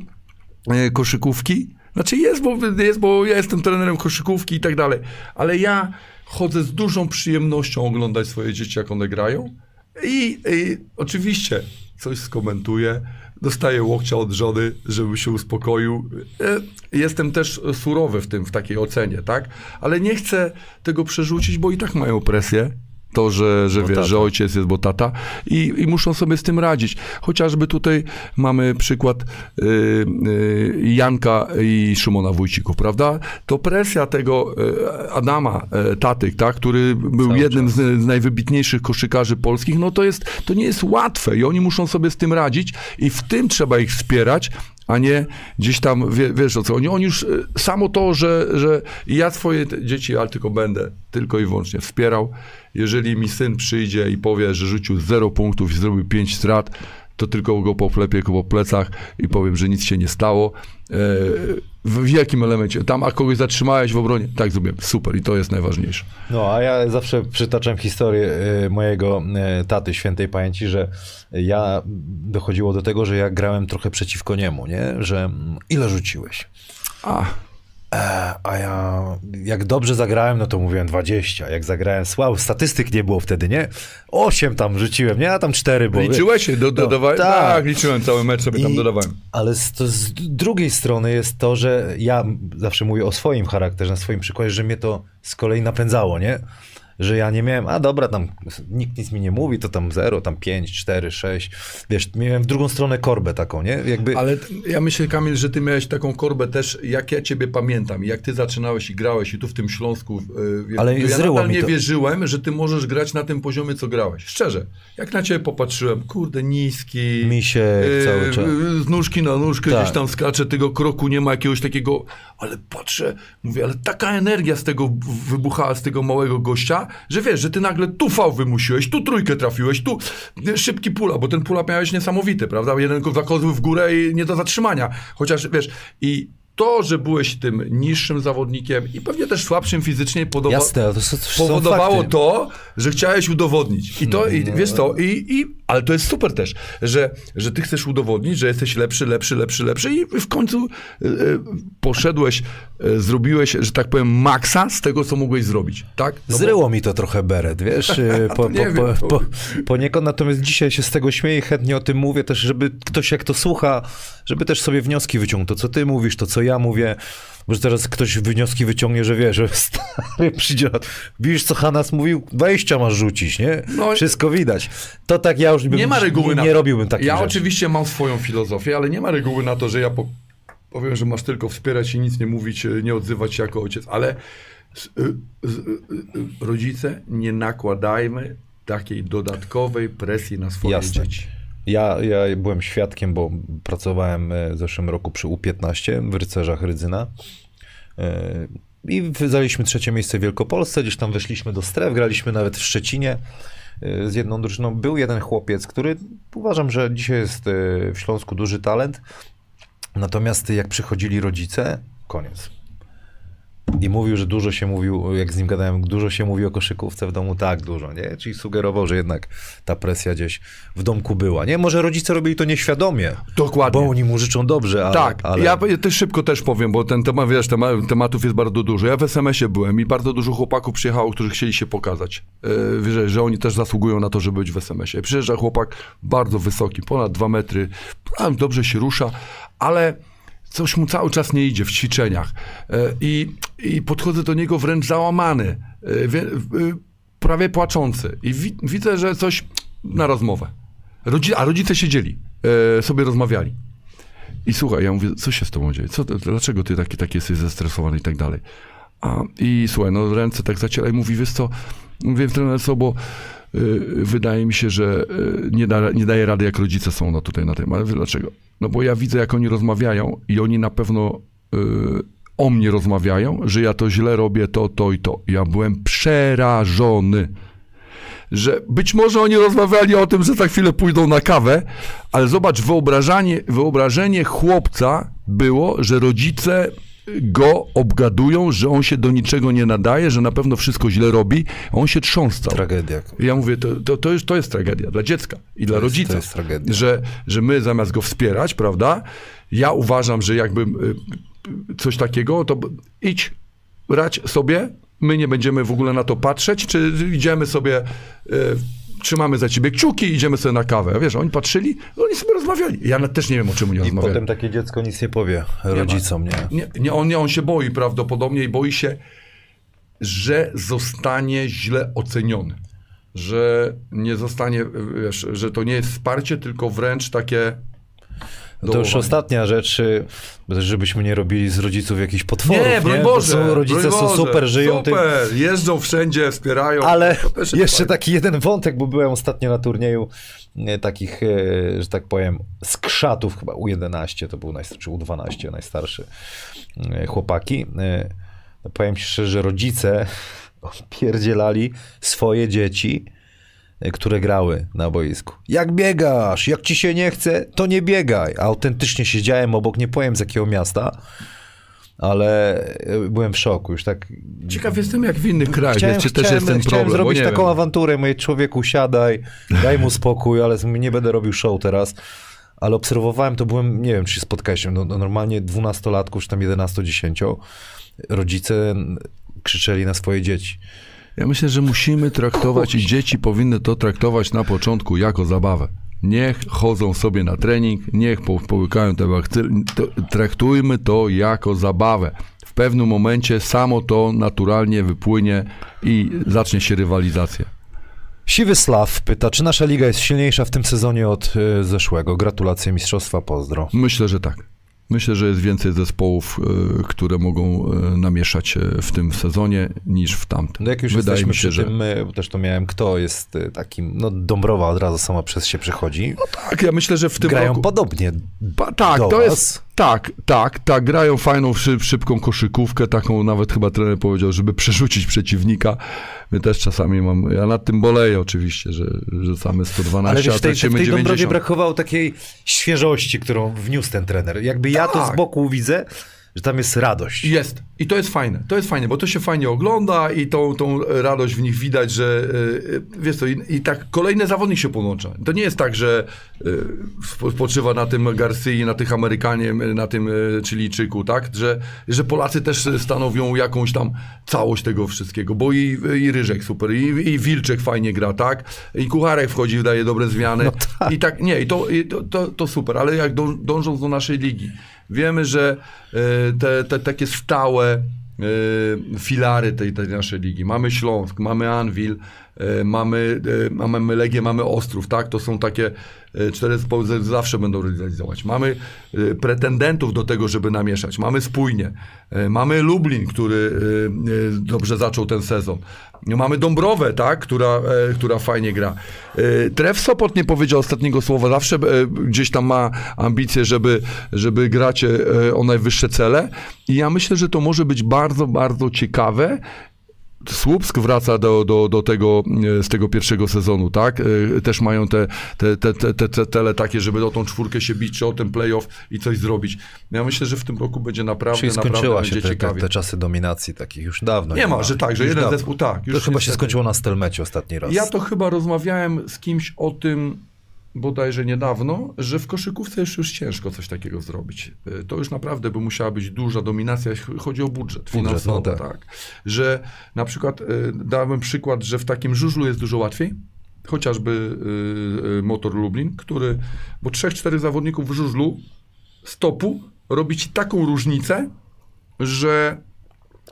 [SPEAKER 2] e, koszykówki. Znaczy jest bo, jest, bo ja jestem trenerem koszykówki i tak dalej. Ale ja chodzę z dużą przyjemnością oglądać swoje dzieci, jak one grają. I, i oczywiście coś skomentuję dostaję łokcia od żony, żeby się uspokoił. E, jestem też surowy w tym, w takiej ocenie, tak? Ale nie chcę tego przerzucić, bo i tak mają presję to, że, że wiesz, że ojciec jest, bo tata. I, i muszą sobie z tym radzić. Chociażby tutaj mamy przykład y, y, Janka i Szymona Wójcików, prawda? To presja tego y, Adama y, Tatyk, tak, który był Cały jednym z, z, najwybitniejszych koszykarzy polskich, no to jest, to nie jest łatwe i oni muszą sobie z tym radzić. I w tym trzeba ich wspierać, a nie gdzieś tam, wie, wiesz o co, oni, oni już, y, samo to, że, że ja swoje dzieci, ale tylko będę tylko i wyłącznie wspierał, jeżeli mi syn przyjdzie i powie, że rzucił 0 punktów i zrobił 5 strat, to tylko go poklepię po plecach i powiem, że nic się nie stało. E, w jakim elemencie? Tam, a kogoś zatrzymałeś w obronie? Tak, zrobiłem. Super i to jest najważniejsze.
[SPEAKER 1] No, a ja zawsze przytaczam historię e, mojego e, taty świętej pamięci, że ja dochodziło do tego, że ja grałem trochę przeciwko niemu, nie? Że ile rzuciłeś?
[SPEAKER 2] A,
[SPEAKER 1] a ja, jak dobrze zagrałem, no to mówiłem 20. Jak zagrałem słabo, statystyk nie było wtedy, nie? 8 tam rzuciłem, nie? A tam 4 było.
[SPEAKER 2] Liczyłeś się? Do, dodawałeś? No, tak. tak, liczyłem cały mecz, sobie I, tam dodawałem.
[SPEAKER 1] Ale z, z drugiej strony jest to, że ja zawsze mówię o swoim charakterze, na swoim przykładzie, że mnie to z kolei napędzało, nie? Że ja nie miałem, a dobra, tam nikt nic mi nie mówi, to tam 0, tam 5, 4, 6. Wiesz, miałem w drugą stronę korbę taką, nie?
[SPEAKER 2] Jakby... Ale ja myślę, Kamil, że ty miałeś taką korbę też, jak ja ciebie pamiętam, jak ty zaczynałeś i grałeś i tu w tym Śląsku.
[SPEAKER 1] Yy, Ale ja nadal
[SPEAKER 2] nie wierzyłem, że ty możesz grać na tym poziomie, co grałeś. Szczerze. Jak na ciebie popatrzyłem, kurde, niski.
[SPEAKER 1] Misie yy, cały czas.
[SPEAKER 2] Z nóżki na nóżkę tak. gdzieś tam skacze, tego kroku nie ma jakiegoś takiego, ale patrzę, mówię, ale taka energia z tego wybuchała, z tego małego gościa, że wiesz, że ty nagle tu fał wymusiłeś, tu trójkę trafiłeś, tu szybki pula, bo ten pula miałeś niesamowity, prawda? Jeden zakozły w górę i nie do zatrzymania. Chociaż, wiesz, i to, że byłeś tym niższym zawodnikiem i pewnie też słabszym fizycznie
[SPEAKER 1] Jasne, to
[SPEAKER 2] powodowało to, że chciałeś udowodnić. I to, no, i, wiesz to, i, i Ale to jest super też, że, że ty chcesz udowodnić, że jesteś lepszy, lepszy, lepszy, lepszy i w końcu e, e, poszedłeś, e, zrobiłeś, że tak powiem, maksa z tego, co mogłeś zrobić, tak? No bo-
[SPEAKER 1] Zryło mi to trochę beret, wiesz, y, po, po, po,
[SPEAKER 2] wiem,
[SPEAKER 1] po, poniekąd, natomiast dzisiaj się z tego śmieję i chętnie o tym mówię też, żeby ktoś jak to słucha, żeby też sobie wnioski wyciągnął, to co ty mówisz, to co ja mówię, bo że teraz ktoś wnioski wyciągnie, że wie, że stary przyjdzie, widzisz co Hanas mówił, 20 masz rzucić, nie?
[SPEAKER 2] No
[SPEAKER 1] Wszystko widać. To tak ja już bym,
[SPEAKER 2] nie ma reguły
[SPEAKER 1] nie, nie robiłbym takich
[SPEAKER 2] Ja
[SPEAKER 1] rzeczy.
[SPEAKER 2] oczywiście mam swoją filozofię, ale nie ma reguły na to, że ja po, powiem, że masz tylko wspierać i nic nie mówić, e, nie odzywać się jako ojciec, ale z, y, z, y, y, rodzice, nie nakładajmy takiej dodatkowej presji na swoje
[SPEAKER 1] Jasne.
[SPEAKER 2] dzieci.
[SPEAKER 1] Ja, ja byłem świadkiem, bo pracowałem e, w zeszłym roku przy U15 w Rycerzach Rydzyna. E, I zajęliśmy trzecie miejsce w Wielkopolsce, gdzieś tam weszliśmy do stref, graliśmy nawet w Szczecinie e, z jedną drużyną. Był jeden chłopiec, który uważam, że dzisiaj jest e, w Śląsku duży talent. Natomiast jak przychodzili rodzice, koniec. I mówił, że dużo się mówił, jak z nim gadałem, dużo się mówi o koszykówce w domu, tak dużo, nie? Czyli sugerował, że jednak ta presja gdzieś w domku była, nie? Może rodzice robili to nieświadomie,
[SPEAKER 2] Dokładnie.
[SPEAKER 1] bo oni mu życzą dobrze, ale...
[SPEAKER 2] Tak,
[SPEAKER 1] ale...
[SPEAKER 2] ja też szybko też powiem, bo ten temat, wiesz, tema, tematów jest bardzo dużo. Ja w SMS-ie byłem i bardzo dużo chłopaków przyjechało, którzy chcieli się pokazać. Yy, wiesz, że oni też zasługują na to, żeby być w SMS-ie. Przyjeżdża chłopak bardzo wysoki, ponad dwa metry, dobrze się rusza, ale coś mu cały czas nie idzie w ćwiczeniach. Yy, I, i podchodzę do niego wręcz załamany, wie- yy, prawie płaczący. I wi- widzę, że coś na rozmowę. Rodzi- a rodzice siedzieli, sobie rozmawiali. I słuchaj, ja mówię, co się z tobą dzieje? Co, dlaczego ty taki, taki jesteś zestresowany i tak dalej? A, I słuchaj, no ręce tak zaciera i mówi, wiesz co, mówię trener co, bo wydaje mi się, że y, nie, da, nie daje rady, jak rodzice są no, tutaj na tym. Ale dlaczego? No bo ja widzę, jak oni rozmawiają i oni na pewno y, o mnie rozmawiają, że ja to źle robię, to, to i to. Ja byłem przerażony że być może oni rozmawiali o tym, że za chwilę pójdą na kawę, ale zobacz, wyobrażenie, wyobrażenie chłopca było, że rodzice go obgadują, że on się do niczego nie nadaje, że na pewno wszystko źle robi, a on się trząsał.
[SPEAKER 1] Tragedia.
[SPEAKER 2] Ja mówię, to, to, to, jest, to jest tragedia dla dziecka i dla rodzica.
[SPEAKER 1] to jest tragedia.
[SPEAKER 2] Że, że my zamiast go wspierać, prawda? Ja uważam, że jakby y, coś takiego, to idź, radź sobie, my nie będziemy w ogóle na to patrzeć, czy idziemy sobie, y, trzymamy za ciebie kciuki i idziemy sobie na kawę. Wiesz, oni patrzyli, oni sobie rozmawiali. Ja też nie wiem, o czym oni
[SPEAKER 1] I
[SPEAKER 2] rozmawiali.
[SPEAKER 1] potem takie dziecko nic nie powie rodzicom, nie?
[SPEAKER 2] Nie, nie, on, nie, on się boi prawdopodobnie i boi się, że zostanie źle oceniony. Że nie zostanie, wiesz, że to nie jest wsparcie, tylko wręcz takie.
[SPEAKER 1] No to już ostatnia rzecz, y, żebyśmy nie robili z rodziców jakichś potworów,
[SPEAKER 2] Nie, broń
[SPEAKER 1] Bo
[SPEAKER 2] Boże.
[SPEAKER 1] Są, rodzice
[SPEAKER 2] broń
[SPEAKER 1] są
[SPEAKER 2] Boże,
[SPEAKER 1] super, żyją tym.
[SPEAKER 2] Super, jeżdżą wszędzie, wspierają.
[SPEAKER 1] Ale jeszcze taki jeden wątek, bo byłem ostatnio na turnieju e, takich, e, że tak powiem, skrzatów chyba U11, to był najstarszy, czy U12, najstarszy chłopaki. Powiem ci szczerze, że rodzice pierdzielali swoje dzieci, które grały na boisku. Jak biegasz, jak ci się nie chce, to nie biegaj. A autentycznie siedziałem obok, nie powiem z jakiego miasta, ale e, byłem w szoku, już tak
[SPEAKER 2] Ciekaw jestem, jak w innych krajach
[SPEAKER 1] Chciałem,
[SPEAKER 2] jest, czy też
[SPEAKER 1] chciałem,
[SPEAKER 2] jest ten problem.
[SPEAKER 1] zrobić taką
[SPEAKER 2] wiem.
[SPEAKER 1] awanturę, mówię, człowieku siadaj, daj mu spokój, ale nie będę robił show teraz. Ale obserwowałem, to byłem, nie wiem, czy się spotkałeś, no, no normalnie dwunastolatków, czy tam 11-10, rodzice krzyczeli na swoje dzieci.
[SPEAKER 2] Ja myślę, że musimy traktować i dzieci powinny to traktować na początku jako zabawę. Niech chodzą sobie na trening, niech po, połykają te bakterie. Traktujmy to jako zabawę. W pewnym momencie samo to naturalnie wypłynie i zacznie się rywalizacja.
[SPEAKER 1] Siwy Slaw pyta, czy nasza liga jest silniejsza w tym sezonie od y, zeszłego? Gratulacje mistrzostwa, pozdro.
[SPEAKER 2] Myślę, że tak. Myślę, że jest więcej zespołów, e, które mogą e, namieszać się w tym sezonie niż w tamtym.
[SPEAKER 1] No jak już
[SPEAKER 2] Wydaje
[SPEAKER 1] jesteśmy
[SPEAKER 2] mi się, że
[SPEAKER 1] tym, bo też to miałem, kto jest takim, no Dąbrowa od razu sama przez się przechodzi.
[SPEAKER 2] tak, ja myślę, że w tym
[SPEAKER 1] Grają
[SPEAKER 2] roku...
[SPEAKER 1] podobnie.
[SPEAKER 2] Ba, tak, to
[SPEAKER 1] was.
[SPEAKER 2] jest. Tak, tak, tak. Grają fajną, szyb, szybką koszykówkę, taką nawet chyba trener powiedział, żeby przerzucić przeciwnika. My też czasami mam. Ja nad tym boleję oczywiście, że rzucamy 112,
[SPEAKER 1] Ale wiesz,
[SPEAKER 2] a
[SPEAKER 1] w tej, w
[SPEAKER 2] tracimy
[SPEAKER 1] tej Dąbrowie
[SPEAKER 2] 90.
[SPEAKER 1] brakowało takiej świeżości, którą wniósł ten trener. Jakby ja to
[SPEAKER 2] Tak.
[SPEAKER 1] z boku widzę, że tam jest radość.
[SPEAKER 2] Jest, I to jest fajne, to jest fajne, bo to się fajnie ogląda i tą, tą radość w nich widać, że yy, wiesz co, i, i, tak kolejny zawodnik się podłącza. To nie jest tak, że yy, spoczywa na tym Garcii, na tych Amerykanie, na tym yy, Chilijczyku, tak? Że, że Polacy też stanowią jakąś tam całość tego wszystkiego, bo i, i Ryżek super, i, i Wilczek fajnie gra, tak? I Kucharek wchodzi, daje dobre zmiany. No tak. I tak, nie, i to, i to, to, to, super, ale jak dążąc do naszej ligi, wiemy, że te, te takie stałe filary tej, tej naszej ligi. Mamy Śląsk, mamy Anwil, mamy, mamy Legię, mamy Ostrów, tak? To są takie cztery zespoły, zawsze będą realizować. Mamy pretendentów do tego, żeby namieszać. Mamy Spójnie, mamy Lublin, który dobrze zaczął ten sezon. Mamy Dąbrowę, tak, która, e, która fajnie gra. E, Tref Sopot nie powiedział ostatniego słowa, zawsze e, gdzieś tam ma ambicje, żeby, żeby grać e, o najwyższe cele i ja myślę, że to może być bardzo, bardzo ciekawe Słupsk wraca do, do, do tego, e, z tego pierwszego sezonu, tak? E, też mają te, te, te, te, te, te tele takie, żeby o tą czwórkę się bić, czy o ten playoff i coś zrobić. Ja myślę, że w tym roku będzie naprawdę,
[SPEAKER 1] Czyli skończyła
[SPEAKER 2] naprawdę
[SPEAKER 1] się te, te, te, czasy dominacji takich już dawno.
[SPEAKER 2] Nie, nie ma, że tak, że jeden dawno. zespół tak.
[SPEAKER 1] to chyba się skończyło na Stelmecie ostatni raz.
[SPEAKER 2] Ja to chyba rozmawiałem z kimś o tym, bodajże niedawno, że w koszykówce już, już ciężko coś takiego zrobić. Y, to już naprawdę by musiała być duża dominacja, chodzi o budżet, budżet no tak. tak. Że na przykład, y, dałem przykład, że w takim żużlu jest dużo łatwiej, chociażby y, motor Lublin, który, bo trzech, czterech zawodników w żużlu stopu robi ci taką różnicę, że,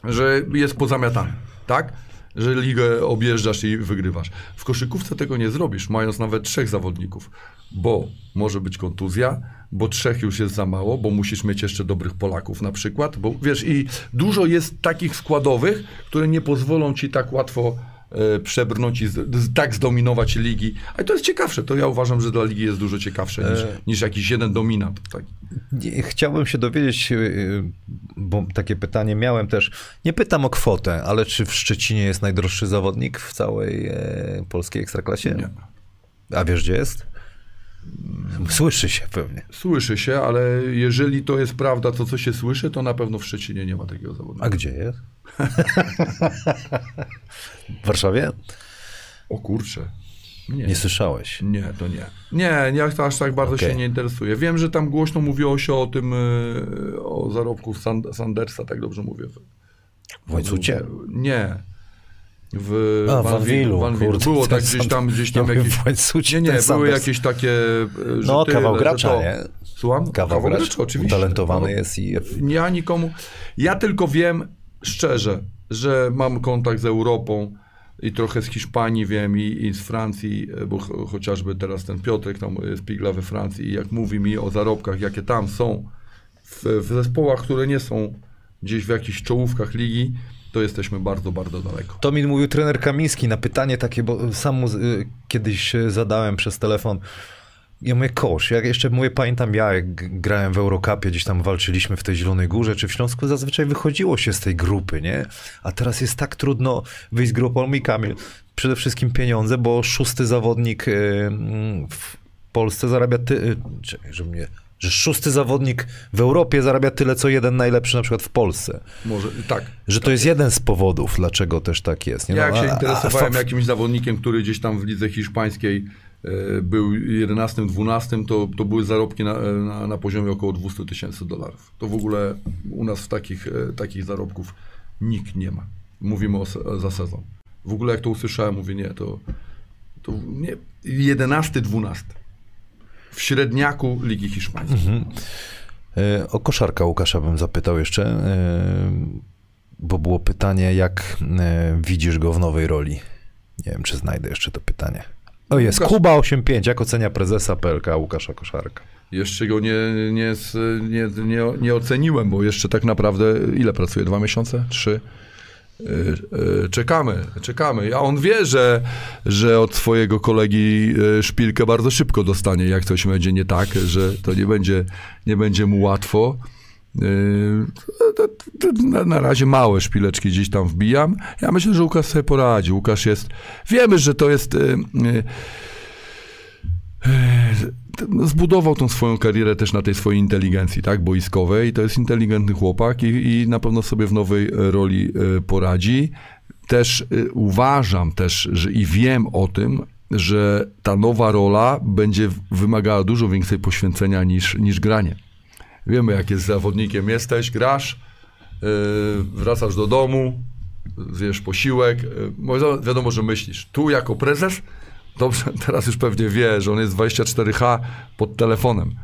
[SPEAKER 2] że jest pozamiatany, tak? Że ligę objeżdżasz i wygrywasz. W koszykówce tego nie zrobisz, mając nawet trzech zawodników, bo może być kontuzja, bo trzech już jest za mało, bo musisz mieć jeszcze dobrych Polaków na przykład, bo wiesz, i dużo jest takich składowych, które nie pozwolą ci tak łatwo przebrnąć i z, tak zdominować ligi. Ale to jest ciekawsze. To ja uważam, że dla ligi jest dużo ciekawsze niż, e... niż jakiś jeden dominant. Tak.
[SPEAKER 1] Chciałbym się dowiedzieć, y, bo takie pytanie miałem też. Nie pytam o kwotę, ale czy w Szczecinie jest najdroższy zawodnik w całej e, polskiej ekstraklasie?
[SPEAKER 2] Nie.
[SPEAKER 1] A wiesz, gdzie jest? Słyszy się pewnie.
[SPEAKER 2] Słyszy się, ale jeżeli to jest prawda, to co się słyszy, to na pewno w Szczecinie nie ma takiego zawodnika.
[SPEAKER 1] A gdzie jest? w Warszawie?
[SPEAKER 2] O kurczę.
[SPEAKER 1] Nie. nie słyszałeś?
[SPEAKER 2] Nie, to nie. Nie, nie aż tak bardzo okay. się nie interesuje. Wiem, że tam głośno mówiło się o tym, y, o zarobku Sandersa, tak dobrze mówię.
[SPEAKER 1] W Łańcucie?
[SPEAKER 2] Nie. W
[SPEAKER 1] A, Van Willu,
[SPEAKER 2] Było tak gdzieś tam, gdzieś tam jakieś... Nie, nie, były jakieś takie...
[SPEAKER 1] No, kawał gracza, to... nie?
[SPEAKER 2] Słucham?
[SPEAKER 1] Kawał, kawał gracza, oczywiście. Utalentowany no, jest i...
[SPEAKER 2] Ja nikomu... Ja tylko wiem, szczerze, że mam kontakt z Europą, i trochę z Hiszpanii wiem i, i z Francji, e, bo ch chociażby teraz ten Piotrek tam z Pigla we Francji i jak mówi mi o zarobkach, jakie tam są w, w zespołach, które nie są gdzieś w jakichś czołówkach ligi, to jesteśmy bardzo, bardzo daleko.
[SPEAKER 1] To mi mówił trener Kamiński na pytanie takie, bo sam mu y, kiedyś zadałem przez telefon, ja mówię, kosz, jak jeszcze mówię, pamiętam ja, jak grałem w Eurocupie, gdzieś tam walczyliśmy w tej Zielonej Górze, czy w Śląsku, zazwyczaj wychodziło się z tej grupy, nie? A teraz jest tak trudno wyjść z grupą. Mi Kamil, przede wszystkim pieniądze, bo szósty zawodnik y, w Polsce zarabia ty... Y, czekaj, że mnie że szósty zawodnik w Europie zarabia tyle, co jeden najlepszy na przykład w Polsce.
[SPEAKER 2] Może, tak.
[SPEAKER 1] Że
[SPEAKER 2] to
[SPEAKER 1] tak. jest jeden z powodów, dlaczego też tak jest.
[SPEAKER 2] Nie? No, jak się interesowałem a, a, jakimś zawodnikiem, który gdzieś tam w lidze hiszpańskiej E, był 11, 12, to, to były zarobki na, na, na poziomie około 200 tysięcy dolarów. To w ogóle u nas w takich, e, takich zarobków nikt nie ma. Mówimy o, za sezon. W ogóle jak to usłyszałem, mówię nie, to, to nie, 11, 12. W średniaku Ligi Hiszpańskiej. Mhm.
[SPEAKER 1] E, o koszarka Łukasza bym zapytał jeszcze, bo było pytanie, jak widzisz go w nowej roli. Nie wiem, czy znajdę jeszcze to pytanie. O jest, Łukasz... Kuba 85, jak ocenia prezesa PLK Łukasza Koszarka?
[SPEAKER 2] Jeszcze go nie, nie, nie, nie, nie oceniłem, bo jeszcze tak naprawdę ile pracuje? Dwa miesiące? Trzy? E, e, czekamy, czekamy. A on wie, że, że od swojego kolegi e, szpilkę bardzo szybko dostanie, jak coś będzie nie tak, że to nie będzie, nie będzie mu łatwo. Na, razie małe szpileczki gdzieś tam wbijam. Ja myślę, że Łukasz sobie poradzi. Łukasz jest. Wiemy, że to jest. Zbudował tą swoją karierę też na tej swojej inteligencji, tak, boiskowej. To jest inteligentny chłopak i, i na pewno sobie w nowej e, roli e, poradzi. Też e, uważam też, że i wiem o tym, że ta nowa rola będzie wymagała dużo więcej poświęcenia niż, niż granie. Wiemy, jak jest zawodnikiem, jesteś, grasz, yy, wracasz do domu, zjesz posiłek, yy, wiadomo, że myślisz. Tu jako prezes, dobrze, teraz już pewnie wie, że on jest 24H pod telefonem.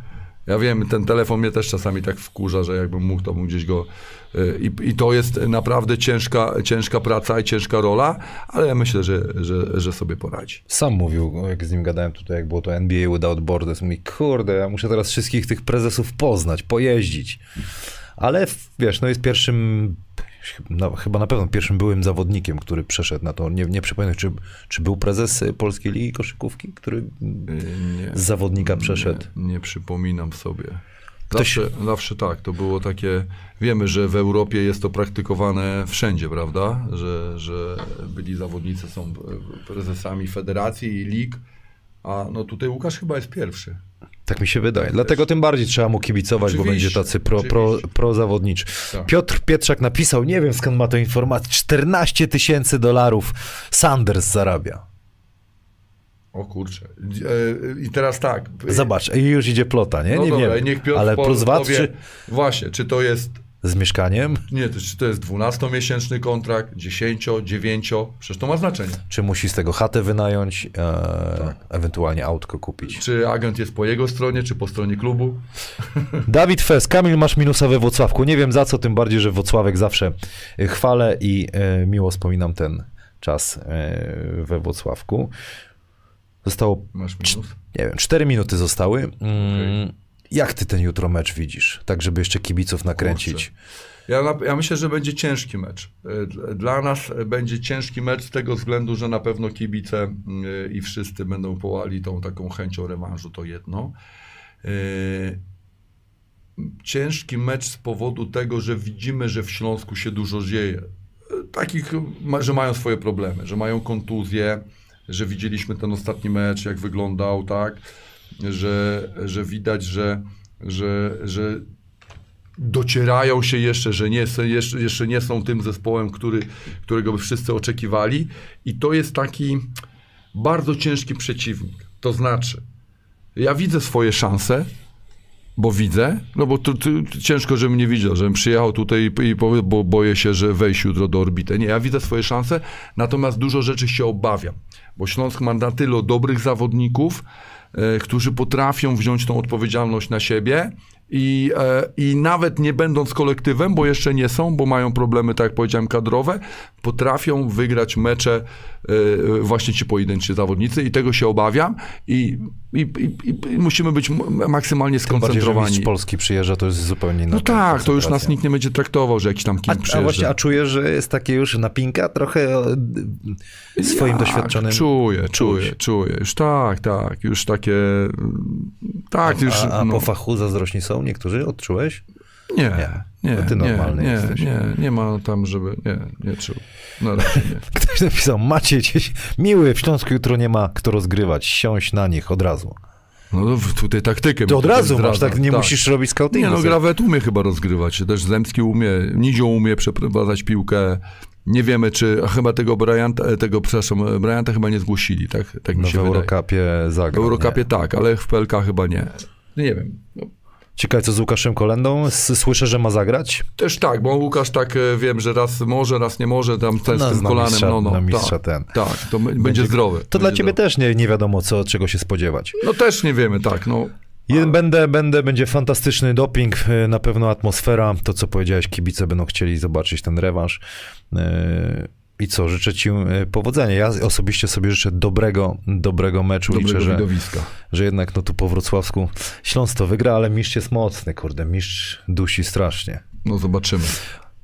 [SPEAKER 2] Ja wiem, ten telefon mnie też czasami tak wkurza, że jakbym mógł, to bym gdzieś go... yy, I, I to jest naprawdę ciężka, ciężka praca i ciężka rola, ale ja myślę, że, że, że sobie poradzi.
[SPEAKER 1] Sam mówił, jak z nim gadałem tutaj, jak było to NBA without borders, mówi, kurde, ja muszę teraz wszystkich tych prezesów poznać, pojeździć. Ale wiesz, no jest pierwszym, chyba na pewno pierwszym byłym zawodnikiem, który przeszedł na to. Nie, nie przypomnę, czy, czy był prezes y, Polskiej Ligi Koszykówki, który
[SPEAKER 2] Nie.
[SPEAKER 1] z zawodnika przeszedł.
[SPEAKER 2] Nie, nie przypominam sobie.
[SPEAKER 1] Ktoś-
[SPEAKER 2] Zawsze, zawsze tak, to było takie, wiemy, że w Europie jest to praktykowane wszędzie, prawda, że, że byli zawodnicy, są prezesami federacji i lig, a no tutaj Łukasz chyba jest pierwszy.
[SPEAKER 1] Tak mi się wydaje. Dlatego tym bardziej trzeba mu kibicować, bo będzie tacy pro, pro, prozawodniczy.
[SPEAKER 2] Tak.
[SPEAKER 1] Piotr Pietrzak napisał, nie wiem skąd ma to informację, 14 tysięcy dolarów Sanders zarabia.
[SPEAKER 2] O kurczę. E, I teraz tak.
[SPEAKER 1] Zobacz, i już idzie plota, nie?
[SPEAKER 2] No
[SPEAKER 1] nie
[SPEAKER 2] dobra,
[SPEAKER 1] wiem.
[SPEAKER 2] niech Piotr
[SPEAKER 1] Ale plus VAT czy
[SPEAKER 2] Właśnie, czy to jest
[SPEAKER 1] z mieszkaniem?
[SPEAKER 2] Nie, to, czy to jest 12-miesięczny kontrakt, 10, 9, przecież to ma znaczenie.
[SPEAKER 1] Czy musi z tego chatę wynająć, e,
[SPEAKER 2] Tak.
[SPEAKER 1] ewentualnie autko kupić?
[SPEAKER 2] Czy agent jest po jego stronie, czy po stronie klubu?
[SPEAKER 1] Dawid Fes, Kamil, masz minusa we Włocławku. Nie wiem za co, tym bardziej, że Włocławek zawsze e, chwalę i e, miło wspominam ten czas e, we Włocławku. Zostało,
[SPEAKER 2] Masz minus?
[SPEAKER 1] nie wiem, 4 minuty zostały. Mm,
[SPEAKER 2] Okej.
[SPEAKER 1] Jak ty ten jutro mecz widzisz? Tak, żeby jeszcze kibiców nakręcić.
[SPEAKER 2] Ja, ja myślę, że będzie ciężki mecz. D- Dla nas będzie ciężki mecz z tego względu, że na pewno kibice mm, i wszyscy będą połali tą taką chęcią rewanżu, to jedno. E, Ciężki mecz z powodu tego, że widzimy, że w Śląsku się dużo dzieje. Takich, że mają swoje problemy, że mają kontuzje, że widzieliśmy ten ostatni mecz, jak wyglądał, tak, że, że widać, że, że, że docierają się jeszcze, że nie, jeszcze, jeszcze nie są tym zespołem, który, którego by wszyscy oczekiwali. I to jest taki bardzo ciężki przeciwnik. To znaczy, ja widzę swoje szanse, bo widzę, no bo to, to ciężko, żebym nie widział, żebym przyjechał tutaj i, bo boję się, że wejść jutro do orbity. Nie, ja widzę swoje szanse, natomiast dużo rzeczy się obawiam, bo Śląsk ma na tyle dobrych zawodników, którzy potrafią wziąć tą odpowiedzialność na siebie i, e, i nawet nie będąc kolektywem, bo jeszcze nie są, bo mają problemy, tak jak powiedziałem, kadrowe, potrafią wygrać mecze e, właśnie ci pojedynczy zawodnicy i tego się obawiam i, i, i, i musimy być maksymalnie
[SPEAKER 1] Tym bardziej,
[SPEAKER 2] skoncentrowani.
[SPEAKER 1] mistrz Polski przyjeżdża, to jest zupełnie inna
[SPEAKER 2] No tak, to już nas nikt nie będzie traktował, że jakiś tam kim
[SPEAKER 1] A, a
[SPEAKER 2] przyjeżdża.
[SPEAKER 1] właśnie, a czujesz, że jest takie już napinka trochę y, swoim
[SPEAKER 2] Tak,
[SPEAKER 1] doświadczonym...
[SPEAKER 2] Czuję, czuję, czuję. Już tak, tak, już takie... Tak, już...
[SPEAKER 1] A, a
[SPEAKER 2] no.
[SPEAKER 1] po fachu zazdrośni są niektórzy? Odczułeś?
[SPEAKER 2] Nie,
[SPEAKER 1] Nie.
[SPEAKER 2] Nie,
[SPEAKER 1] No ty normalny
[SPEAKER 2] nie,
[SPEAKER 1] jesteś.
[SPEAKER 2] nie, nie, nie ma tam, żeby... Nie, nie czuł. Na razie nie.
[SPEAKER 1] Ktoś napisał, macie gdzieś miły, w Śląsku jutro nie ma kto rozgrywać, siąść na nich od razu.
[SPEAKER 2] No w- tutaj taktykę...
[SPEAKER 1] To
[SPEAKER 2] mi
[SPEAKER 1] od razu masz, tak nie musisz robić scoutingu.
[SPEAKER 2] Nie no. Grawet umie chyba rozgrywać. Też Zemski umie, Nizio umie przeprowadzać piłkę. Nie wiemy, czy... A chyba tego Bryanta, tego, przepraszam, Bryanta chyba nie zgłosili, tak, tak mi
[SPEAKER 1] No
[SPEAKER 2] się
[SPEAKER 1] w
[SPEAKER 2] wydaje.
[SPEAKER 1] Eurocupie
[SPEAKER 2] W
[SPEAKER 1] zagrał.
[SPEAKER 2] Eurocupie
[SPEAKER 1] nie.
[SPEAKER 2] tak, ale w PLK chyba nie. Nie wiem. No,
[SPEAKER 1] Ciekawe, co z Łukaszem Kolendą? Słyszę, że ma zagrać?
[SPEAKER 2] też tak, bo Łukasz tak e, wiem, że raz może, raz nie może, tam ten
[SPEAKER 1] No,
[SPEAKER 2] z tym kolanem,
[SPEAKER 1] mistrza-
[SPEAKER 2] no, no.
[SPEAKER 1] na mistrza
[SPEAKER 2] tak,
[SPEAKER 1] ten.
[SPEAKER 2] tak, to b- będzie, zdrowy.
[SPEAKER 1] To dla
[SPEAKER 2] będzie
[SPEAKER 1] ciebie
[SPEAKER 2] zdrowy.
[SPEAKER 1] też nie, nie wiadomo, co, czego się spodziewać.
[SPEAKER 2] No też nie wiemy, tak, no.
[SPEAKER 1] Jeden będę, będę, będzie fantastyczny doping, y, na pewno atmosfera, to co powiedziałeś, kibice będą chcieli zobaczyć ten rewanż. I co, życzę ci y, powodzenia. Ja osobiście sobie życzę dobrego, dobrego meczu.
[SPEAKER 2] Dobrego
[SPEAKER 1] Liczę, że,
[SPEAKER 2] widowiska.
[SPEAKER 1] że jednak no tu po wrocławsku Śląsk to wygra, ale mistrz jest mocny, kurde, mistrz dusi strasznie.
[SPEAKER 2] No zobaczymy.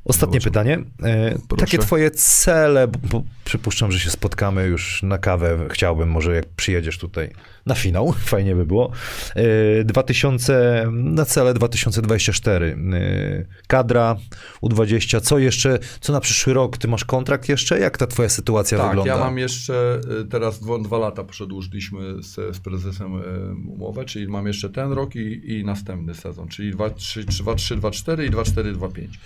[SPEAKER 1] Ostatnie
[SPEAKER 2] Zobaczymy.
[SPEAKER 1] pytanie. E,
[SPEAKER 2] Proszę.
[SPEAKER 1] Takie twoje cele, bo, bo przypuszczam, że się spotkamy już na kawę. Chciałbym, może jak przyjedziesz tutaj na finał, fajnie by było. E, 2000, na cele 2024. E, Kadra, U20, co jeszcze, co na przyszły rok? Ty masz kontrakt jeszcze? Jak ta twoja sytuacja
[SPEAKER 2] Tak,
[SPEAKER 1] wygląda?
[SPEAKER 2] ja mam jeszcze teraz dwa, dwa lata przedłużyliśmy z, z prezesem umowę, czyli mam jeszcze ten rok i, i następny sezon, czyli 2, 3, 2, 3, 2, 4 i 2, 4, 2, 5.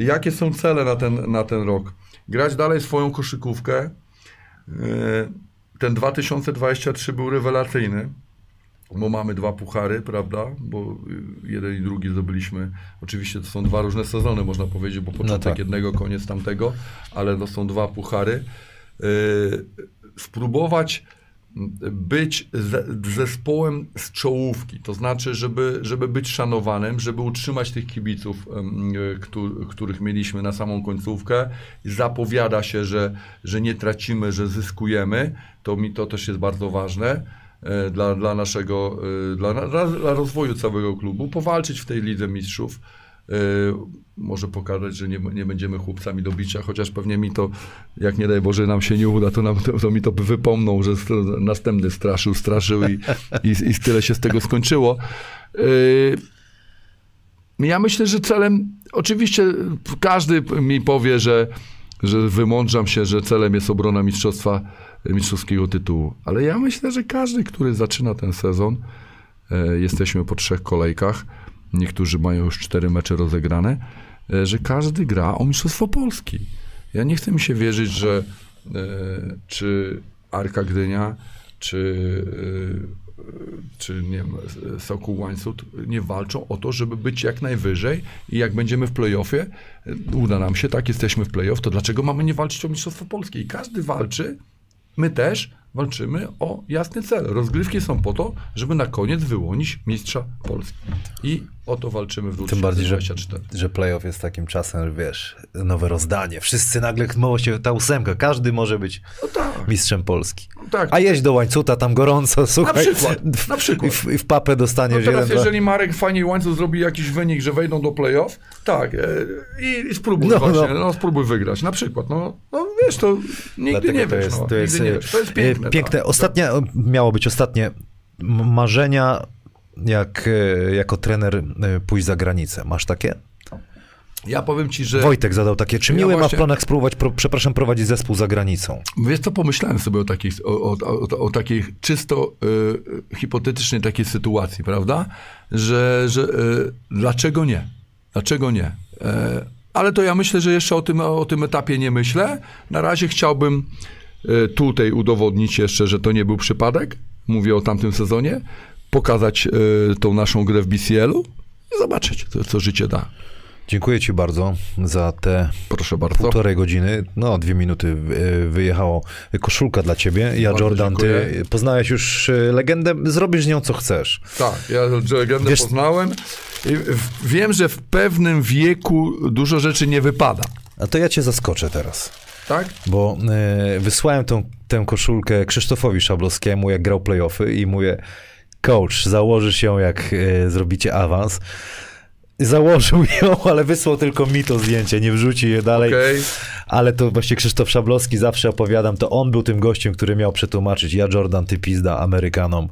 [SPEAKER 2] Jakie są cele na ten, na ten rok? Grać dalej swoją koszykówkę. Y, Ten 2023 był rewelacyjny, bo mamy dwa puchary, prawda? Bo jeden i drugi zdobyliśmy. Oczywiście to są dwa różne sezony, można powiedzieć, bo początek
[SPEAKER 1] tak.
[SPEAKER 2] jednego, koniec tamtego, ale to są dwa puchary. Y, Spróbować być ze- zespołem z czołówki, to znaczy, żeby, żeby być szanowanym, żeby utrzymać tych kibiców, których mieliśmy na samą końcówkę. Zapowiada się, że, że nie tracimy, że zyskujemy. To mi to też jest bardzo ważne e, dla, dla naszego, e, dla, dla rozwoju całego klubu. Powalczyć w tej Lidze Mistrzów. E, Może pokazać, że nie, nie będziemy chłopcami do bicia, chociaż pewnie mi to, jak nie daj Boże nam się nie uda, to, nam, to, to mi to wypomną, że st- następny straszył, straszył i, i, i tyle się z tego skończyło. E, ja myślę, że celem, oczywiście każdy mi powie, że, że wymądrzam się, że celem jest obrona mistrzostwa, mistrzowskiego tytułu. Ale ja myślę, że każdy, który zaczyna ten sezon, jesteśmy po trzech kolejkach, niektórzy mają już cztery mecze rozegrane, e, że każdy gra o mistrzostwo Polski. Ja nie chcę mi się wierzyć, że e, czy Arka Gdynia, czy, e, czy nie wiem, Sokół Łańcut nie walczą o to, żeby być jak najwyżej i jak będziemy w playoffie, uda nam się, tak, jesteśmy w playoff, to dlaczego mamy nie walczyć o mistrzostwo Polski? I każdy walczy, my też walczymy o jasny cel. Rozgrywki są po to, żeby na koniec wyłonić mistrza Polski. I o to walczymy w
[SPEAKER 1] Tym bardziej, że,
[SPEAKER 2] 2024.
[SPEAKER 1] że playoff jest takim czasem, że wiesz, nowe rozdanie. Wszyscy nagle mało się ta ósemka, każdy może być
[SPEAKER 2] No tak,
[SPEAKER 1] mistrzem Polski.
[SPEAKER 2] tak.
[SPEAKER 1] A jeźdź do łańcuta, tam gorąco, słuchaj.
[SPEAKER 2] przykład, na przykład.
[SPEAKER 1] I w, i w papę
[SPEAKER 2] No
[SPEAKER 1] dostaniesz
[SPEAKER 2] teraz,
[SPEAKER 1] jeden,
[SPEAKER 2] jeżeli Marek fajnie łańcuch zrobi jakiś wynik, że wejdą do playoff, tak, e, i, i spróbuj
[SPEAKER 1] No,
[SPEAKER 2] właśnie,
[SPEAKER 1] no.
[SPEAKER 2] no. spróbuj wygrać, na przykład, no, no wiesz, to nigdy
[SPEAKER 1] Dlatego
[SPEAKER 2] nie
[SPEAKER 1] to
[SPEAKER 2] wiesz,
[SPEAKER 1] jest,
[SPEAKER 2] no,
[SPEAKER 1] to jest,
[SPEAKER 2] nigdy nie wiesz, to jest
[SPEAKER 1] e,
[SPEAKER 2] piękne.
[SPEAKER 1] piękne.
[SPEAKER 2] tak.
[SPEAKER 1] Ostatnia, miało być ostatnie marzenia, jak e, jako trener e, pójść za granicę. Masz takie?
[SPEAKER 2] Ja powiem ci, że...
[SPEAKER 1] Wojtek zadał takie. Czy
[SPEAKER 2] Ja
[SPEAKER 1] miły ma w
[SPEAKER 2] właśnie-
[SPEAKER 1] planach spróbować, pro, przepraszam, prowadzić zespół za granicą?
[SPEAKER 2] Wiesz co, pomyślałem sobie o takiej, o, o, o, o takiej czysto y, hipotetycznej takiej sytuacji, prawda? Że, że y, dlaczego nie? Dlaczego nie? Ale to ja myślę, że jeszcze o tym, o tym etapie nie myślę. Na razie chciałbym tutaj udowodnić jeszcze, że to nie był przypadek. Mówię o tamtym sezonie. Pokazać y, tą naszą grę w BCL-u i zobaczyć, co, co życie da.
[SPEAKER 1] Dziękuję ci bardzo za te
[SPEAKER 2] Proszę bardzo.
[SPEAKER 1] półtorej godziny, no dwie minuty e, wyjechało koszulka dla ciebie. Ja
[SPEAKER 2] Bardzo
[SPEAKER 1] Jordan, ty
[SPEAKER 2] dziękuję.
[SPEAKER 1] poznałeś już e, legendę, zrobisz z nią co chcesz.
[SPEAKER 2] Tak, ja legendę
[SPEAKER 1] Wiesz-
[SPEAKER 2] poznałem wiem, że w pewnym wieku dużo rzeczy nie wypada,
[SPEAKER 1] A to ja cię zaskoczę teraz.
[SPEAKER 2] tak?
[SPEAKER 1] Bo e, wysłałem tą, tę koszulkę Krzysztofowi Szablowskiemu, jak grał playoffy i mówię, coach, założysz ją, jak e, zrobicie awans. Założył ją, ale wysłał tylko mi to zdjęcie, nie wrzuci je dalej.
[SPEAKER 2] Okej.
[SPEAKER 1] Ale to właśnie Krzysztof Szablowski, zawsze opowiadam, to on był tym gościem, który miał przetłumaczyć, ja Jordan, ty pizda, Amerykanom.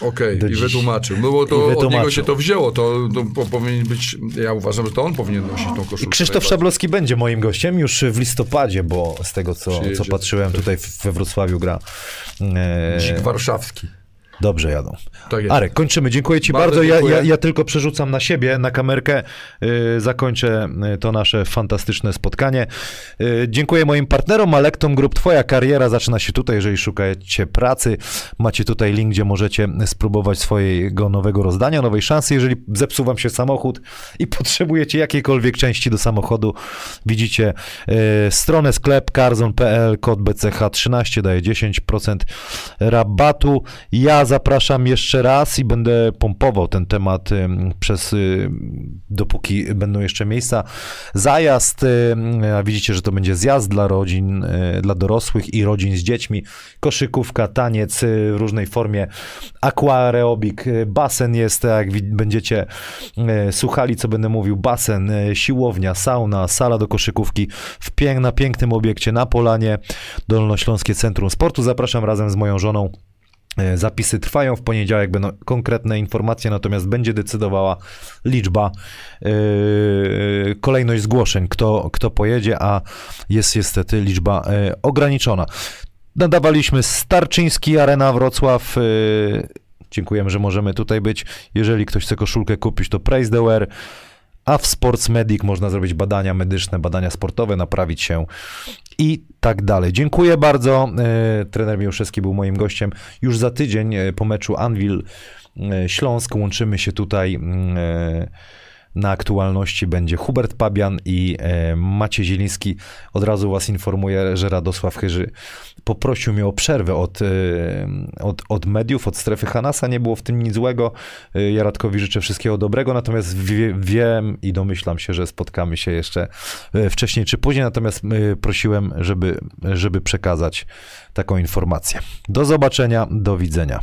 [SPEAKER 2] Okej,
[SPEAKER 1] Do
[SPEAKER 2] i
[SPEAKER 1] dziś.
[SPEAKER 2] wytłumaczył. No bo to od niego
[SPEAKER 1] wytłumaczył.
[SPEAKER 2] się to wzięło, to, to po, powinien być, ja uważam, że to on powinien nosić tą koszulkę.
[SPEAKER 1] I Krzysztof. Szablowski będzie moim gościem już w listopadzie, bo z tego, co, co patrzyłem, tutaj we Wrocławiu gra. E,
[SPEAKER 2] Dzik warszawski.
[SPEAKER 1] Dobrze jadą.
[SPEAKER 2] Tak jest.
[SPEAKER 1] Arek, kończymy. Dziękuję Ci
[SPEAKER 2] Bardzo
[SPEAKER 1] bardzo. Ja,
[SPEAKER 2] dziękuję.
[SPEAKER 1] ja, ja tylko przerzucam na siebie, na kamerkę. Yy, zakończę yy, to nasze fantastyczne spotkanie. Yy, dziękuję moim partnerom, Alektom Group. Twoja kariera zaczyna się tutaj, jeżeli szukacie pracy. Macie tutaj link, gdzie możecie spróbować swojego nowego rozdania, nowej szansy. Jeżeli zepsuł Wam się samochód i potrzebujecie jakiejkolwiek części do samochodu, widzicie yy, stronę sklep carzon.pl, kod BCH13 daje 10% rabatu. Ja zapraszam jeszcze raz i będę pompował ten temat przez y, dopóki będą jeszcze miejsca. Zajazd, widzicie, że to będzie zjazd dla rodzin, y, dla dorosłych i rodzin z dziećmi. Koszykówka, taniec y, w różnej formie, aquareobik, y, basen jest, jak będziecie y, słuchali, co będę mówił, basen, y, siłownia, sauna, sala do koszykówki w pięk, na pięknym obiekcie na Polanie, Dolnośląskie Centrum Sportu. Zapraszam razem z moją żoną. E, Zapisy trwają w poniedziałek, będą konkretne informacje, natomiast będzie decydowała liczba, yy, kolejność zgłoszeń, kto, kto pojedzie, a jest niestety liczba e, ograniczona. Nadawaliśmy Starczyński, Arena Wrocław. yy, Dziękujemy, że możemy tutaj być. Jeżeli ktoś chce koszulkę kupić, to Praise the Wear. A w Sports Medic można zrobić badania medyczne, badania sportowe, naprawić się i tak dalej. Dziękuję bardzo. E, Trener Miłoszewski był moim gościem. Już za tydzień e, po meczu Anvil e, Śląsk łączymy się tutaj. Na aktualności będzie Hubert Pabian i e, Maciej Zieliński. Od razu was informuję, że Radosław Chyży poprosił mnie o przerwę od, e, od, od mediów, od strefy Hanasa. Nie było w tym nic złego. E, Ja Radkowi życzę wszystkiego dobrego, natomiast wie, wiem i domyślam się, że spotkamy się jeszcze wcześniej czy później, natomiast prosiłem, żeby, żeby przekazać taką informację. Do zobaczenia, do widzenia.